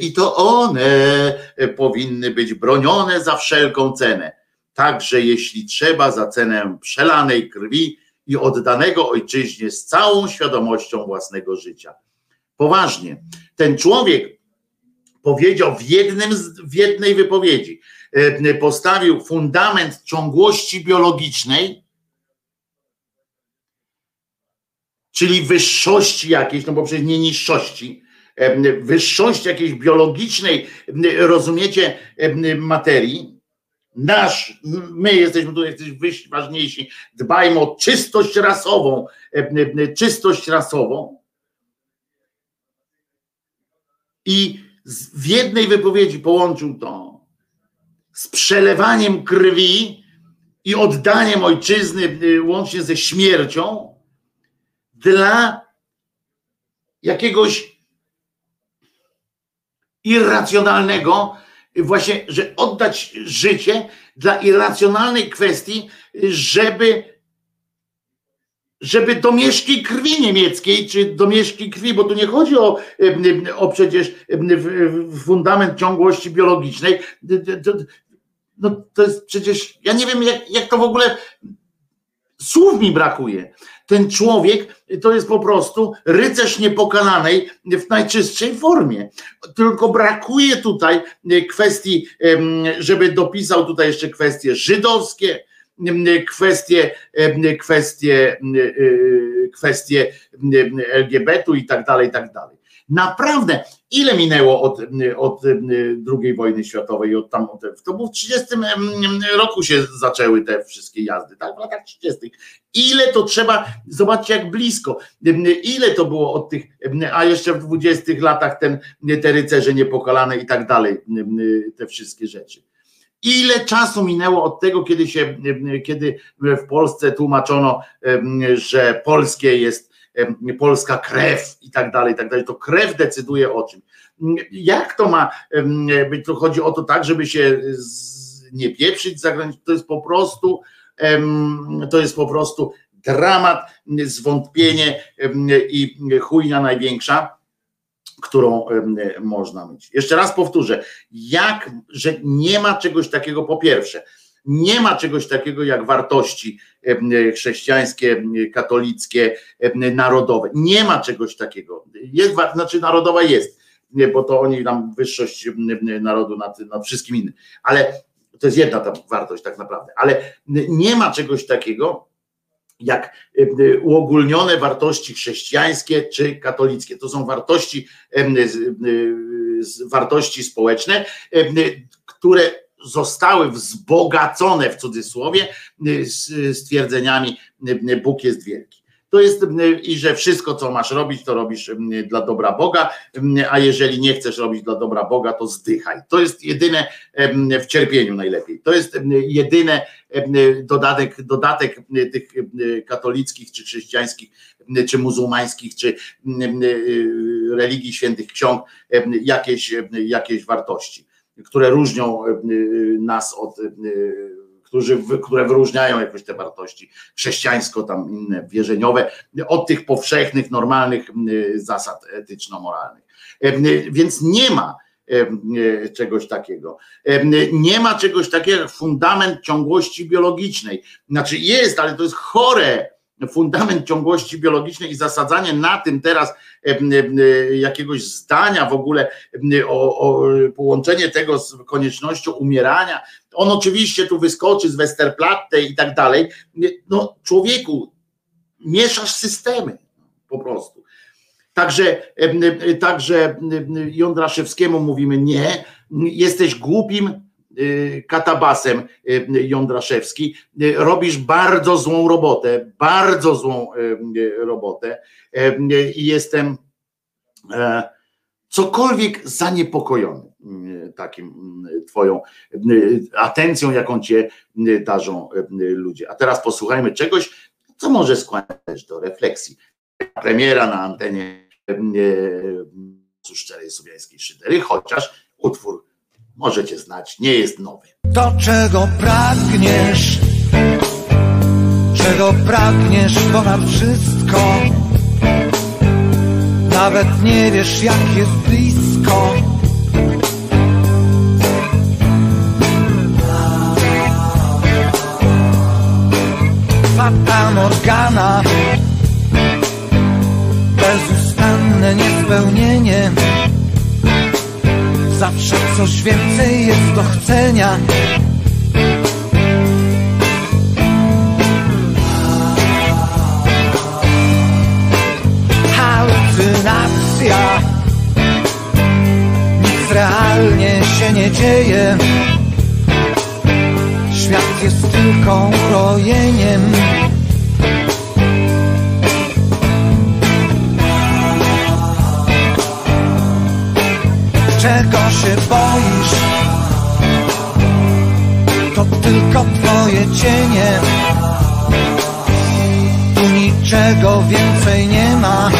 I to one powinny być bronione za wszelką cenę. Także jeśli trzeba, za cenę przelanej krwi, i oddanego ojczyźnie z całą świadomością własnego życia. Poważnie. Ten człowiek powiedział w, jednym, w jednej wypowiedzi, e, postawił fundament ciągłości biologicznej, czyli wyższości jakiejś, no bo przecież nie niższości, e, wyższości jakiejś biologicznej, rozumiecie, e, materii, nasz, my jesteśmy tu jesteśmy ważniejsi, dbajmy o czystość rasową, e, e, czystość rasową. I w jednej wypowiedzi połączył to z przelewaniem krwi i oddaniem ojczyzny e, łącznie ze śmiercią dla jakiegoś irracjonalnego, właśnie, że oddać życie dla irracjonalnej kwestii, żeby żeby domieszki krwi niemieckiej, czy domieszki krwi, bo tu nie chodzi o, o przecież fundament ciągłości biologicznej. No to jest przecież, ja nie wiem, jak, jak to w ogóle słów mi brakuje. Ten człowiek to jest po prostu rycerz niepokalanej w najczystszej formie. Tylko brakuje tutaj kwestii, żeby dopisał tutaj jeszcze kwestie żydowskie, kwestie, kwestie, kwestie LGBT-u i tak dalej, i tak dalej. Naprawdę, ile minęło od, od II wojny światowej, od tam, to był w 30 roku się zaczęły te wszystkie jazdy, tak, w latach 30. Ile to trzeba, zobaczcie jak blisko, ile to było od tych, a jeszcze w 20 latach ten, te rycerze niepokalane i tak dalej, te wszystkie rzeczy. Ile czasu minęło od tego, kiedy się, kiedy w Polsce tłumaczono, że polskie jest polska krew i tak dalej, i tak dalej. To krew decyduje o czym. Jak to ma być? To chodzi o to tak, żeby się nie pieprzyć za granicą. To jest po prostu, to jest po prostu dramat, zwątpienie i chujnia największa którą można mieć. Jeszcze raz powtórzę, jak, że nie ma czegoś takiego, po pierwsze, nie ma czegoś takiego jak wartości chrześcijańskie, katolickie, narodowe. Nie ma czegoś takiego. Jest, znaczy narodowa jest, bo to oni tam wyższość narodu nad, nad wszystkim innym. Ale to jest jedna tam wartość tak naprawdę. Ale nie ma czegoś takiego, jak uogólnione wartości chrześcijańskie czy katolickie. To są wartości, wartości społeczne, które zostały wzbogacone w cudzysłowie stwierdzeniami Bóg jest wielki. To jest i że wszystko, co masz robić, to robisz dla dobra Boga, a jeżeli nie chcesz robić dla dobra Boga, to zdychaj. To jest jedyne w cierpieniu najlepiej. To jest jedyne dodatek, dodatek tych katolickich, czy chrześcijańskich, czy muzułmańskich, czy religii świętych ksiąg, jakieś, jakieś wartości które różnią e, e, nas od, e, którzy, które wyróżniają jakoś te wartości chrześcijańsko, tam inne wierzeniowe, od tych powszechnych, normalnych zasad etyczno-moralnych. Więc nie ma czegoś takiego. Nie ma czegoś takiego jak fundament ciągłości biologicznej. Znaczy jest, ale to jest chore fundament ciągłości biologicznej i zasadzanie na tym teraz jakiegoś zdania w ogóle o, o połączenie tego z koniecznością umierania. On oczywiście tu wyskoczy z Westerplatte i tak dalej. No człowieku, mieszasz systemy po prostu. Także, także Jądraszewskiemu mówimy nie, jesteś głupim, katabasem y, Jądraszewski, y, robisz bardzo złą robotę, bardzo złą robotę i jestem e, cokolwiek zaniepokojony takim twoją atencją, jaką cię darzą ludzie. A teraz posłuchajmy czegoś, co może skłaniać do refleksji. Premiera na antenie szczerej słowiańskiej szydery, chociaż utwór możecie znać, nie jest nowy. To czego pragniesz, czego pragniesz ponad wszystko, nawet nie wiesz jak jest blisko. Fata Morgana, bezustanne niespełnienie Zawsze coś więcej jest do chcenia. Halucynacja. Nic realnie się nie dzieje. Świat jest tylko urojeniem czego się boisz? To tylko twoje cienie. Tu niczego więcej nie ma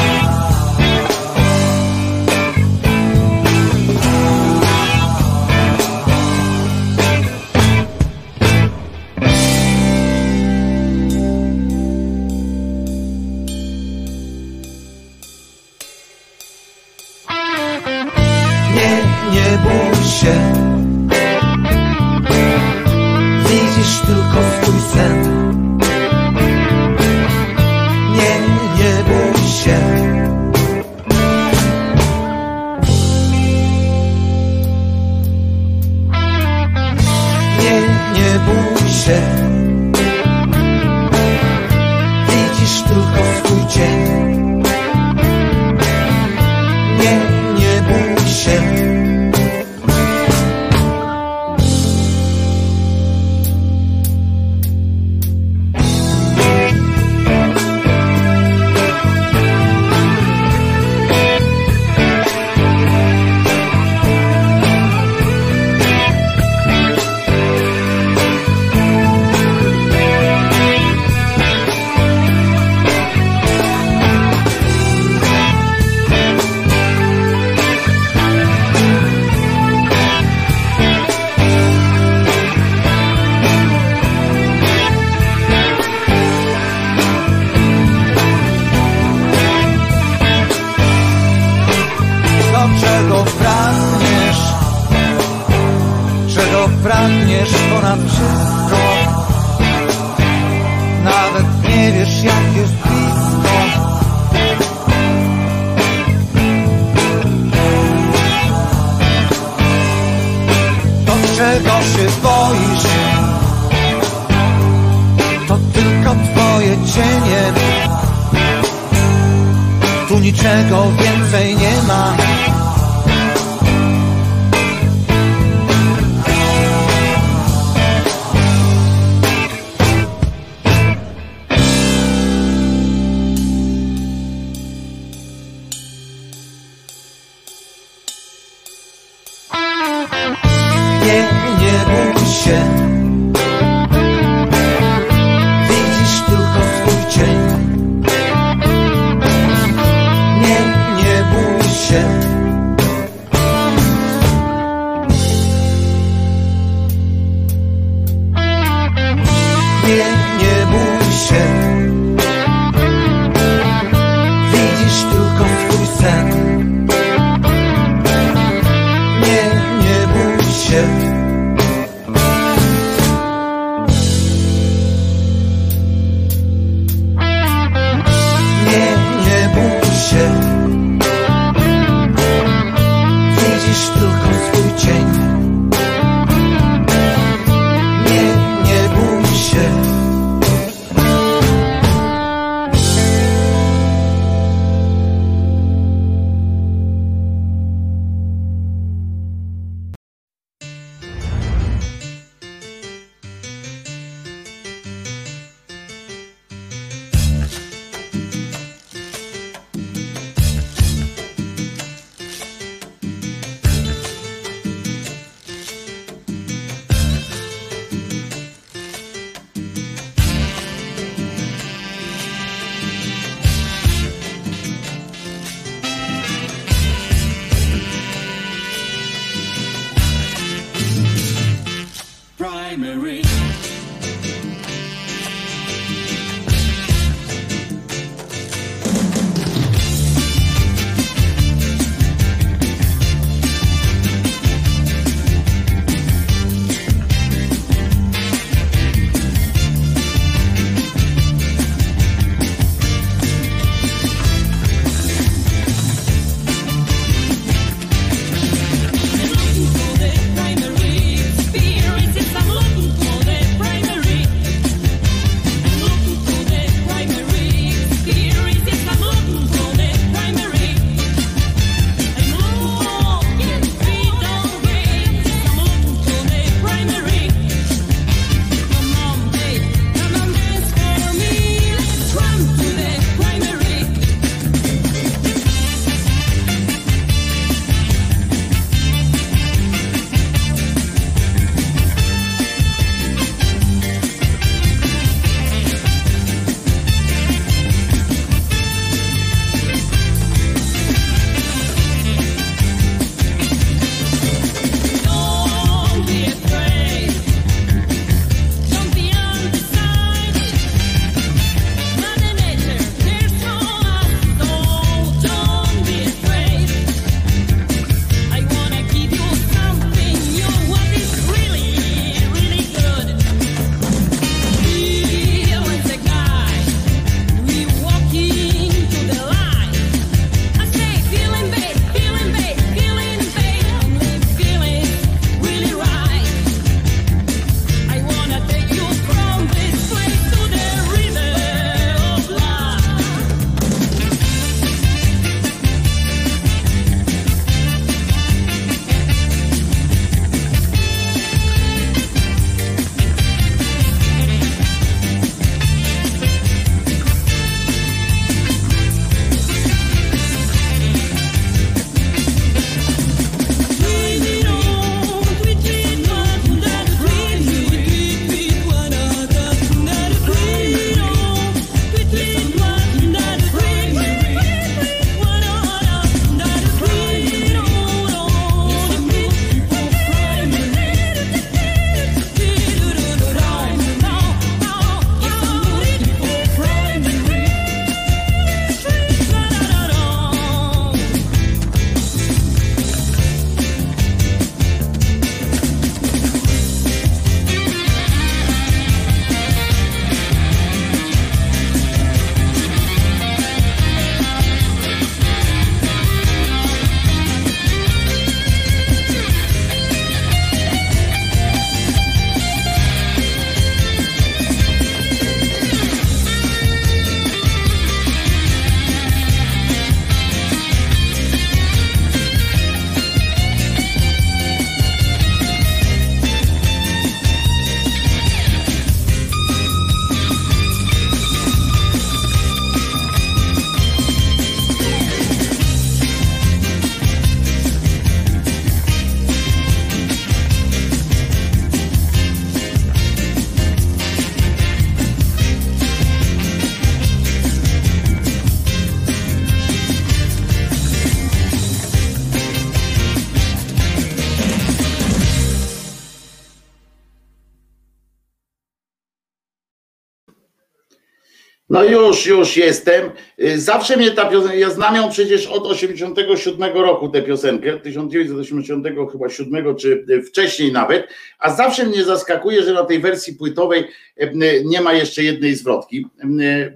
już, już jestem. Y, Zawsze mnie ta piosenka, ja znam ją przecież od 87 roku tę piosenkę, 1980 chyba 7 czy y, wcześniej nawet, a zawsze mnie zaskakuje, że na tej wersji płytowej y, nie ma jeszcze jednej zwrotki,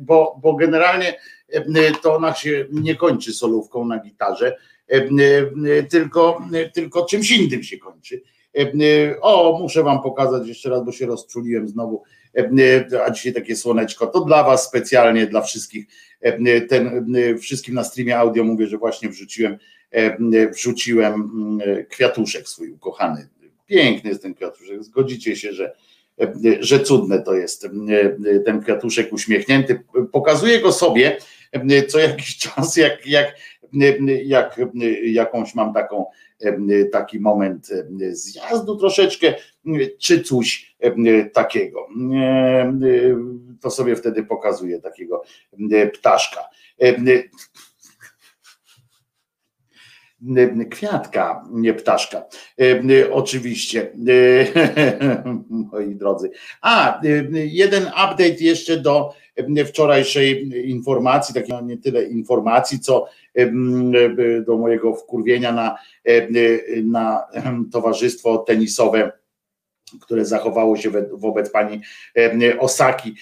bo, bo generalnie to ona się nie kończy solówką na gitarze, tylko, tylko czymś innym się kończy. O, muszę wam pokazać jeszcze raz, bo się rozczuliłem znowu a dzisiaj takie słoneczko, to dla Was specjalnie, dla wszystkich, ten, wszystkim na streamie audio mówię, że właśnie wrzuciłem, wrzuciłem kwiatuszek swój ukochany. Piękny jest ten kwiatuszek, zgodzicie się, że, że cudne to jest ten kwiatuszek uśmiechnięty. Pokazuję go sobie co jakiś czas, jak, jak, jak jakąś mam taką taki moment zjazdu troszeczkę, czy coś takiego. To sobie wtedy pokazuje takiego ptaszka. Kwiatka, nie ptaszka. Oczywiście, moi drodzy. A, jeden update jeszcze do wczorajszej informacji, takiej nie tyle informacji, co do mojego wkurwienia na, na towarzystwo tenisowe które zachowało się wobec pani Osaki,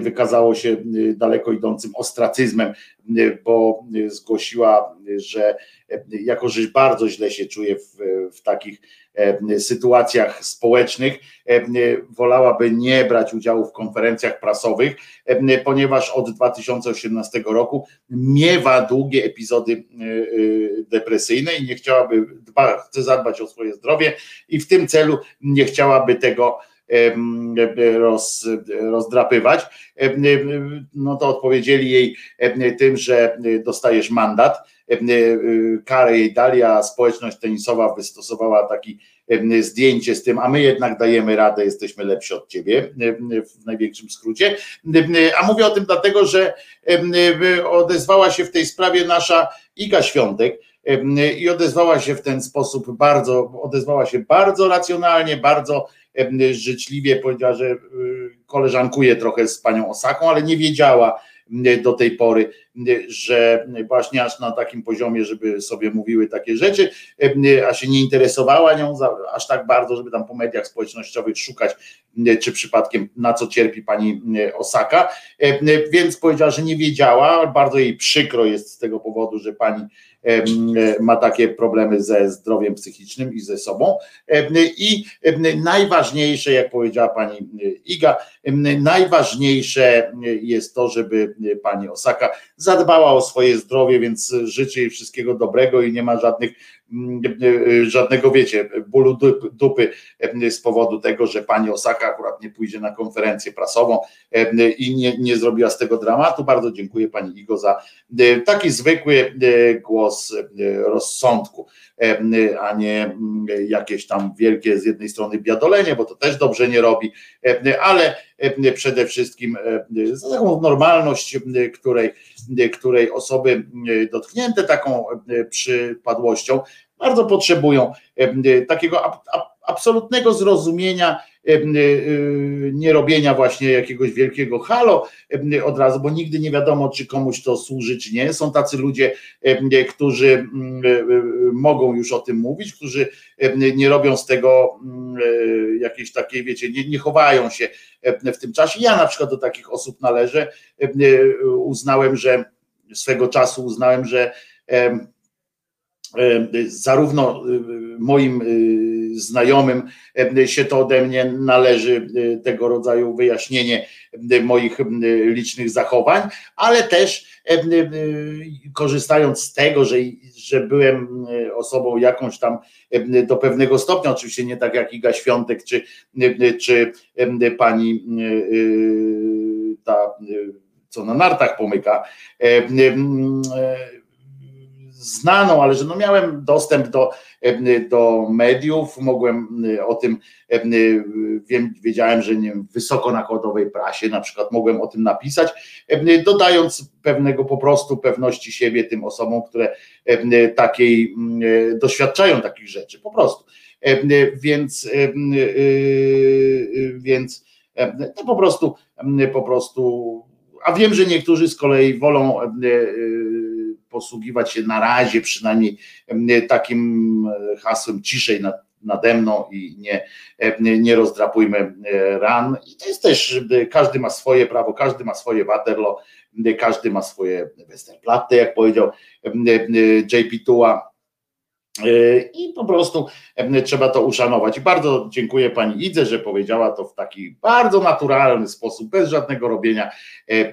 wykazało się daleko idącym ostracyzmem, bo zgłosiła, że jako że bardzo źle się czuje w, w takich sytuacjach społecznych, wolałaby nie brać udziału w konferencjach prasowych, ponieważ od 2018 roku miewa długie epizody depresyjne i nie chciałaby, dba, chce zadbać o swoje zdrowie i w tym celu nie chciałaby tego roz, rozdrapywać, no to odpowiedzieli jej tym, że dostajesz mandat, karę jej dali, a społeczność tenisowa wystosowała taki zdjęcie z tym, a my jednak dajemy radę, jesteśmy lepsi od ciebie w największym skrócie. A mówię o tym dlatego, że odezwała się w tej sprawie nasza Iga Świątek i odezwała się w ten sposób bardzo, odezwała się bardzo racjonalnie, bardzo życzliwie, powiedziała, że koleżankuje trochę z panią Osaką, ale nie wiedziała, do tej pory, że właśnie aż na takim poziomie, żeby sobie mówiły takie rzeczy, a się nie interesowała nią aż tak bardzo, żeby tam po mediach społecznościowych szukać, czy przypadkiem na co cierpi pani Osaka, więc powiedziała, że nie wiedziała, bardzo jej przykro jest z tego powodu, że pani ma takie problemy ze zdrowiem psychicznym i ze sobą. I najważniejsze, jak powiedziała pani Iga, najważniejsze jest to, żeby pani Osaka zadbała o swoje zdrowie, więc życzę jej wszystkiego dobrego i nie ma żadnych żadnego, wiecie, bólu dupy z powodu tego, że pani Osaka akurat nie pójdzie na konferencję prasową i nie, nie zrobiła z tego dramatu. Bardzo dziękuję pani Igo za taki zwykły głos rozsądku, a nie jakieś tam wielkie z jednej strony biadolenie, bo to też dobrze nie robi, ale przede wszystkim za taką normalność, której, której osoby dotknięte taką przypadłością bardzo potrzebują takiego absolutnego zrozumienia, nie robienia właśnie jakiegoś wielkiego halo od razu, bo nigdy nie wiadomo, czy komuś to służy, czy nie. Są tacy ludzie, którzy mogą już o tym mówić, którzy nie robią z tego jakiejś takiej, wiecie, nie, nie chowają się w tym czasie. Ja na przykład do takich osób należę. Uznałem, że swego czasu uznałem, że zarówno moim znajomym się to ode mnie należy tego rodzaju wyjaśnienie moich licznych zachowań, ale też korzystając z tego, że, że byłem osobą jakąś tam do pewnego stopnia, oczywiście nie tak jak Iga Świątek czy, czy pani ta co na nartach pomyka, znaną, ale że no miałem dostęp do, do mediów, mogłem o tym, wiem, wiedziałem, że nie wiem, wysoko nakładowej prasie na przykład mogłem o tym napisać, dodając pewnego po prostu pewności siebie tym osobom, które takiej doświadczają takich rzeczy, po prostu. Więc, więc no po prostu, po prostu a wiem, że niektórzy z kolei wolą posługiwać się na razie przynajmniej takim hasłem ciszej nad, nade mną i nie, nie rozdrapujmy ran. I to jest też, każdy ma swoje prawo, każdy ma swoje Waterloo, każdy ma swoje Westerplatte, jak powiedział JP Tua. I po prostu trzeba to uszanować. Bardzo dziękuję pani Idze, że powiedziała to w taki bardzo naturalny sposób, bez żadnego robienia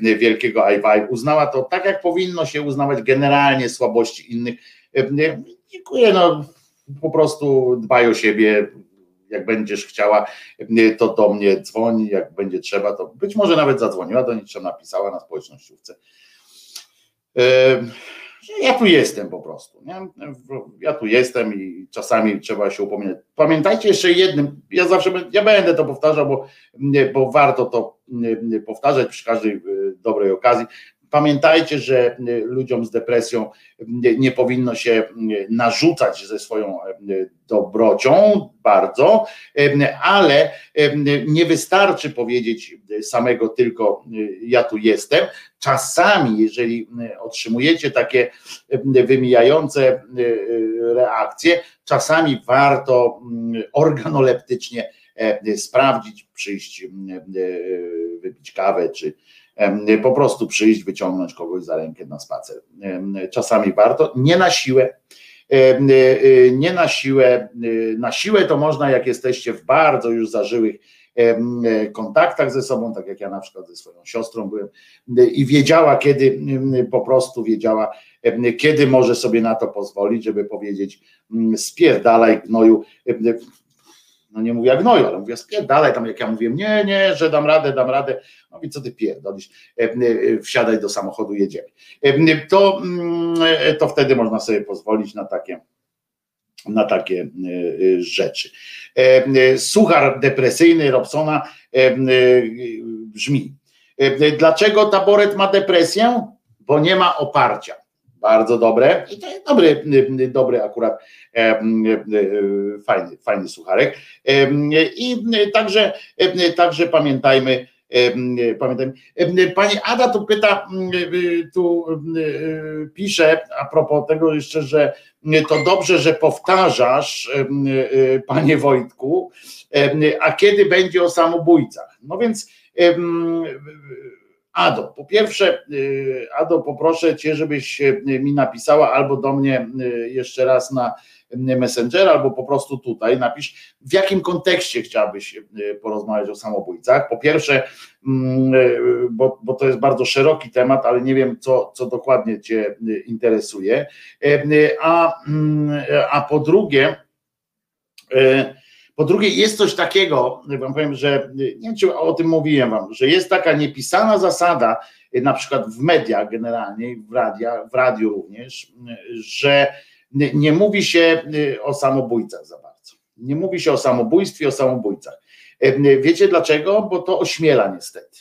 wielkiego ajwaj. Uznała to tak, jak powinno się uznawać generalnie słabości innych. Dziękuję, no po prostu dbaj o siebie. Jak będziesz chciała, to do mnie dzwoni, jak będzie trzeba, to być może nawet zadzwoniła do niczego napisała na społecznościówce ja tu jestem po prostu. Nie? Ja tu jestem i czasami trzeba się upominać. Pamiętajcie jeszcze jednym, ja zawsze ja będę to powtarzał, bo, bo warto to powtarzać przy każdej e, dobrej okazji. Pamiętajcie, że ludziom z depresją nie powinno się narzucać ze swoją dobrocią bardzo, ale nie wystarczy powiedzieć samego tylko ja tu jestem. Czasami, jeżeli otrzymujecie takie wymijające reakcje, czasami warto organoleptycznie sprawdzić, przyjść, wypić kawę czy po prostu przyjść, wyciągnąć kogoś za rękę na spacer. Czasami warto, nie na siłę. E, e, nie na siłę, e, na siłę to można, jak jesteście w bardzo już zażyłych kontaktach ze sobą, tak jak ja na przykład ze swoją siostrą byłem i wiedziała, kiedy po prostu wiedziała, kiedy może sobie na to pozwolić, żeby powiedzieć spierdalaj gnoju, no nie mówię jak gnoju, ale mówię dalej tam jak ja mówiłem, nie, nie, że dam radę, dam radę, no i co ty pierdolisz, e, e, wsiadaj do samochodu, jedziemy. E, to, mm, to wtedy można sobie pozwolić na takie na takie rzeczy. Suchar depresyjny Robsona brzmi. Dlaczego taboret ma depresję? Bo nie ma oparcia bardzo dobre i to jest dobry, dobry akurat fajny, fajny sucharek. I także, także pamiętajmy, pamiętajmy. Pani Ada tu pyta, tu pisze a propos tego jeszcze, że to dobrze, że powtarzasz, panie Wojtku, a kiedy będzie o samobójcach? No więc Ado, po pierwsze, Ado, poproszę Cię, żebyś mi napisała albo do mnie jeszcze raz na Messenger, albo po prostu tutaj napisz, w jakim kontekście chciałabyś porozmawiać o samobójcach. Po pierwsze, mm, bo, bo to jest bardzo szeroki temat, ale nie wiem, co, co dokładnie Cię interesuje. A, mm, a po drugie, po drugie, jest coś takiego, wam powiem, że nie wiem, czy o tym mówiłem wam, że jest taka niepisana zasada, na przykład w mediach generalnie, w, radia, w radiu również, że nie mówi się o samobójcach za bardzo. Nie mówi się o samobójstwie, o samobójcach. Wiecie dlaczego? Bo to ośmiela niestety.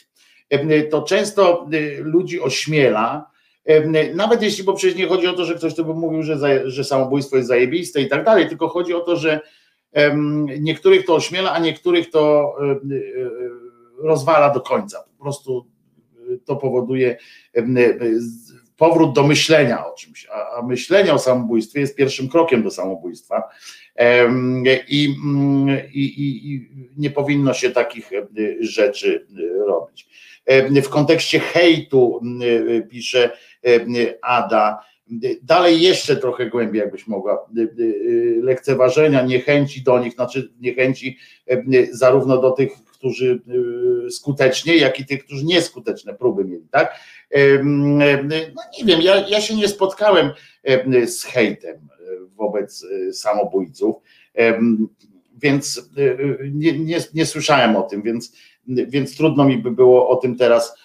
To często ludzi ośmiela, nawet jeśli, bo przecież nie chodzi o to, że ktoś to by mówił, że, że samobójstwo jest zajebiste i tak dalej, tylko chodzi o to, że Niektórych to ośmiela, a niektórych to rozwala do końca. Po prostu to powoduje powrót do myślenia o czymś, a, myślenie o samobójstwie jest pierwszym krokiem do samobójstwa i, i, i nie powinno się takich rzeczy robić. W kontekście hejtu pisze Ada, Dalej jeszcze trochę głębiej, jakbyś mogła, lekceważenia, niechęci do nich, znaczy niechęci zarówno do tych, którzy skutecznie, jak i tych, którzy nieskuteczne próby mieli, tak? No nie wiem, ja, ja się nie spotkałem z hejtem wobec samobójców, więc nie, nie, nie słyszałem o tym, więc, więc trudno mi by było o tym teraz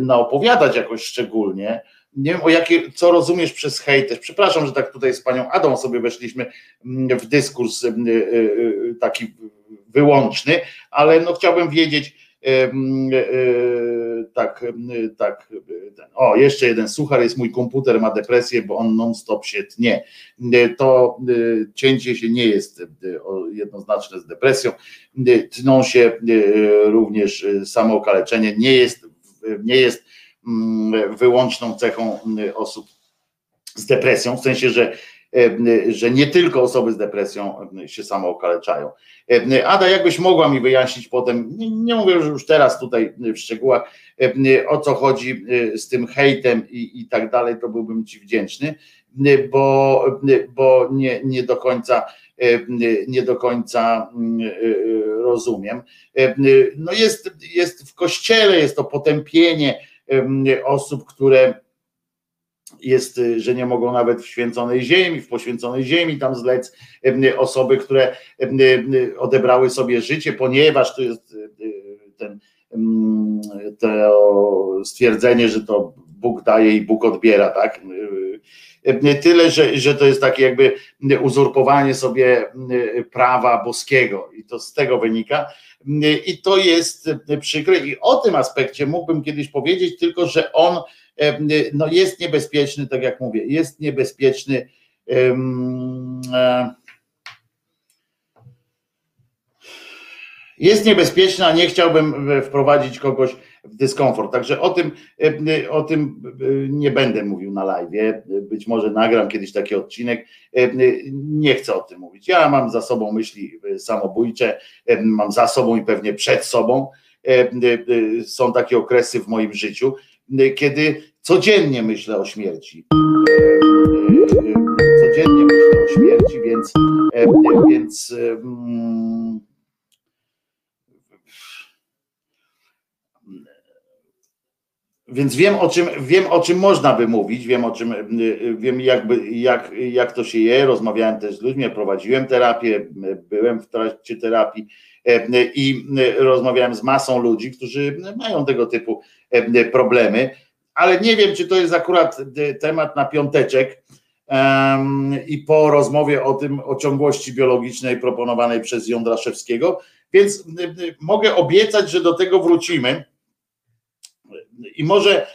naopowiadać jakoś szczególnie nie wiem o jakie, co rozumiesz przez hejter. Przepraszam, że tak tutaj z panią Adą sobie weszliśmy mm, w dyskurs y, y, y, taki wyłączny, ale no chciałbym wiedzieć, tak, tak, o jeszcze jeden suchar jest mój komputer, ma depresję, bo on non stop się tnie. To cięcie się nie jest jednoznaczne z depresją, tną się również samookaleczenie, nie jest nie jest mm, wyłączną cechą osób z depresją, w sensie, że, że nie tylko osoby z depresją się samo okaleczają. Ada, jakbyś mogła mi wyjaśnić potem, nie, mówię już teraz tutaj w szczegółach, o co chodzi z tym hejtem i, i tak dalej, to byłbym Ci wdzięczny, bo, bo nie, nie do końca nie do końca rozumiem. No jest, jest w kościele, jest to potępienie osób, które jest, że nie mogą nawet w święconej ziemi, w poświęconej ziemi tam zlec osoby, które odebrały sobie życie, ponieważ to jest ten to stwierdzenie, że to Bóg daje i Bóg odbiera, tak? Tyle, że, że to jest takie jakby uzurpowanie sobie prawa boskiego i to z tego wynika. I to jest przykre. I o tym aspekcie mógłbym kiedyś powiedzieć, tylko że on no jest niebezpieczny, tak jak mówię, jest niebezpieczny. E, jest niebezpieczny, a nie chciałbym wprowadzić kogoś w dyskomfort. Także o tym, o tym nie będę mówił na live. Być może nagram kiedyś taki odcinek. Nie chcę o tym mówić. Ja mam za sobą myśli samobójcze, mam za sobą i pewnie przed sobą. Są takie okresy w moim życiu, kiedy codziennie myślę o śmierci. Codziennie myślę o śmierci, więc, więc Więc wiem o czym, wiem o czym można by mówić, wiem o czym, wiem jakby, jak, jak to się je, rozmawiałem też z ludźmi, prowadziłem terapię, byłem w trakcie terapii i rozmawiałem z masą ludzi, którzy mają tego typu problemy, ale nie wiem, czy to jest akurat temat na piąteczek i po rozmowie o tym, o ciągłości biologicznej proponowanej przez Jądraszewskiego, więc mogę obiecać, że do tego wrócimy. I może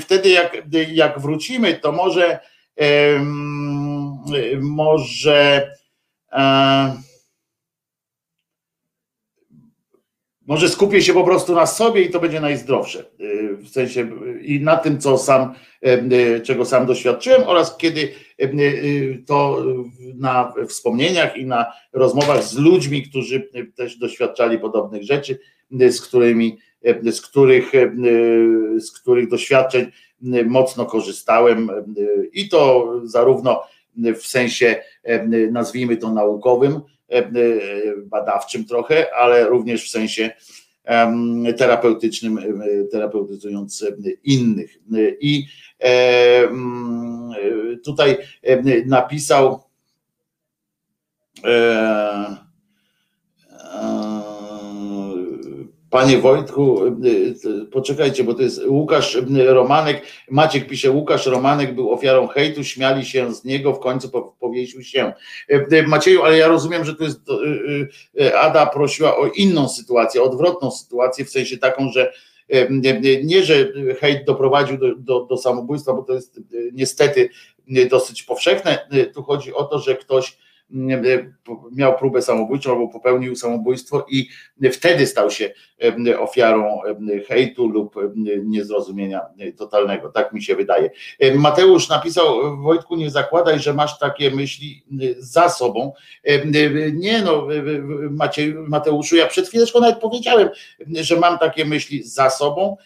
wtedy, jak, jak wrócimy, to może może e, może skupię się po prostu na sobie i to będzie najzdrowsze. Y, w sensie i na tym, co sam, y, czego sam doświadczyłem, oraz kiedy y, to na wspomnieniach i na rozmowach z ludźmi, którzy też doświadczali podobnych rzeczy, z którymi z których, z których doświadczeń mocno korzystałem i to zarówno w sensie, nazwijmy to naukowym, badawczym trochę, ale również w sensie terapeutycznym, terapeutyzując innych. I tutaj napisał Panie Wojtku, y, y, poczekajcie, bo to jest Łukasz y, Romanek. Maciek pisze, Łukasz Romanek był ofiarą hejtu, śmiali się z niego, w końcu powiesił się. Macieju, ale ja rozumiem, że to jest Ada prosiła o inną sytuację, odwrotną sytuację, w sensie taką, że nie, że hejt doprowadził do, do, do samobójstwa, bo to jest niestety dosyć powszechne. Tu chodzi o to, że ktoś miał próbę samobójczą albo popełnił samobójstwo i wtedy stał się ofiarą hejtu lub niezrozumienia totalnego. Tak mi się wydaje. Mateusz napisał, Wojtku, nie zakładaj, że masz takie myśli za sobą. Nie no, Maciej, Mateuszu, ja przed chwileczką nawet powiedziałem, że mam takie myśli za sobą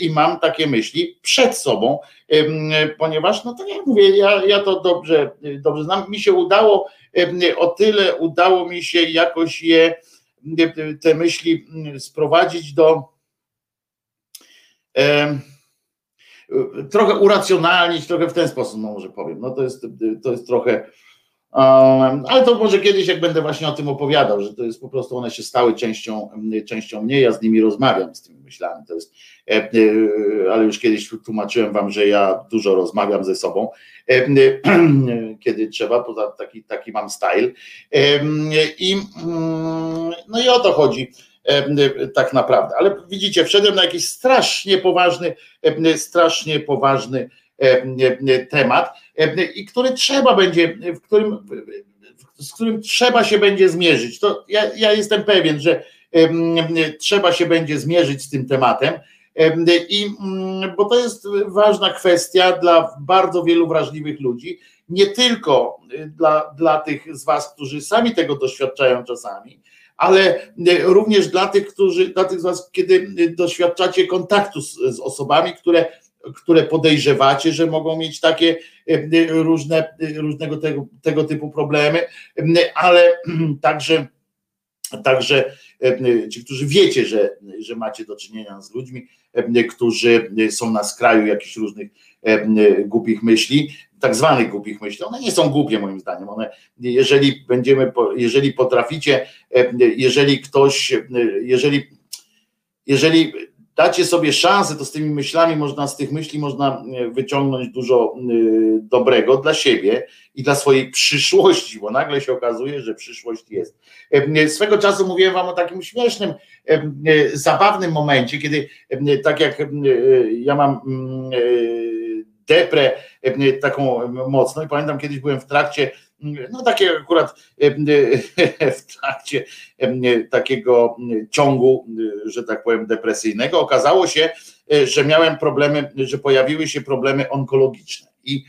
i mam takie myśli przed sobą, ponieważ, no tak jak mówię, ja, ja to dobrze, dobrze znam. Mi się udało o tyle udało mi się jakoś je, te myśli sprowadzić do trochę uracjonalnić, trochę w ten sposób, no może powiem. No to jest, to jest trochę ale to może kiedyś, jak będę właśnie o tym opowiadał, że to jest po prostu, one się stały częścią, częścią mnie, ja z nimi rozmawiam z tymi myślami. To jest, e, e, ale już kiedyś tłumaczyłem wam, że ja dużo rozmawiam ze sobą, e, kiedy trzeba, to taki, taki mam style. I, mm, no i o to chodzi tak naprawdę. Ale widzicie, wszedłem na jakiś strasznie poważny, strasznie poważny temat i który trzeba będzie, w którym, z którym trzeba się będzie zmierzyć. To ja, ja jestem pewien, że trzeba się będzie zmierzyć z tym tematem, I mm, bo to jest ważna kwestia dla bardzo wielu wrażliwych ludzi, nie tylko dla, dla tych z Was, którzy sami tego doświadczają czasami, ale również dla tych, którzy, dla tych z Was, kiedy doświadczacie kontaktu z, z osobami, które które podejrzewacie, że mogą mieć takie różne, różnego tego, tego typu problemy, ale także, także ci, którzy wiecie, że, że macie do czynienia z ludźmi, którzy są na skraju jakichś różnych głupich myśli, tak zwanych głupich myśli. One nie są głupie moim zdaniem. One, jeżeli będziemy, jeżeli potraficie, jeżeli ktoś, jeżeli, jeżeli dacie sobie szansę, to z tymi myślami można, z tych myśli można e, wyciągnąć dużo e, dobrego dla siebie i dla swojej przyszłości, bo nagle się okazuje, że przyszłość jest. E, swego czasu mówiłem wam o takim śmiesznym, zabawnym momencie, kiedy tak jak ja mam mm, deprę taką mocną i pamiętam kiedyś byłem w trakcie no takie akurat w trakcie takiego ciągu, że tak powiem, depresyjnego, okazało się, że miałem problemy, że pojawiły się problemy onkologiczne. I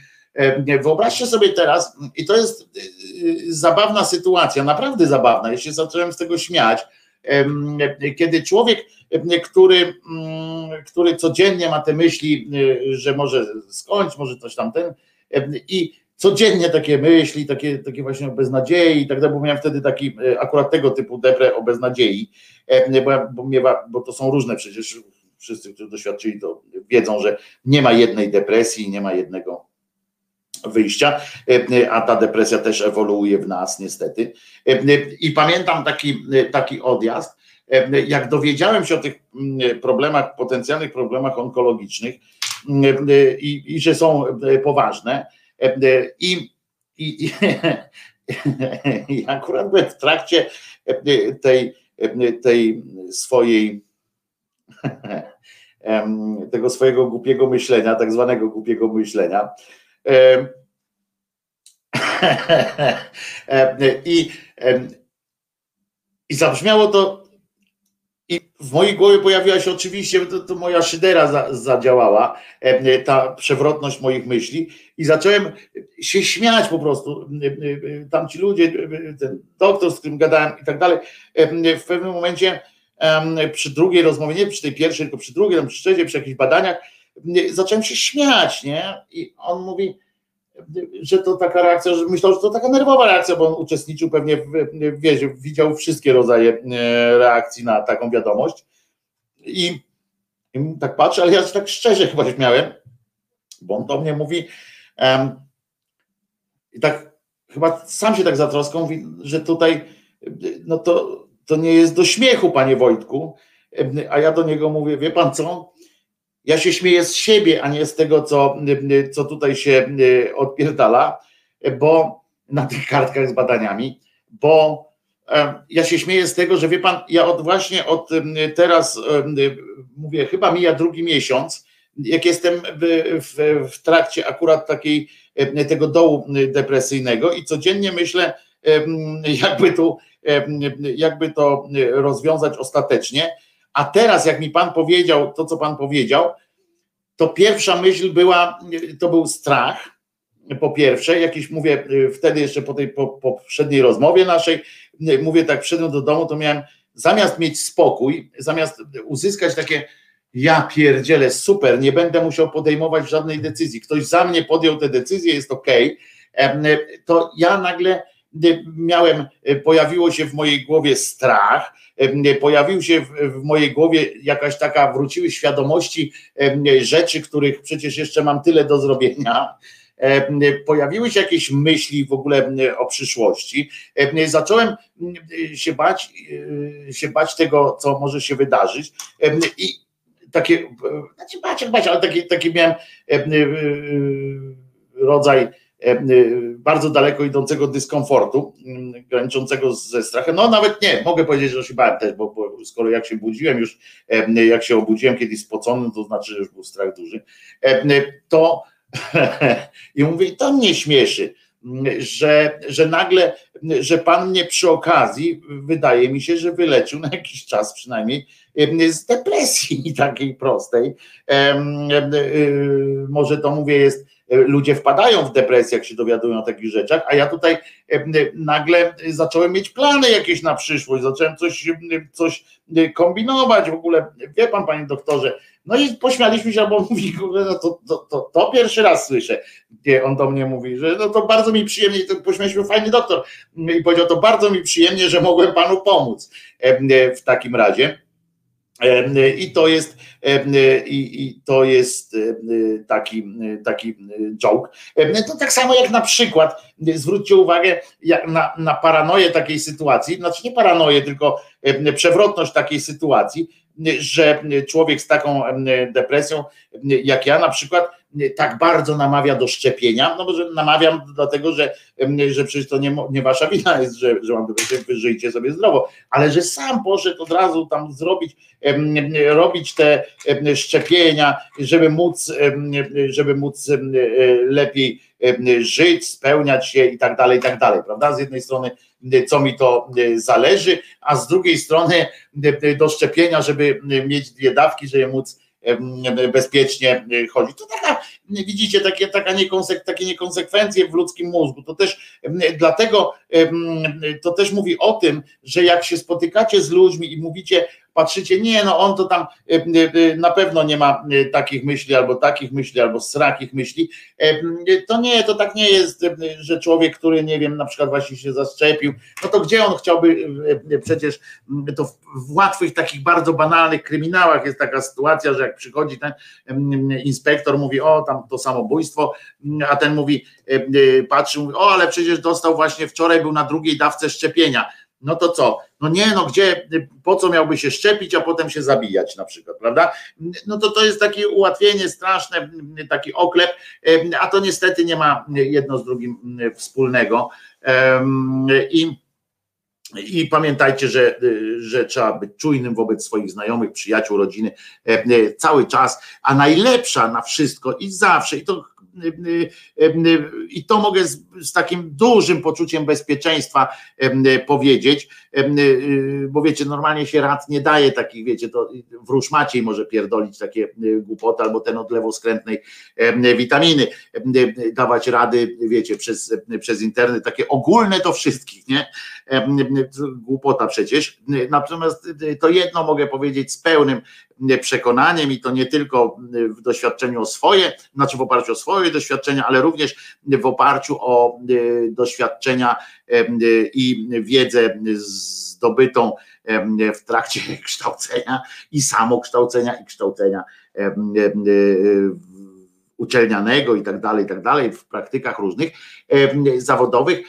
wyobraźcie sobie teraz, i to jest zabawna sytuacja, naprawdę zabawna, ja się zacząłem z tego śmiać, kiedy człowiek, który, który codziennie ma te myśli, że może skończyć, może coś tam ten, i codziennie takie myśli, takie, takie właśnie o beznadziei i tak dalej, bo miałem wtedy taki e, akurat tego typu deprę o beznadziei, e, bo, bo, miewa, bo to są różne przecież, wszyscy, którzy doświadczyli to wiedzą, że nie ma jednej depresji, nie ma jednego wyjścia, e, a ta depresja też ewoluuje w nas niestety. I pamiętam taki, taki odjazd, jak dowiedziałem się o tych problemach, potencjalnych problemach onkologicznych i, i że są poważne, i, i, i akurat byłem w trakcie tej, tej swojej tego swojego głupiego myślenia, tak zwanego głupiego myślenia. I, i zabrzmiało to i w mojej głowie pojawiła się oczywiście, to, to moja szydera za, zadziałała, e, ta przewrotność moich myśli i zacząłem się śmiać po prostu. E, e, tam ci ludzie, ten doktor, z którym gadałem i tak dalej, w pewnym momencie przy drugiej rozmowie, nie przy tej pierwszej, tylko przy drugiej, tam przy trzeciej, przy jakichś badaniach, zacząłem się śmiać, nie? I on mówi, że to taka reakcja, że myślał, że to taka nerwowa reakcja, bo on uczestniczył pewnie, w, widział wszystkie rodzaje e, reakcji na taką wiadomość. I, i tak patrzę, ale ja tak szczerze chyba miałem, bo on do mnie mówi um, i tak chyba sam się tak zatroskał, mówi, że tutaj no to, to nie jest do śmiechu, panie Wojtku, a ja do niego mówię, wie pan co, ja się śmieję z siebie, a nie z tego, co, co tutaj się odpierdala, bo na tych kartkach z badaniami, bo ja się śmieję z tego, że wie pan, ja od właśnie od teraz mówię, chyba mija drugi miesiąc, jak jestem w, w, w trakcie akurat takiej tego dołu depresyjnego i codziennie myślę, jakby tu, jakby to rozwiązać ostatecznie a teraz, jak mi Pan powiedział to, co Pan powiedział, to pierwsza myśl była, to był strach, po pierwsze, jakieś mówię, wtedy jeszcze po tej po, poprzedniej rozmowie naszej, mówię tak, przyszedłem do domu, to miałem, zamiast mieć spokój, zamiast uzyskać takie, ja pierdzielę, super, nie będę musiał podejmować żadnej decyzji, ktoś za mnie podjął tę decyzję, jest ok, to ja nagle miałem, pojawiło się w mojej głowie strach, pojawił się w, mojej głowie jakaś taka, wróciły świadomości rzeczy, których przecież jeszcze mam tyle do zrobienia. Pojawiły się jakieś myśli w ogóle o przyszłości. Zacząłem się bać, e, się bać tego, co może się wydarzyć. I takie, znaczy bać, bać, ale taki, taki miałem e, rodzaj E, e, bardzo daleko idącego dyskomfortu, mm, graniczącego ze strachem. No nawet nie, mogę powiedzieć, że się bałem też, bo, bo skoro jak się budziłem już, e, jak się obudziłem kiedyś spocony, to znaczy, że już był strach duży, to i mówię, to mnie śmieszy. że, że nagle, że pan mnie przy okazji, wydaje mi się, że wyleczył na jakiś czas przynajmniej z depresji takiej prostej. Może to mówię jest ludzie wpadają w depresję, jak się dowiadują o takich rzeczach, a ja tutaj nagle zacząłem mieć plany jakieś na przyszłość, zacząłem coś, coś kombinować w ogóle. Wie pan, panie doktorze, no i pośmialiśmy się, bo mówi, no to, to, to, to, pierwszy raz słyszę, on do mnie mówi, że no to bardzo mi przyjemnie, to pośmialiśmy, fajny doktor i powiedział, to bardzo mi przyjemnie, że mogłem panu pomóc w takim razie. I to jest, i, i to jest taki, taki joke. To tak samo jak na przykład, zwróćcie uwagę na, na paranoję takiej sytuacji, znaczy nie paranoję, tylko przewrotność takiej sytuacji, że człowiek z taką depresją, jak ja na przykład, tak bardzo namawia do szczepienia, no bo że namawiam dlatego, że, że przecież to nie, nie wasza wina jest, że, że mam depresję, wy żyjcie sobie zdrowo, ale że sam poszedł od razu tam zrobić, robić te szczepienia, żeby móc, żeby móc lepiej żyć, spełniać się i tak dalej, i tak dalej, prawda? Z jednej strony co mi to zależy, a z drugiej strony do szczepienia, żeby mieć dwie dawki, żeby móc bezpiecznie chodzić. To taka, widzicie, takie, taka niekonsek, takie niekonsekwencje w ludzkim mózgu. To też dlatego to też mówi o tym, że jak się spotykacie z ludźmi i mówicie, patrzycie, nie, no on to tam e, e, na pewno nie ma e, takich myśli, albo takich myśli, albo srakich myśli. To nie, to tak nie jest, że człowiek, który nie wiem, na przykład właśnie się zaszczepił, no to gdzie on chciałby, przecież to w łatwych, takich bardzo banalnych kryminałach jest taka sytuacja, że jak przychodzi ten inspektor, mówi, o tam to samobójstwo, a ten mówi, patrzy, mówi, o ale przecież dostał właśnie wczoraj, był na drugiej dawce szczepienia no to co? No nie, no gdzie, po co miałby się szczepić, a potem się zabijać na przykład, prawda? No to to jest takie ułatwienie straszne, taki oklep, a to niestety nie ma jedno z drugim wspólnego. I i pamiętajcie, że, że trzeba być czujnym wobec swoich znajomych, przyjaciół, rodziny cały czas, a najlepsza na wszystko i zawsze, i to i to mogę z, z, takim dużym poczuciem bezpieczeństwa powiedzieć, bo wiecie, normalnie się rad nie daje takich, wiecie, to wróż Maciej może pierdolić takie głupoty, albo ten od lewoskrętnej witaminy, dawać rady, wiecie, przez, przez internet, takie ogólne do wszystkich, nie? Głupota przecież. Natomiast to jedno mogę powiedzieć z pełnym przekonaniem i to nie tylko w doświadczeniu o swoje, znaczy w oparciu o swoje doświadczenia, ale również w oparciu o doświadczenia i wiedzę zdobytą w trakcie kształcenia i samokształcenia i kształcenia uczelnianego i tak dalej, i tak dalej, w praktykach różnych zawodowych,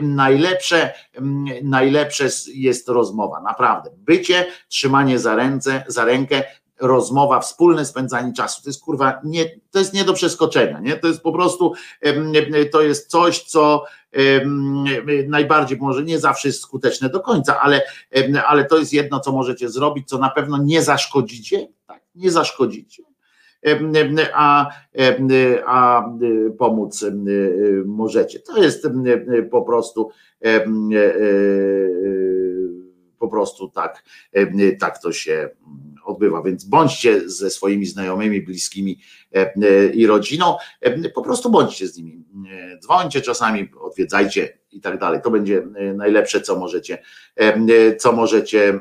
najlepsze, najlepsze jest rozmowa, naprawdę. Bycie, trzymanie za ręce, za rękę, rozmowa, wspólne spędzanie czasu. To jest kurwa, nie, to jest nie do przeskoczenia, nie? To jest po prostu, to jest coś, co najbardziej może nie zawsze jest skuteczne do końca, ale, ale to jest jedno, co możecie zrobić, co na pewno nie zaszkodzicie, tak, nie zaszkodzicie a, a pomóc możecie. To jest po prostu po prostu tak, tak to się odbywa. Więc bądźcie ze swoimi znajomymi, bliskimi i rodziną, po prostu bądźcie z nimi. Dzwońcie czasami, odwiedzajcie i tak dalej. To będzie najlepsze, co możecie, co możecie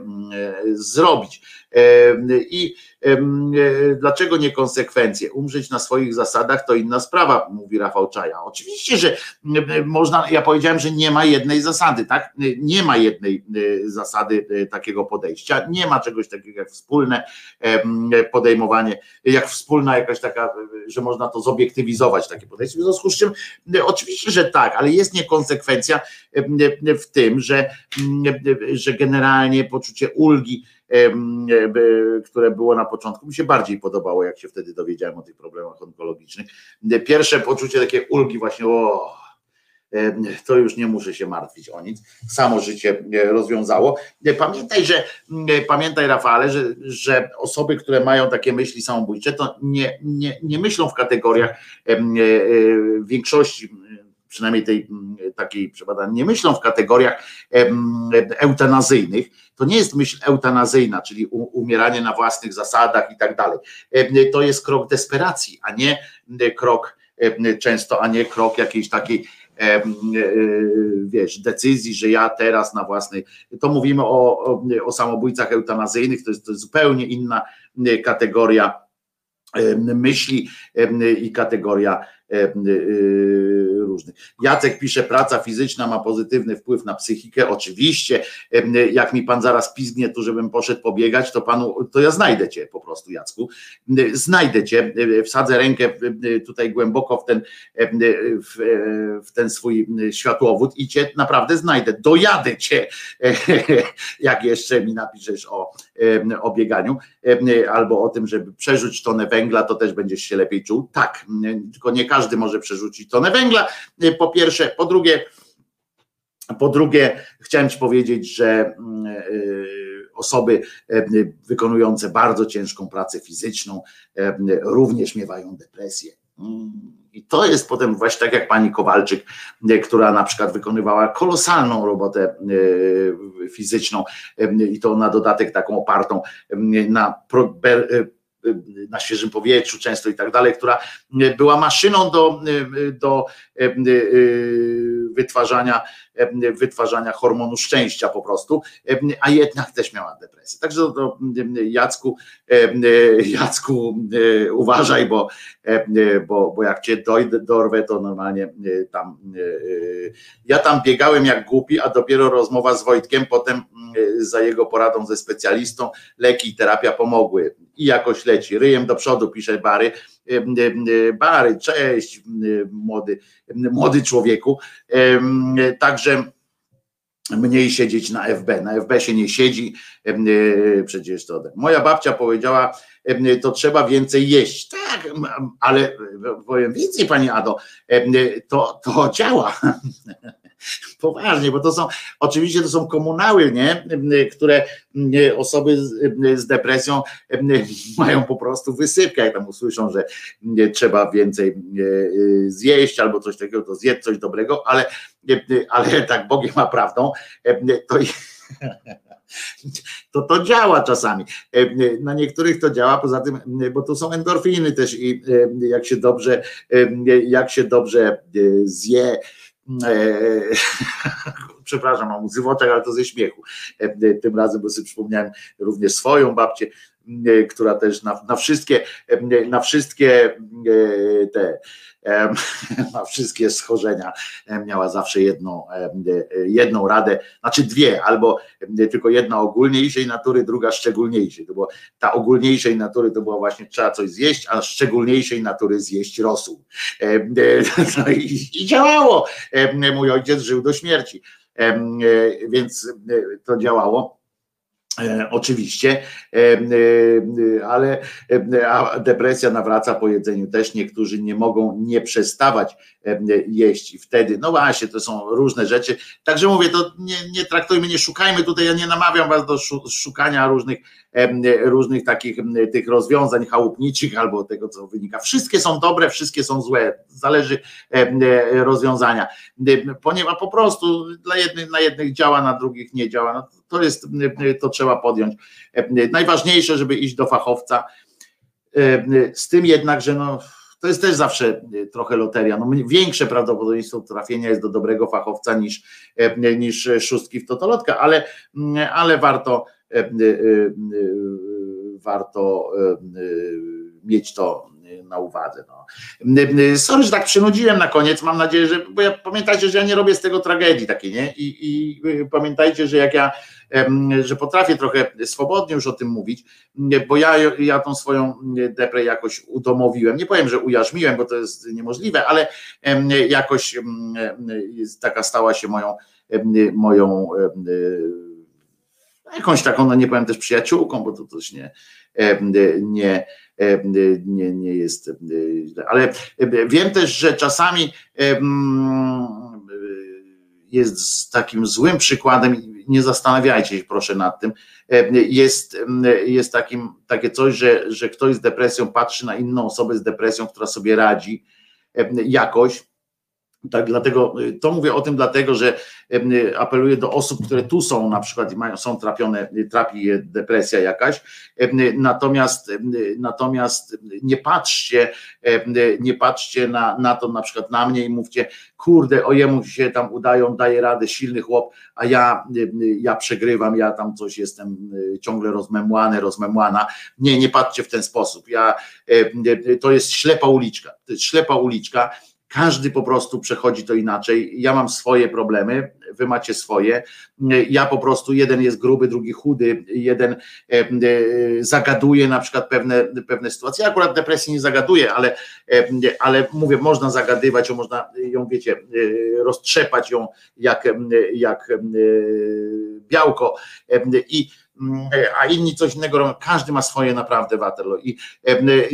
zrobić. I dlaczego nie konsekwencje? Umrzeć na swoich zasadach to inna sprawa, mówi Rafał Czaja. Oczywiście, że można, ja powiedziałem, że nie ma jednej zasady, tak? Nie ma jednej zasady e, takiego podejścia, nie ma czegoś takiego jak wspólne podejmowanie, jak wspólna jakaś taka, że można to zobiektywizować, takie podejście. W związku z czym, oczywiście, że tak, ale jest niekonsekwencja w tym, że, że generalnie poczucie ulgi które było na początku, mi się bardziej podobało, jak się wtedy dowiedziałem o tych problemach onkologicznych. Pierwsze poczucie takie ulgi właśnie, o, to już nie muszę się martwić o nic, samo życie rozwiązało. Pamiętaj, że pamiętaj Rafale, że, że osoby, które mają takie myśli samobójcze, to nie, nie, nie myślą w kategoriach e, e, większości przynajmniej tej takiej przebadania, nie myślą w kategoriach eutanazyjnych, to nie jest myśl eutanazyjna, czyli umieranie na własnych zasadach i tak dalej. To jest krok desperacji, a nie krok często, a nie krok jakiejś takiej E, wiesz, decyzji, że ja teraz na własnej, to mówimy o, o, o samobójcach eutanazyjnych, to jest, to jest zupełnie inna kategoria myśli i kategoria różnych. Jacek pisze, praca fizyczna ma pozytywny wpływ na psychikę. Oczywiście, jak mi pan zaraz pizgnie tu, żebym poszedł pobiegać, to panu, to ja znajdę cię po prostu, Jacku. Znajdę cię, wsadzę rękę tutaj głęboko w ten, w, w ten swój światłowód i cię naprawdę znajdę. Dojadę cię, jak jeszcze mi napiszesz o, o bieganiu albo o tym, żeby przerzucić tonę węgla, to też będziesz się lepiej czuł. Tak, tylko nie każdy może przerzucić tonę węgla, po pierwsze. Po drugie, po drugie, chciałem Ci powiedzieć, że mm, y, osoby wykonujące bardzo ciężką pracę fizyczną również miewają depresję. I to jest potem właśnie tak jak pani Kowalczyk, która na przykład wykonywała kolosalną robotę fizyczną i to na dodatek taką opartą na na świeżym powietrzu często i tak dalej, która była maszyną do, do wytwarzania, wytwarzania hormonu szczęścia po prostu, a jednak też miała depresję. Także to, Jacku, Jacku uważaj, bo, bo, bo jak cię dojdę, dorwę, to normalnie tam ja tam biegałem jak głupi, a dopiero rozmowa z Wojtkiem, potem za jego poradą ze specjalistą leki i terapia pomogły i jakoś leci, ryjem do przodu, pisze Bary, Bary, cześć młody, młody człowieku, także mniej siedzieć na FB. Na FB się nie siedzi, przecież to. Moja babcia powiedziała, to trzeba więcej jeść. Tak, ale powiem więcej, pani Ado, to, to działa. Poważnie, bo to są, oczywiście to są komunały, nie? które osoby z, depresją mają po prostu wysypkę, jak tam usłyszą, że trzeba więcej zjeść albo coś takiego, to zjedz coś dobrego, ale, ale tak Bogiem ma prawdą, to to to działa czasami. Na niektórych to działa, poza tym, bo to są endorfiny też i jak się dobrze, jak się dobrze zje, przepraszam, mam łzy w oczach, ale to ze śmiechu. E, tym razem, bo sobie przypomniałem również swoją babcię, e, która też na, na wszystkie, na wszystkie te na wszystkie schorzenia miała zawsze jedną, jedną radę, znaczy dwie, albo tylko jedna ogólniejszej natury, druga szczególniejszej. To było, ta ogólniejszej natury to była właśnie trzeba coś zjeść, a szczególniejszej natury zjeść rosół. No i, i działało. Mój ojciec żył do śmierci, więc to działało. E, oczywiście, e, e, ale depresja nawraca po jedzeniu też. Niektórzy nie mogą nie przestawać jeść i wtedy, no właśnie, to są różne rzeczy. Także mówię, to nie, nie traktujmy, nie szukajmy tutaj, ja nie namawiam was do szukania różnych, różnych takich tych rozwiązań chałupniczych albo tego, co wynika. Wszystkie są dobre, wszystkie są złe, zależy rozwiązania, ponieważ po prostu dla jednych, na jednych działa, na drugich nie działa. No, to jest, to trzeba podjąć. Najważniejsze, żeby iść do fachowca, z tym jednak, że no to jest też zawsze e, trochę loteria. No, większe prawdopodobieństwo trafienia jest do dobrego fachowca niż, e, niż szóstki w totolotka, ale, mm, ale warto e, warto mieć to na uwadze. No. Sorry, że tak przynudziłem na koniec. Mam nadzieję, że. Bo ja pamiętajcie, że ja nie robię z tego tragedii takiej, nie? I, i pamiętajcie, że jak ja że potrafię trochę swobodnie już o tym mówić, bo ja, ja tą swoją deprę jakoś udomowiłem. Nie powiem, że ujarzmiłem, bo to jest niemożliwe, ale jakoś taka stała się moją, moją jakąś taką, no nie powiem też przyjaciółką, bo to też nie, nie, nie, nie jest. Ale wiem też, że czasami jest takim złym przykładem nie zastanawiajcie się proszę nad tym. Jest, jest takim, takie coś, że, że ktoś z depresją patrzy na inną osobę z depresją, która sobie radzi jakoś Tak, dlatego y, to mówię o tym, dlatego że y, apeluję do osób, które tu są, na przykład mają, są trapione, y, trapi je depresja jakaś. Natomiast, natomiast nie patrzcie, nie patrzcie na, na to na przykład na mnie i mówcie, kurde, o jemu się tam udają, daje radę, silny chłop, a ja, ja przegrywam, ja tam coś jestem ciągle rozmemłany, rozmemłana. Nie, nie patrzcie w ten sposób. Ja, to jest ślepa uliczka. To jest ślepa uliczka każdy po prostu przechodzi to inaczej. Ja mam swoje problemy, wy macie swoje. Ja po prostu jeden jest gruby, drugi chudy, jeden e, e, zagaduje na przykład pewne, pewne sytuacje. Ja akurat depresji nie zagaduję, ale, e, ale mówię, można zagadywać, można ją, wiecie, roztrzepać ją jak, jak białko. I a inni coś innego robią. Każdy ma swoje naprawdę Waterloo i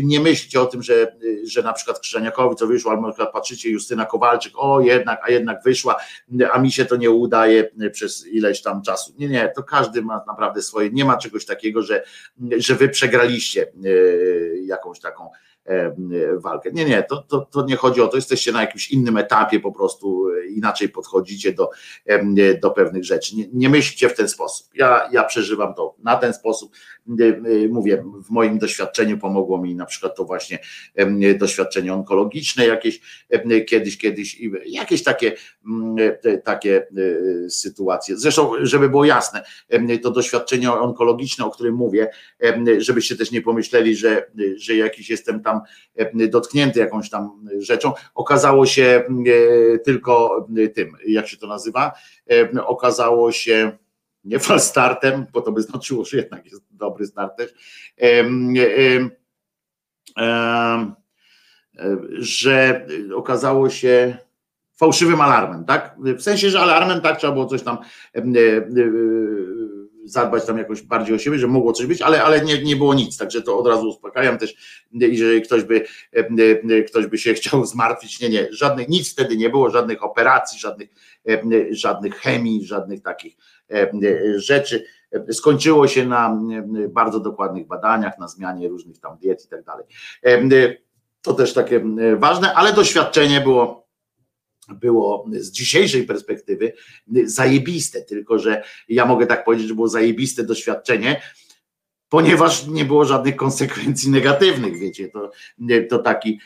nie myślcie o tym, że, że na przykład Krzyżaniakowi co wyszło, albo na przykład patrzycie Justyna Kowalczyk, o jednak, a jednak wyszła, a mi się to nie udaje przez ileś tam czasu. Nie, nie, to każdy ma naprawdę swoje, nie ma czegoś takiego, że, że wy przegraliście jakąś taką walkę. Nie, nie, to, to, to nie chodzi o to, jesteście na jakimś innym etapie, po prostu e, inaczej podchodzicie do, do pewnych rzeczy. Nie, nie myślcie w ten sposób. Ja, ja przeżywam to na ten sposób. Mówię, w moim doświadczeniu pomogło mi na przykład to właśnie doświadczenie onkologiczne jakieś kiedyś, kiedyś i jakieś takie, takie e, sytuacje. Zresztą, żeby było jasne, to doświadczenie onkologiczne, o którym mówię, żebyście też nie pomyśleli, że, że jakiś jestem tam dotknięty jakąś tam rzeczą. Okazało się tylko tym, jak się to nazywa, okazało się nie falstartem, bo to by znaczyło, że jednak jest dobry start też, że okazało się fałszywym alarmem, tak? W sensie, że alarmem tak trzeba było coś tam zadbać tam jakoś bardziej o siebie, że mogło coś być, ale, ale nie, nie było nic, także to od razu uspokajam też, jeżeli ktoś by, e, e, ktoś by się chciał zmartwić, nie, nie, żadnych, nic wtedy nie było, żadnych operacji, żadnych, e, żadnych chemii, żadnych takich rzeczy. Skończyło się na bardzo dokładnych badaniach, na zmianie różnych tam diet i tak dalej. To też takie ważne, ale doświadczenie było było z dzisiejszej perspektywy zajebiste, tylko że ja mogę tak powiedzieć, że było zajebiste doświadczenie, ponieważ nie było żadnych konsekwencji negatywnych, wiecie, to, to, taki,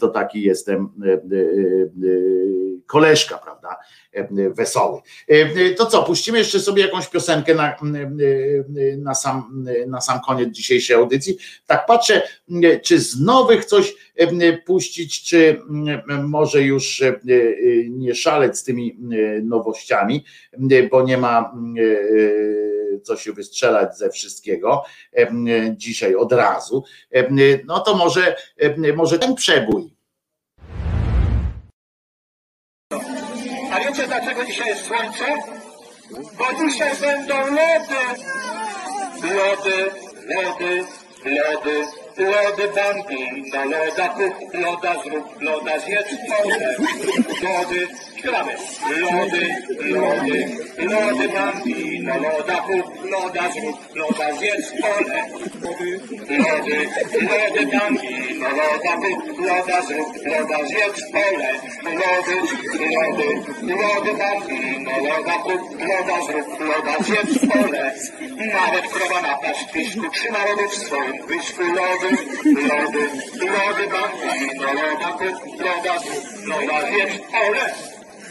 to taki jestem e, e, koleżka, prawda, wesoły. To co, puścimy jeszcze sobie jakąś piosenkę na, na, sam, na sam koniec dzisiejszej audycji. Tak patrzę, czy z nowych coś puścić, czy może już nie szaleć z tymi nowościami, bo nie ma co się wystrzelać ze wszystkiego dzisiaj od razu, no to może, może ten przebój. A wiecie dlaczego dzisiaj jest słońce? Bo dzisiaj będą lody. Lody, lody, lody, lody bambi. Na loda kup, loda zrób, loda zjedz, lody, Śpiewamy. Lody, lody, lody bambino, loda kup, loda zrób, loda zjedz pole. Lody, lody bambino, loda kup, loda zrób, loda zjedz pole. Lody, lody, lody bambino, loda kup, loda zrób, loda zjedz pole. Nawet krowa na pastwisku trzyma lody w swoim wysku. Lody, lody, lody bambino, loda kup, loda zrób, loda zjedz pole.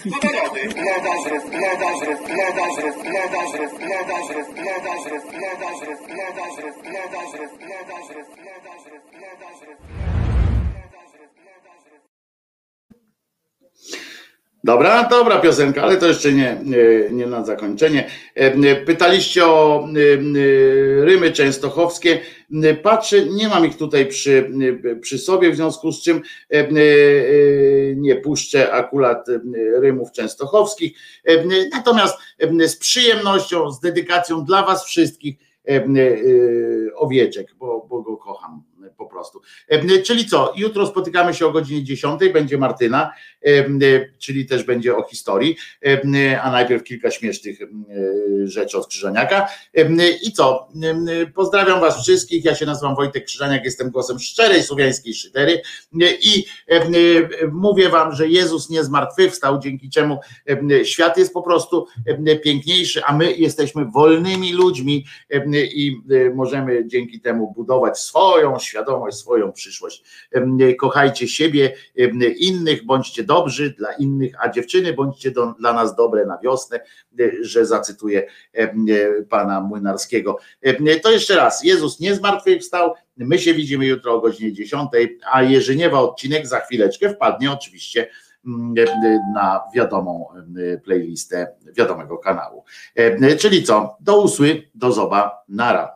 Lody, loda zrób, loda zrób, loda zrób, loda zrób, loda zrób, loda zrób, loda zrób, loda zrób, loda zrób, loda zrób, loda zrób, loda zrób. Dobra, dobra piosenka, ale to jeszcze nie, nie, na zakończenie. Pytaliście o rymy częstochowskie. Patrzę, nie mam ich tutaj przy, przy sobie, w związku z czym nie puszczę akurat rymów częstochowskich. Natomiast z przyjemnością, z dedykacją dla Was wszystkich owieczek, bo, bo go kocham po prostu. E, Czyli co, jutro spotykamy się o godzinie 10, będzie Martyna, e, e, czyli też będzie o historii, a najpierw kilka śmiesznych rzeczy od Krzyżaniaka. I co, pozdrawiam was wszystkich, ja się nazywam Wojtek Krzyżaniak, jestem głosem szczerej słowiańskiej szydery i mówię wam, że Jezus nie zmartwychwstał, dzięki czemu świat jest po prostu piękniejszy, a my jesteśmy wolnymi ludźmi i możemy dzięki temu budować swoją świadomość, swoją przyszłość. Kochajcie siebie, innych, bądźcie dobrzy dla innych, a dziewczyny bądźcie do, dla nas dobre na wiosnę, e, że zacytuję pana Młynarskiego. To jeszcze raz, Jezus nie zmartwychwstał, my się widzimy jutro o godzinie 10, a Jerzyniewa odcinek za chwileczkę wpadnie oczywiście mm, e, na wiadomą playlistę wiadomego kanału. Czyli co? Do usły, do zoba, nara.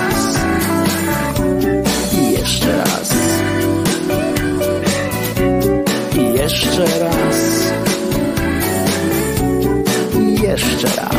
jeszcze raz. Jeszcze raz.